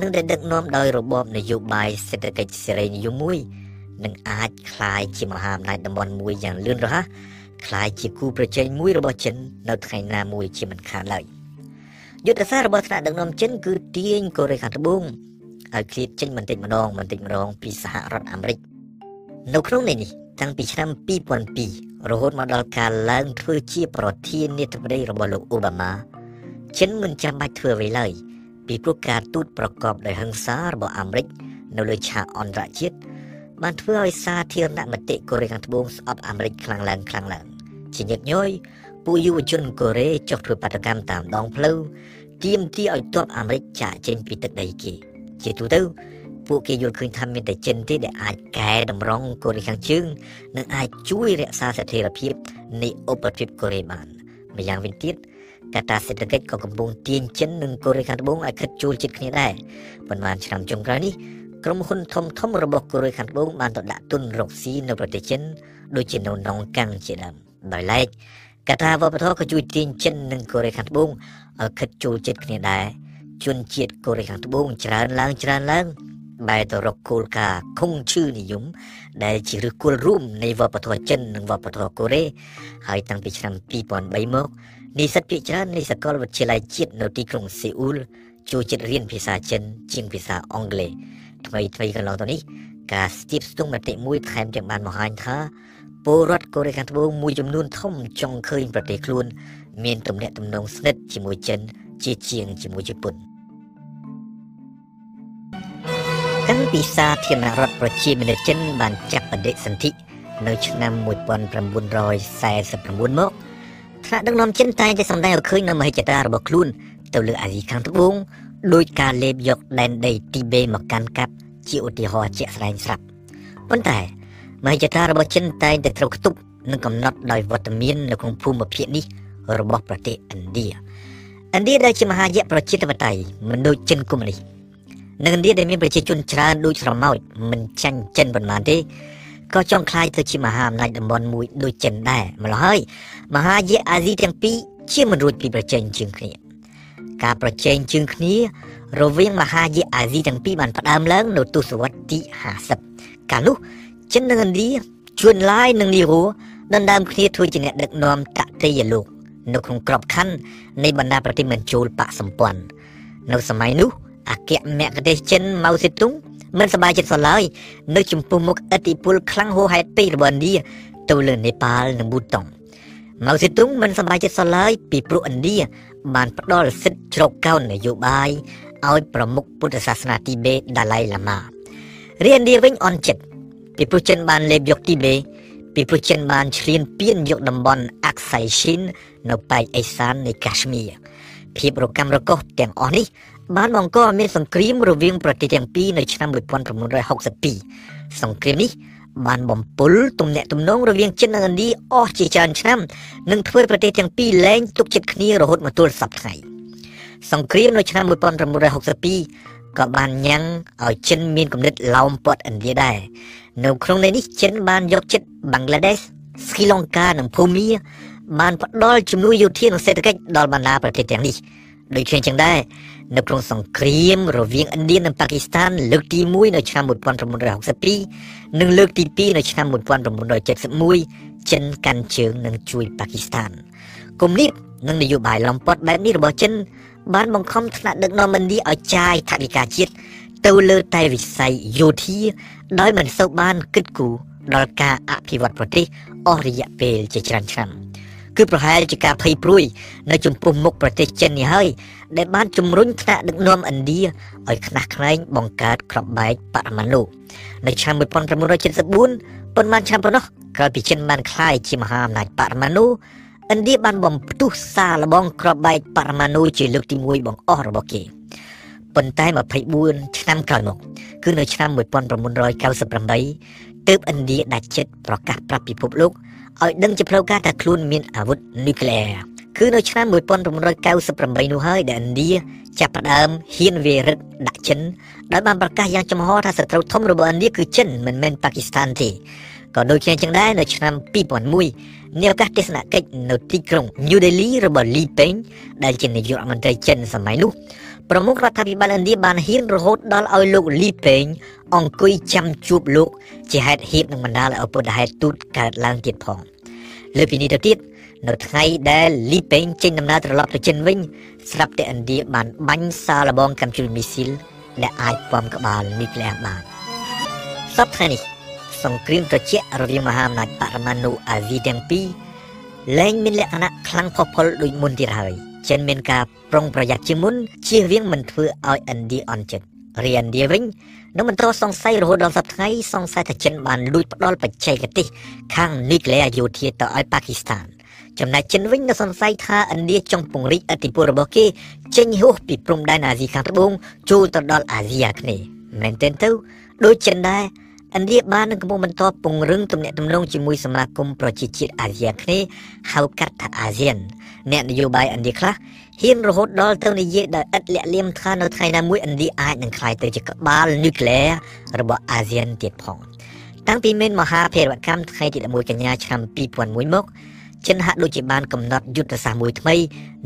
និងដែលដឹកនាំដោយរបបនយោបាយសេដ្ឋកិច្ចសេរីនិយមមួយនឹងអាចคล้ายជាមហាអំណាចតំបន់មួយយ៉ាងលឿនរហ័សคล้ายជាគូប្រជែងមួយរបស់ចិននៅថ្ងៃណាមួយជាមិនខានឡើយយុទ្ធសាស្ត្ររបស់ថ្នាក់ដឹកនាំចិនគឺទាញកូរ៉េខាងត្បូងឲ្យឃ្លាតចេញបន្តិចម្ដងបន្តិចម្ដងពីសហរដ្ឋអាមេរិកនៅក្នុងនេះតាំងពីឆ្នាំ2002រហូតមកដល់ការឡើងធ្វើជាប្រធានាធិបតីរបស់លោកអូបាម៉ាចិនមិនចាំបាច់ធ្វើអ្វីឡើយ ពីព្រោះការទូតប្រកបដោយហិង្សារបស់អាមេរិកនៅលើឆាកអន្តរជាតិបានធ្វើឲ្យសាធារណមតិកូរ៉េខាងត្បូងស្អប់អាមេរិកខ្លាំងឡើងខ្លាំងឡើងជាញឹកញយពួកយុវជនកូរ៉េចុះធ្វើបាតកម្មតាមដងផ្លូវទាមទារឲ្យទ័ពអាមេរិកចាកចេញពីទឹកដីគេ ជាទូទៅពួកគេយល់ឃើញថាមានតែចិនទេដែលអាចកែតម្រង់កូរ៉េខាងជើងនិងអាចជួយរក្សាស្ថិរភាពនៃឧបទ្វីបកូរ៉េបានម្យ៉ាងវិញទៀត កត្តាសេដ្ឋកិច្ចក៏កំពុងទាញចិននិងកូរ៉េខាងត្បូងឲ្យខិតជួលជិតគ្នាដែរប៉ុន្មានឆ្នាំចុងក្រោយនេះក្រុមហ៊ុនធំធំរបស់កូរ៉េខាងត្បូងបានទៅដាក់ទុនរកស៊ីនៅប្រទេសចិនដូចជានៅនងកាំងជាដើមដោយឡែកកថាវប្បធម៌ក៏ជួយទាញចិននិងកូរ៉េខាងត្បូងឲ្យខិតចូលចិត្តគ្នាដែរជនជាតិកូរ៉េខាងត្បូងច្រើនឡើងច្រើនឡើងបែរទៅរកគោលការណ៍ខុងឈឺនិយមដែលជាឫសគល់រួមនៃវប្បធម៌ចិននិងវប្បធម៌កូរ៉េហើយតាំងពីឆ្នាំ2003មក និស្សិតភាគច្រើននៃសាកលវិទ្យាល័យជាតិនៅទីក្រុងសេអ៊ូលចូលចិត្តរៀនភាសាចិនជាងភាសាអង់គ្លេសថ្មីថ្មីកន្លងទៅនេះការស្ទាបស្ទង់មតិមួយថែមទាំងបានបង្ហាញថាពលរដ្ឋកូរ៉េខាងត្បូងមួយចំនួនធំចង់ឃើញប្រទេសខ្លួន មានទំនាក់ទំនងស្និទ្ធជាមួយចិន ជាជាងជាមួយជប៉ុនតាំងពីសាធារណរដ្ឋប្រជាមានិតចិនបានចាប់បដិសន្ធិនៅឆ្នាំ1949មក ថ្នាក់ដឹកនាំចិនតែងតែសម្ដែងឲ្យឃើញនៅមហិច្ឆតារបស់ខ្លួនទៅលើអាស៊ីខាងត្បូងដោយការលេបយកដែនដីទីបេមកកាន់កាប់ជាឧទាហរណ៍ជាក់ស្ដែងស្រាប់ប៉ុន្តែមហិច្ឆតារបស់ចិនតែងតែត្រូវខ្ទប់និងកំណត់ដោយវត្តមាននៅក្នុងភូមិភាគនេះរបស់ប្រទេសឥណ្ឌាឥណ្ឌាដែលជាមហាយៈប្រជាធិបតេយ្យមិនដូចចិនកុម្មុយនីសនៅឥណ្ឌាដែលមានប្រជាជនច្រើនដូចស្រមោចមិនចាញ់ចិនប៉ុន្មានទេ ក៏ចង់ក្លាយទៅជាមហាអំណាចតំបន់មួយដូចចិនដែរម្ល៉េះហើយមហាយៈអាស៊ីទាំងពីរជាមិនរួចពីប្រជែងជាងគ្នាការប្រជែងជើងគ្នា រវាងមហាយៈអាស៊ីទាំងពីរបានផ្ដើមឡើងនៅទសវត្សរ៍ទី50កាលនោះចិននិងឥណ្ឌាជួនឡាយនិងនីរ៉ូដណ្ដើមគ្នាធ្វើជាអ្នកដឹកនាំតតិយលោកនៅក្នុងក្របខ័ណ្ឌនៃបណ្ដាប្រទេសមិនចូលបកសម្ព័ន្ធនៅសម័យនោះអគ្គមគ្គទេសចិនម៉ៅសេទុង មិនសប្បាយចិត្តសោះឡើយនៅចំពោះមុខឥទ្ធិពលខ្លាំងហួសហេតុពេករបស់ឥណ្ឌាទៅលើនេប៉ាល់និងប៊ូតុងម៉ៅសេទុងមិនសប្បាយចិត្តសោះឡើយពីព្រោះឥណ្ឌាបានផ្ដល់សិទ្ធិជ្រកកោននយោបាយឲ្យប្រមុខពុទ្ធសាសនាទីបេដាឡៃឡាម៉ារៀនឥណ្ឌាវិញអន់ចិត្តពីព្រោះចិនបានលេបយកទីបេពីព្រោះចិនបានឈ្លានពានយកតំបន់អាក់សៃឈីននៅប៉ែកអេសាននៃកា ಶ್ មៀរភាពរកម្មរកុសទាំងអស់នេះ បានបង្កឲ្យមានសង្គ្រាមរវាងប្រទេសទាំងពីរនៅឆ្នាំ1962សង្គ្រាមនេះបានបំពុលទំនាក់ទំនងរវាងចិននិងឥណ្ឌាអស់ជាច្រើនឆ្នាំនិងធ្វើប្រទេសទាំងពីរលែងទុកចិត្តគ្នារហូតមកទល់សប្តាហ៍ថ្ងៃសង្គ្រាមនៅឆ្នាំ1962ក៏បានញ៉ាំងឲ្យចិនមានគំនិតឡោមព័ទ្ធឥណ្ឌាដែរនៅក្នុងនេះចិនបានយកចិត្តបង់ក្លាដេសស្រីលង្កានិងភូមាបានផ្ដល់ជំនួយយោធានិងសេដ្ឋកិច្ចដល់បណ្ដាប្រទេសទាំងនេះដូចគ្នាចឹងដែរ នៅក្នុងសង្គ្រាមរវាងឥណ្ឌានិងប៉ាគីស្ថាន លើកទី1នៅឆ្នាំ1962និងលើកទី2នៅឆ្នាំ1971ចិនកាន់ជើងនិងជួយប៉ាគីស្ថានគំនិតនិងនយោបាយឡំពត់បែបនេះរបស់ចិន បានបង្ខំថ្នាក់ដឹកនាំឥណ្ឌាឲ្យចាយថវិកាជាតិទៅលើតែវិស័យយោធាដោយមិនសូវបានគិតគូរដល់ការអភិវឌ្ឍប្រទេសអស់រយៈពេលជាច្រើនឆ្នាំ គឺប្រហែលជាការភ័យព្រួយនៅចំពោះមុខប្រទេសចិននេះហើយដែលបានជំរុញថ្នាក់ដឹកនាំឥណ្ឌាឲ្យខ្នះខ្នែងបង្កើតក្របបែកបរមាណុនៅឆ្នាំ1974ប៉ុន្មានឆ្នាំប៉ុណ្ណោះក្រោយពីចិនបានក្លាយជាមហាអំណាចបរមាណុឥណ្ឌាបានបំផ្ទុះសារលបងក្របបែកបរមាណុជាលើកទី1បង្អស់របស់គេប៉ុន្តែ24ឆ្នាំក្រោយមកគឺនៅឆ្នាំ1998ទើបឥណ្ឌាដាច់ចិត្តប្រកាសប្រាប់ពិភពលោក ឲ្យដឹងជាផ្លូវការថាខ្លួនមានអាវុធនុយក្លេអ៊ែរគឺនៅឆ្នាំ1998នោះហើយដែលឥណ្ឌាចាប់ផ្ដើមហ៊ានវាយរឹតដាក់ចិនដោយបានប្រកាសយ៉ាងចំហថាសត្រូវធំរបស់ឥណ្ឌាគឺចិនមិនមែនប៉ាគីស្ថានទេក៏ដូចគ្នាចឹងដែរនៅឆ្នាំ2001នាឱកាសទស្សនកិច្ចនៅទីក្រុង New Delhi របស់លីពេងដែលជានាយករដ្ឋមន្ត្រីចិនសម័យនោះ ប្រមុខរដ្ឋាភិបាលឥណ្ឌាបានហ៊ានរហូតដល់ឲ្យលោកលីពេងអង្គុយចាំជួបលោកជាហេតុហៀបនឹងបណ្ដាលឲ្យពុទ្ធហេតុទូតកើតឡើងទៀតផងលើពីនេះទៅទៀតនៅថ្ងៃដែលលីពេងចេញដំណើរត្រឡប់ទៅចិនវិញស្រាប់តែឥណ្ឌាបានបាញ់សារលបងកាំជ្រួយមីស៊ីលដែលអាចពំក្បាលនុយក្លេអ៊ែរបានសប្តាហ៍នេះសង្គ្រាមត្រជាក់រវាងមហាអំណាចបរមាណុអាស៊ីទាំងពីរលែងមានលក្ខណៈខ្លាំងផុសផុលដូចមុនទៀតហើយ ចិនមានការប្រុងប្រយ័ត្នជាងមុនជៀសវាងមិនធ្វើឲ្យឥណ្ឌាអន់ចិត្តរីឥណ្ឌាវិញនៅមិនត្រូវសង្ស័យរហូតដល់សប្តាហ៍ថ្ងៃសង្ស័យថាចិនបានលួចផ្ដាល់បច្ចេកទេសខាងនុយក្លេអ៊ែរយោធាទៅឲ្យប៉ាគីស្ថានចំណែកចិនវិញនៅសង្ស័យថាឥណ្ឌាចង់ពង្រីកឥទ្ធិពលរបស់គេចេញហួសពីព្រំដែនអាស៊ីខាងត្បូងចូលទៅដល់អាស៊ីអាគ្នេយ៍មែនទែនទៅដូចចិនដែរឥណ្ឌាបាននឹងកំពុងបន្តពង្រឹងទំនាក់ទំនងជាមួយសមាគមប្រជាជាតិអាស៊ីអាគ្នេយ៍ហៅកាត់ថាអាស៊ាន អ្នកនយោបាយឥណ្ឌាខ្លះហ៊ានរហូតដល់ទៅនិយាយដោយឥតលាក់លៀមថានៅថ្ងៃណាមួយឥណ្ឌាអាចនឹងក្លាយទៅជាក្បាលនុយក្លេអ៊ែររបស់អាស៊ានទៀតផងតាំងពីមានមហាភារវកម្មថ្ងៃទី11កញ្ញាឆ្នាំ2001មកចិនហាក់ដូចជាបានកំណត់យុទ្ធសាស្ត្រមួយថ្មី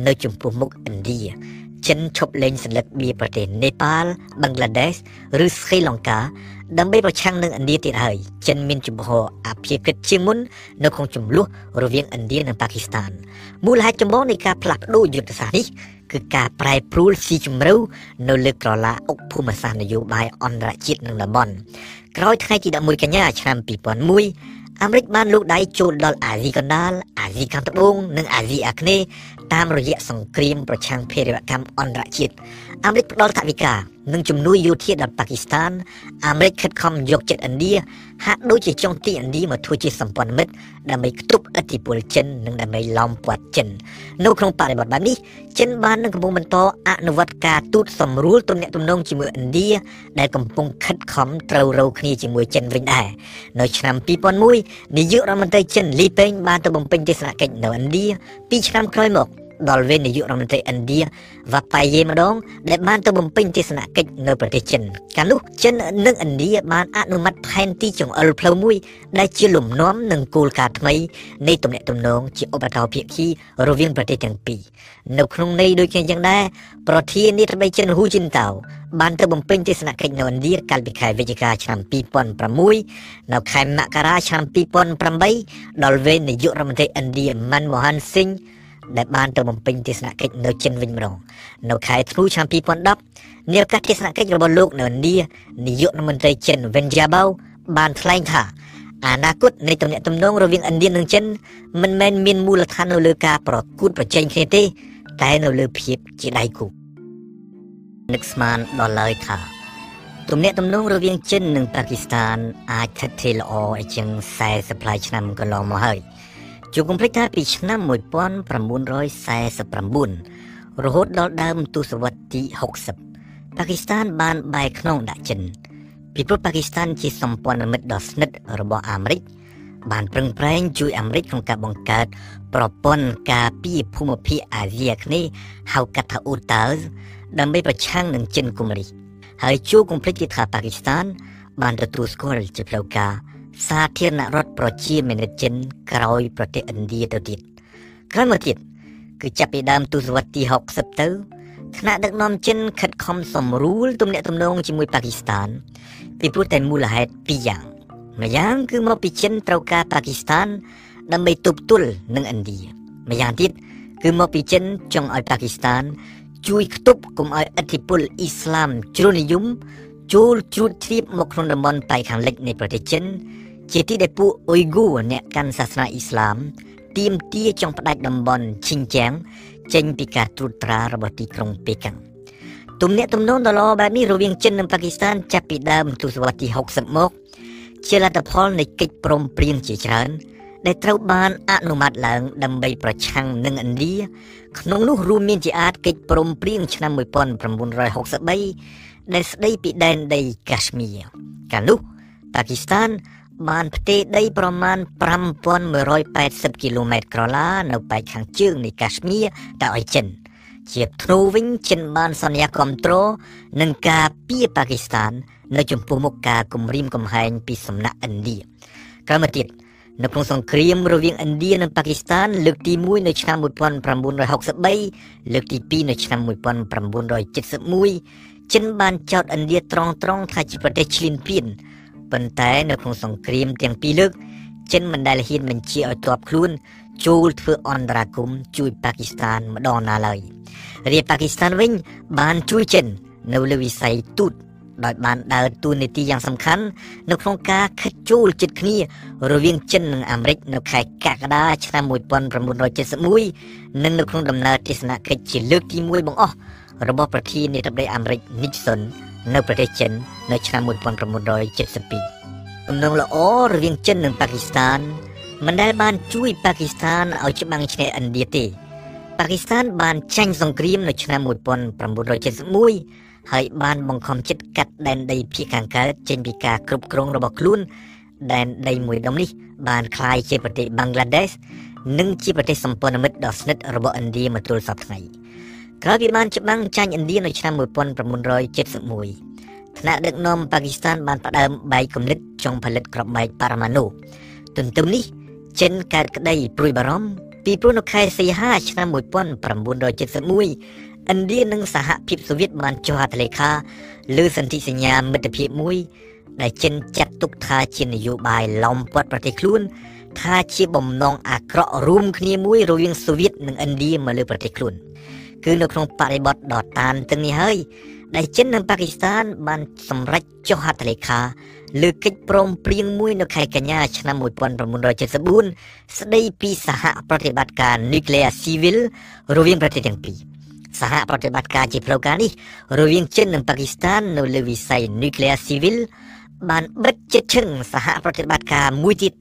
នៅចំពោះមុខឥណ្ឌាចិនឈប់លេងសន្លឹកបៀប្រទេសនេប៉ាល់បឹងក្លាដេសឬស្រីលង្កា ដើម្បីប្រឆាំងនឹងឥណ្ឌាទៀតហើយចិនមានជំហរអភិក្រិតជាងមុននៅក្នុងចំនួនរវាងឥណ្ឌានិងប៉ាគីស្ថានមូលហេតុចម្បងនៃការផ្លាស់ប្ដូរយុទ្ធសាស្ត្រនេះគឺការប្រែប្រួលស៊ីជម្រៅនៅលើក្រឡាអុកភូមិសាស្ត្រនយោបាយអន្តរជាតិនិងតំបន់ក្រោយថ្ងៃទី11កញ្ញាឆ្នាំ2001អាមេរិកបានលូកដៃចូលដល់អាស៊ីកណ្ដាលអាស៊ីខាងត្បូងនិងអាស៊ីអាគ្នេយ៍តាមរយៈសង្គ្រាមប្រឆាំងភេរវកម្មអន្តរជាតិ អាមេរិកផ្ដល់ថវិកានិងជំនួយយោធាដល់ប៉ាគីស្ថានអាមេរិកខិតខំយកចិត្តឥណ្ឌាហាក់ដូចជាចង់ទីឥណ្ឌាមកធ្វើជាសម្ព័ន្ធមិត្តដើម្បីខ្ទប់ឥទ្ធិពលចិននិងដើម្បីឡោមព័ទ្ធចិននៅក្នុងបរិបទបែបនេះចិនបាននឹងកំពុងបន្តអនុវត្តការទូតសម្រួលទំនាក់ទំនងជាមួយឥណ្ឌាដែលកំពុងខិតខំត្រូវរោគ្នាជាមួយចិនវិញដែរនៅឆ្នាំ2001នាយករដ្ឋមន្ត្រីចិនលីពេងបានទៅបំពេញទស្សនកិច្ចនៅឥណ្ឌាពីឆ្នាំក្រោយមក ដល់វេននាយករដ្ឋមន្ត្រីឥណ្ឌាវ៉ាប៉ៃយេម្ដងដែលបានទៅបំពេញទស្សនកិច្ចនៅប្រទេសចិនកាលនោះចិននិងឥណ្ឌាបានអនុម័តផែនទីចង្អុលផ្លូវមួយ ដែលជាលំនាំនិងគោលការណ៍ថ្មីនៃទំនាក់ទំនងជាឧបតោភាគីរវាងប្រទេសទាំងពីរនៅក្នុងន័យដូចគ្នាយ៉ាងដែរប្រធានាធិបតីចិនហ៊ូជីនតាវបានទៅបំពេញទស្សនកិច្ចនៅឥណ្ឌាកាលពីខែវិច្ឆិកាឆ្នាំ2006នៅខែមករាឆ្នាំ2008ដល់វេននាយករដ្ឋមន្ត្រីឥណ្ឌាម៉ាន់ម៉ូហាន់ស៊ីង ដែលបានទៅបំពេញទស្សនកិច្ចនៅចិនវិញម្ដងនៅខែធ្នូឆ្នាំ2010នាឱកាសទស្សនកិច្ចរបស់លោកនៅឥណ្ឌានាយករដ្ឋមន្ត្រីចិនវិនយ៉ាបៅបានថ្លែងថាអនាគតនៃទំនាក់ទំនងរវាងឥណ្ឌានិងចិនមិនមែនមានមូលដ្ឋាននៅលើការប្រកួតប្រជែងគ្នាទេ តែនៅលើភាពជាដៃគូនឹកស្មានដល់ឡើយថាទំនាក់ទំនងរវាងចិននិងប៉ាគីស្ថានអាចស្ថិតស្ថេរល្អអីជាង40ប្លាយឆ្នាំកន្លងមកហើយ ជួបកុំភ្លេចថាពីឆ្នាំ1949រហូតដល់ដើមទសវត្សរ៍ទី60ប៉ាគីស្ថានបានបែរខ្នងដាក់ចិនពីព្រោះប៉ាគីស្ថានជាសម្ព័ន្ធមិត្តដ៏ស្និទ្ធរបស់អាមេរិកបានប្រឹងប្រែងជួយអាមេរិកក្នុងការបង្កើតប្រព័ន្ធការពារភូមិភាគអាស៊ីអាគ្នេយ៍ហៅកាត់ថា UTAS ដើម្បីប្រឆាំងនឹងចិនគំរីហើយជួបកុំភ្លេចទៀតថាប៉ាគីស្ថានបានទទួលស្គាល់ជាផ្លូវការ សាធារណរដ្ឋប្រជាមានិតចិនក្រោយប្រទេសឥណ្ឌាទៅទៀតក្រោយមកទៀតគឺចាប់ពីដើមទសវត្សរ៍ទី60ទៅថ្នាក់ដឹកនាំចិនខិតខំសម្រួលទំនាក់ទំនងជាមួយប៉ាគីស្ថានពីព្រោះតែមូលហេតុពីរយ៉ាងម្យ៉ាងគឺមកពីចិនត្រូវការប៉ាគីស្ថានដើម្បីទប់ទល់នឹងឥណ្ឌាម្យ៉ាងទៀតគឺមកពីចិនចង់ឲ្យប៉ាគីស្ថាន ជួយខ្ទប់កុំឲ្យឥទ្ធិពលអ៊ីស្លាមជ្រុលនិយមចូលជ្រួតជ្រាបមកក្នុងតំបន់ប៉ែកខាងលិចនៃប្រទេសចិន ជាទីដែលពួកអ៊ុយហ្គូអ្នកកាន់សាសនាអ៊ីស្លាមទាមទារចង់ផ្ដាច់តំបន់ឈិនជៀងចេញពីការត្រួតត្រារបស់ទីក្រុងប៉េកាំងទំនាក់ទំនងដ៏ល្អបែបនេះរវាងចិននិងប៉ាគីស្ថានចាប់ពីដើមទសវត្សរ៍ទី60មកជាលទ្ធផលនៃកិច្ចព្រមព្រៀងជាច្រើនដែលត្រូវបានអនុម័តឡើងដើម្បីប្រឆាំងនឹងឥណ្ឌាក្នុងនោះរួមមានជាអាចកិច្ចព្រមព្រៀងឆ្នាំ1963ដែលស្ដីពីដែនដីកា ಶ್ មៀរកាលនោះប៉ាគីស្ថាន បានផ្ទេរដីប្រមាណ5180គីឡូម៉ែត្រក្រឡានៅប៉ែកខាងជើងនៃកា ಶ್ មៀរទៅឲ្យចិនជាធ្នូវិញចិនបានសន្យាគ្រប់គ្រងនឹងការពារប៉ាគីស្ថាន នៅចំពោះមុខការគំរាមកំហែងពីសំណាក់ឥណ្ឌាក្រោយមកទៀតនៅក្នុងសង្គ្រាមរវាងឥណ្ឌានិងប៉ាគីស្ថាន លើកទី1នៅឆ្នាំ1963លើកទី2នៅឆ្នាំ1971ចិនបានចោទឥណ្ឌាត្រង់ត្រង់ថាជាប្រទេសឈ្លានពាន ប៉ុន្តែនៅក្នុងសង្គ្រាមទាំងពីរលើកចិនមិនដែលហ៊ានបញ្ជាឲ្យទ័ពខ្លួនចូលធ្វើអន្តរាគមជួយប៉ាគីស្ថានម្ដងណាឡើយរាជប៉ាគីស្ថានវិញ បានជួយចិន នៅលើវិស័យទូតដោយបានដើរតួនាទីយ៉ាងសំខាន់នៅក្នុងការខិតជួលចិត្តគ្នា រវាងចិននិងអាមេរិកនៅខែកក្កដាឆ្នាំ1971និងនៅក្នុងដំណើរទស្សនកិច្ចជាលើកទី1បង្អស់របស់ប្រធានាធិបតីអាមេរិក Nixon នៅប្រទេសចិននៅឆ្នាំ1972ទំនងល្អរវាងចិននិងប៉ាគីស្ថានមិនដែលបានជួយប៉ាគីស្ថានឲ្យច្បាំងឈ្នះឥណ្ឌាទេប៉ាគីស្ថានបានចាញ់សង្គ្រាមនៅឆ្នាំ1971ហើយបានបង្ខំចិត្តកាត់ដែនដីភាគខាងកើតចេញពីការគ្រប់គ្រងរបស់ខ្លួនដែនដីមួយដុំនេះបានคล้ายជាប្រទេសបង់ក្លាដេសនិងជាប្រទេសសម្ព័ន្ធមិត្តដ៏ស្និទ្ធរបស់ឥណ្ឌាមកទល់សព្វថ្ងៃ។ ក្រោយពីបានច្បាំងចាញ់ឥណ្ឌានៅឆ្នាំ1971ថ្នាក់ដឹកនាំប៉ាគីស្ថានបានផ្ដើមបែកគំនិតចង់ផលិតគ្រាប់បែកប៉ារ៉ាម៉ាណូទន្ទឹមនេះចិនកើតក្តីព្រួយបារម្ភពីព្រោះនៅខែសីហាឆ្នាំ1971ឥណ្ឌានិងសហភាពសូវៀតបានចុះហត្ថលេខាលើសន្ធិសញ្ញាមិត្តភាពមួយ ដែលចិនចាត់ទុកថាជានយោបាយឡោមព័ទ្ធប្រទេសខ្លួន ថាជាបំណងអាក្រក់រួមគ្នាមួយរវាងសូវៀតនិងឥណ្ឌាមកលើប្រទេសខ្លួន គឺនៅក្នុងបរិបទដ៏តានតឹងនេះហើយដែលចិននិងប៉ាគីស្ថានបានសម្រេចចុះហត្ថលេខាលើកិច្ចព្រមព្រៀងមួយនៅខែកញ្ញាឆ្នាំ1974ស្ដីពីសហប្រតិបត្តិការ Nuclear Civil រវាងប្រទេសទាំងពីរសហប្រតិបត្តិការជាផ្លូវការនេះរវាងចិននិងប៉ាគីស្ថាននៅលើវិស័យ Nuclear Civil បានបិទជិតឈឹងសហប្រតិបត្តិការមួយទៀត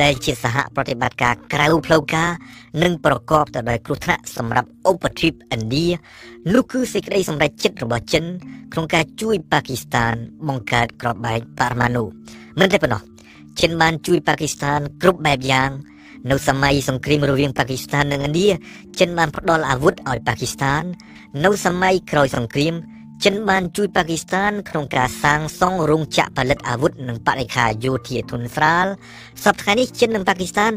ដែលជាសហប្រតិបត្តិការក្រៅផ្លូវការនិងប្រកបទៅដោយគ្រោះថ្នាក់សម្រាប់ឧបទ្វីបឥណ្ឌានោះគឺសេចក្តីសម្រេចចិត្តរបស់ចិនក្នុងការជួយប៉ាគីស្ថានបង្កើតក្របបែកប៉ារ៉ាម៉ាណូមិនតែប៉ុណ្ណោះចិនបានជួយប៉ាគីស្ថានគ្រប់បែបយ៉ាងនៅសម័យសង្គ្រាមរវាងប៉ាគីស្ថាននិងឥណ្ឌាចិនបានផ្ដល់អាវុធឲ្យប៉ាគីស្ថាន នៅសម័យក្រោយសង្គ្រាម ចិនបានជួយប៉ាគីស្ថានក្នុងការសាងសង់រោងចក្រផលិតអាវុធនិងបរិក្ខារយោធាធុនស្រាលសប្តាហ៍នេះចិននិងប៉ាគីស្ថាន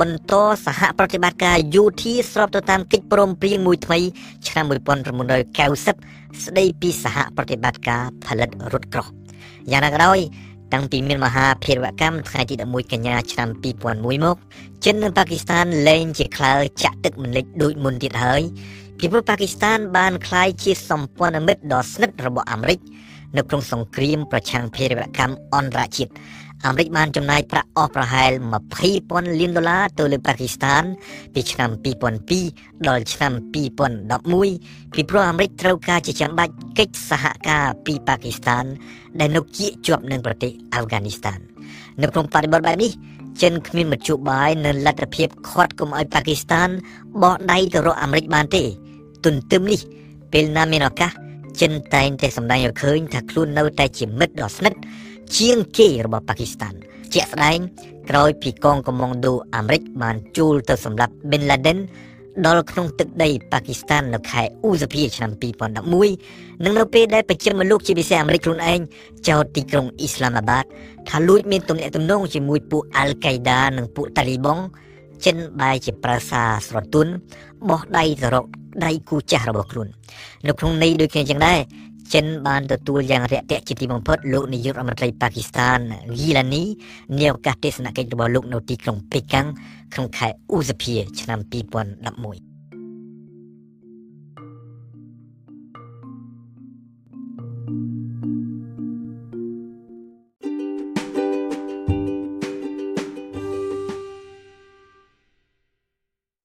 បន្តសហប្រតិបត្តិការយោធាស្របទៅតាមកិច្ចព្រមព្រៀងមួយថ្មីឆ្នាំ1990ស្ដីពីសហប្រតិបត្តិការផលិតរថក្រោះយ៉ាងណាក៏ដោយតាំងពីមានមហាភារវកម្មថ្ងៃទី11កញ្ញាឆ្នាំ2001មកចិននិងប៉ាគីស្ថានលែងជាក្លើចាក់ទឹកមិនលិចដូចមុនទៀតហើយ ពីព្រោះប៉ាគីស្ថានបានក្លាយជាសម្ព័ន្ធមិត្តដ៏ស្និទ្ធរបស់អាមេរិកនៅក្នុងសង្គ្រាមប្រឆាំងភារវកម្មអន្តរជាតិអាមេរិកបានចំណាយប្រាក់អស់ប្រហែល20,000លានដុល្លារទៅលើប៉ាគីស្ថាន ពីឆ្នាំ2002ដល់ឆ្នាំ2011ពីព្រោះអាមេរិកត្រូវការជាចាំបាច់កិច្ចសហការពីប៉ាគីស្ថាន ដែលនៅគៀកជាប់នឹងប្រទេសអាហ្វហ្គានីស្ថាននៅក្នុងបរិបទបែបនេះចិនគ្មានមធ្យោបាយនៅលទ្ធភាពខាត់កុំឲ្យប៉ាគីស្ថានបោះដៃទៅរកអាមេរិកបានទេ ទន្ទឹមនេះ ពេលណាមានឱកាសចិនតែងតែសម្ដែងឲ្យឃើញថាខ្លួននៅតែជាមិត្តដ៏ស្និទ្ធជាងគេរបស់ប៉ាគីស្ថាន ជាក់ស្ដែងក្រោយពីកងកម្លាំងដូអាមេរិកបានជួលទៅសម្លាប់ Bin Laden ដល់ក្នុងទឹកដីប៉ាគីស្ថាននៅខែឧសភាឆ្នាំ2011និងនៅពេលដែលប្រជាជនលោកជាពិសេសអាមេរិកខ្លួនឯងចោទទីក្រុងអ៊ីស្លាមាបាតថាលួចមានទំនាក់ទំនងជាមួយពួកអាល់កៃដានិងពួកតាលីបង់ ចិនបែរជាប្រាសាស្រទន់បោះដៃទៅរកដៃគូចាស់របស់ខ្លួននៅក្នុងន័យដូចគ្នាចឹងដែរចិនបានទទួលយ៉ាងរាក់ទាក់ជាទីបំផុតលោកនាយករដ្ឋមន្ត្រីប៉ាគីស្ថានហ្គីឡានីនាឱកាសទស្សនកិច្ចរបស់លោកនៅទីក្រុងប៉េកាំងក្នុងខែឧសភាឆ្នាំ2011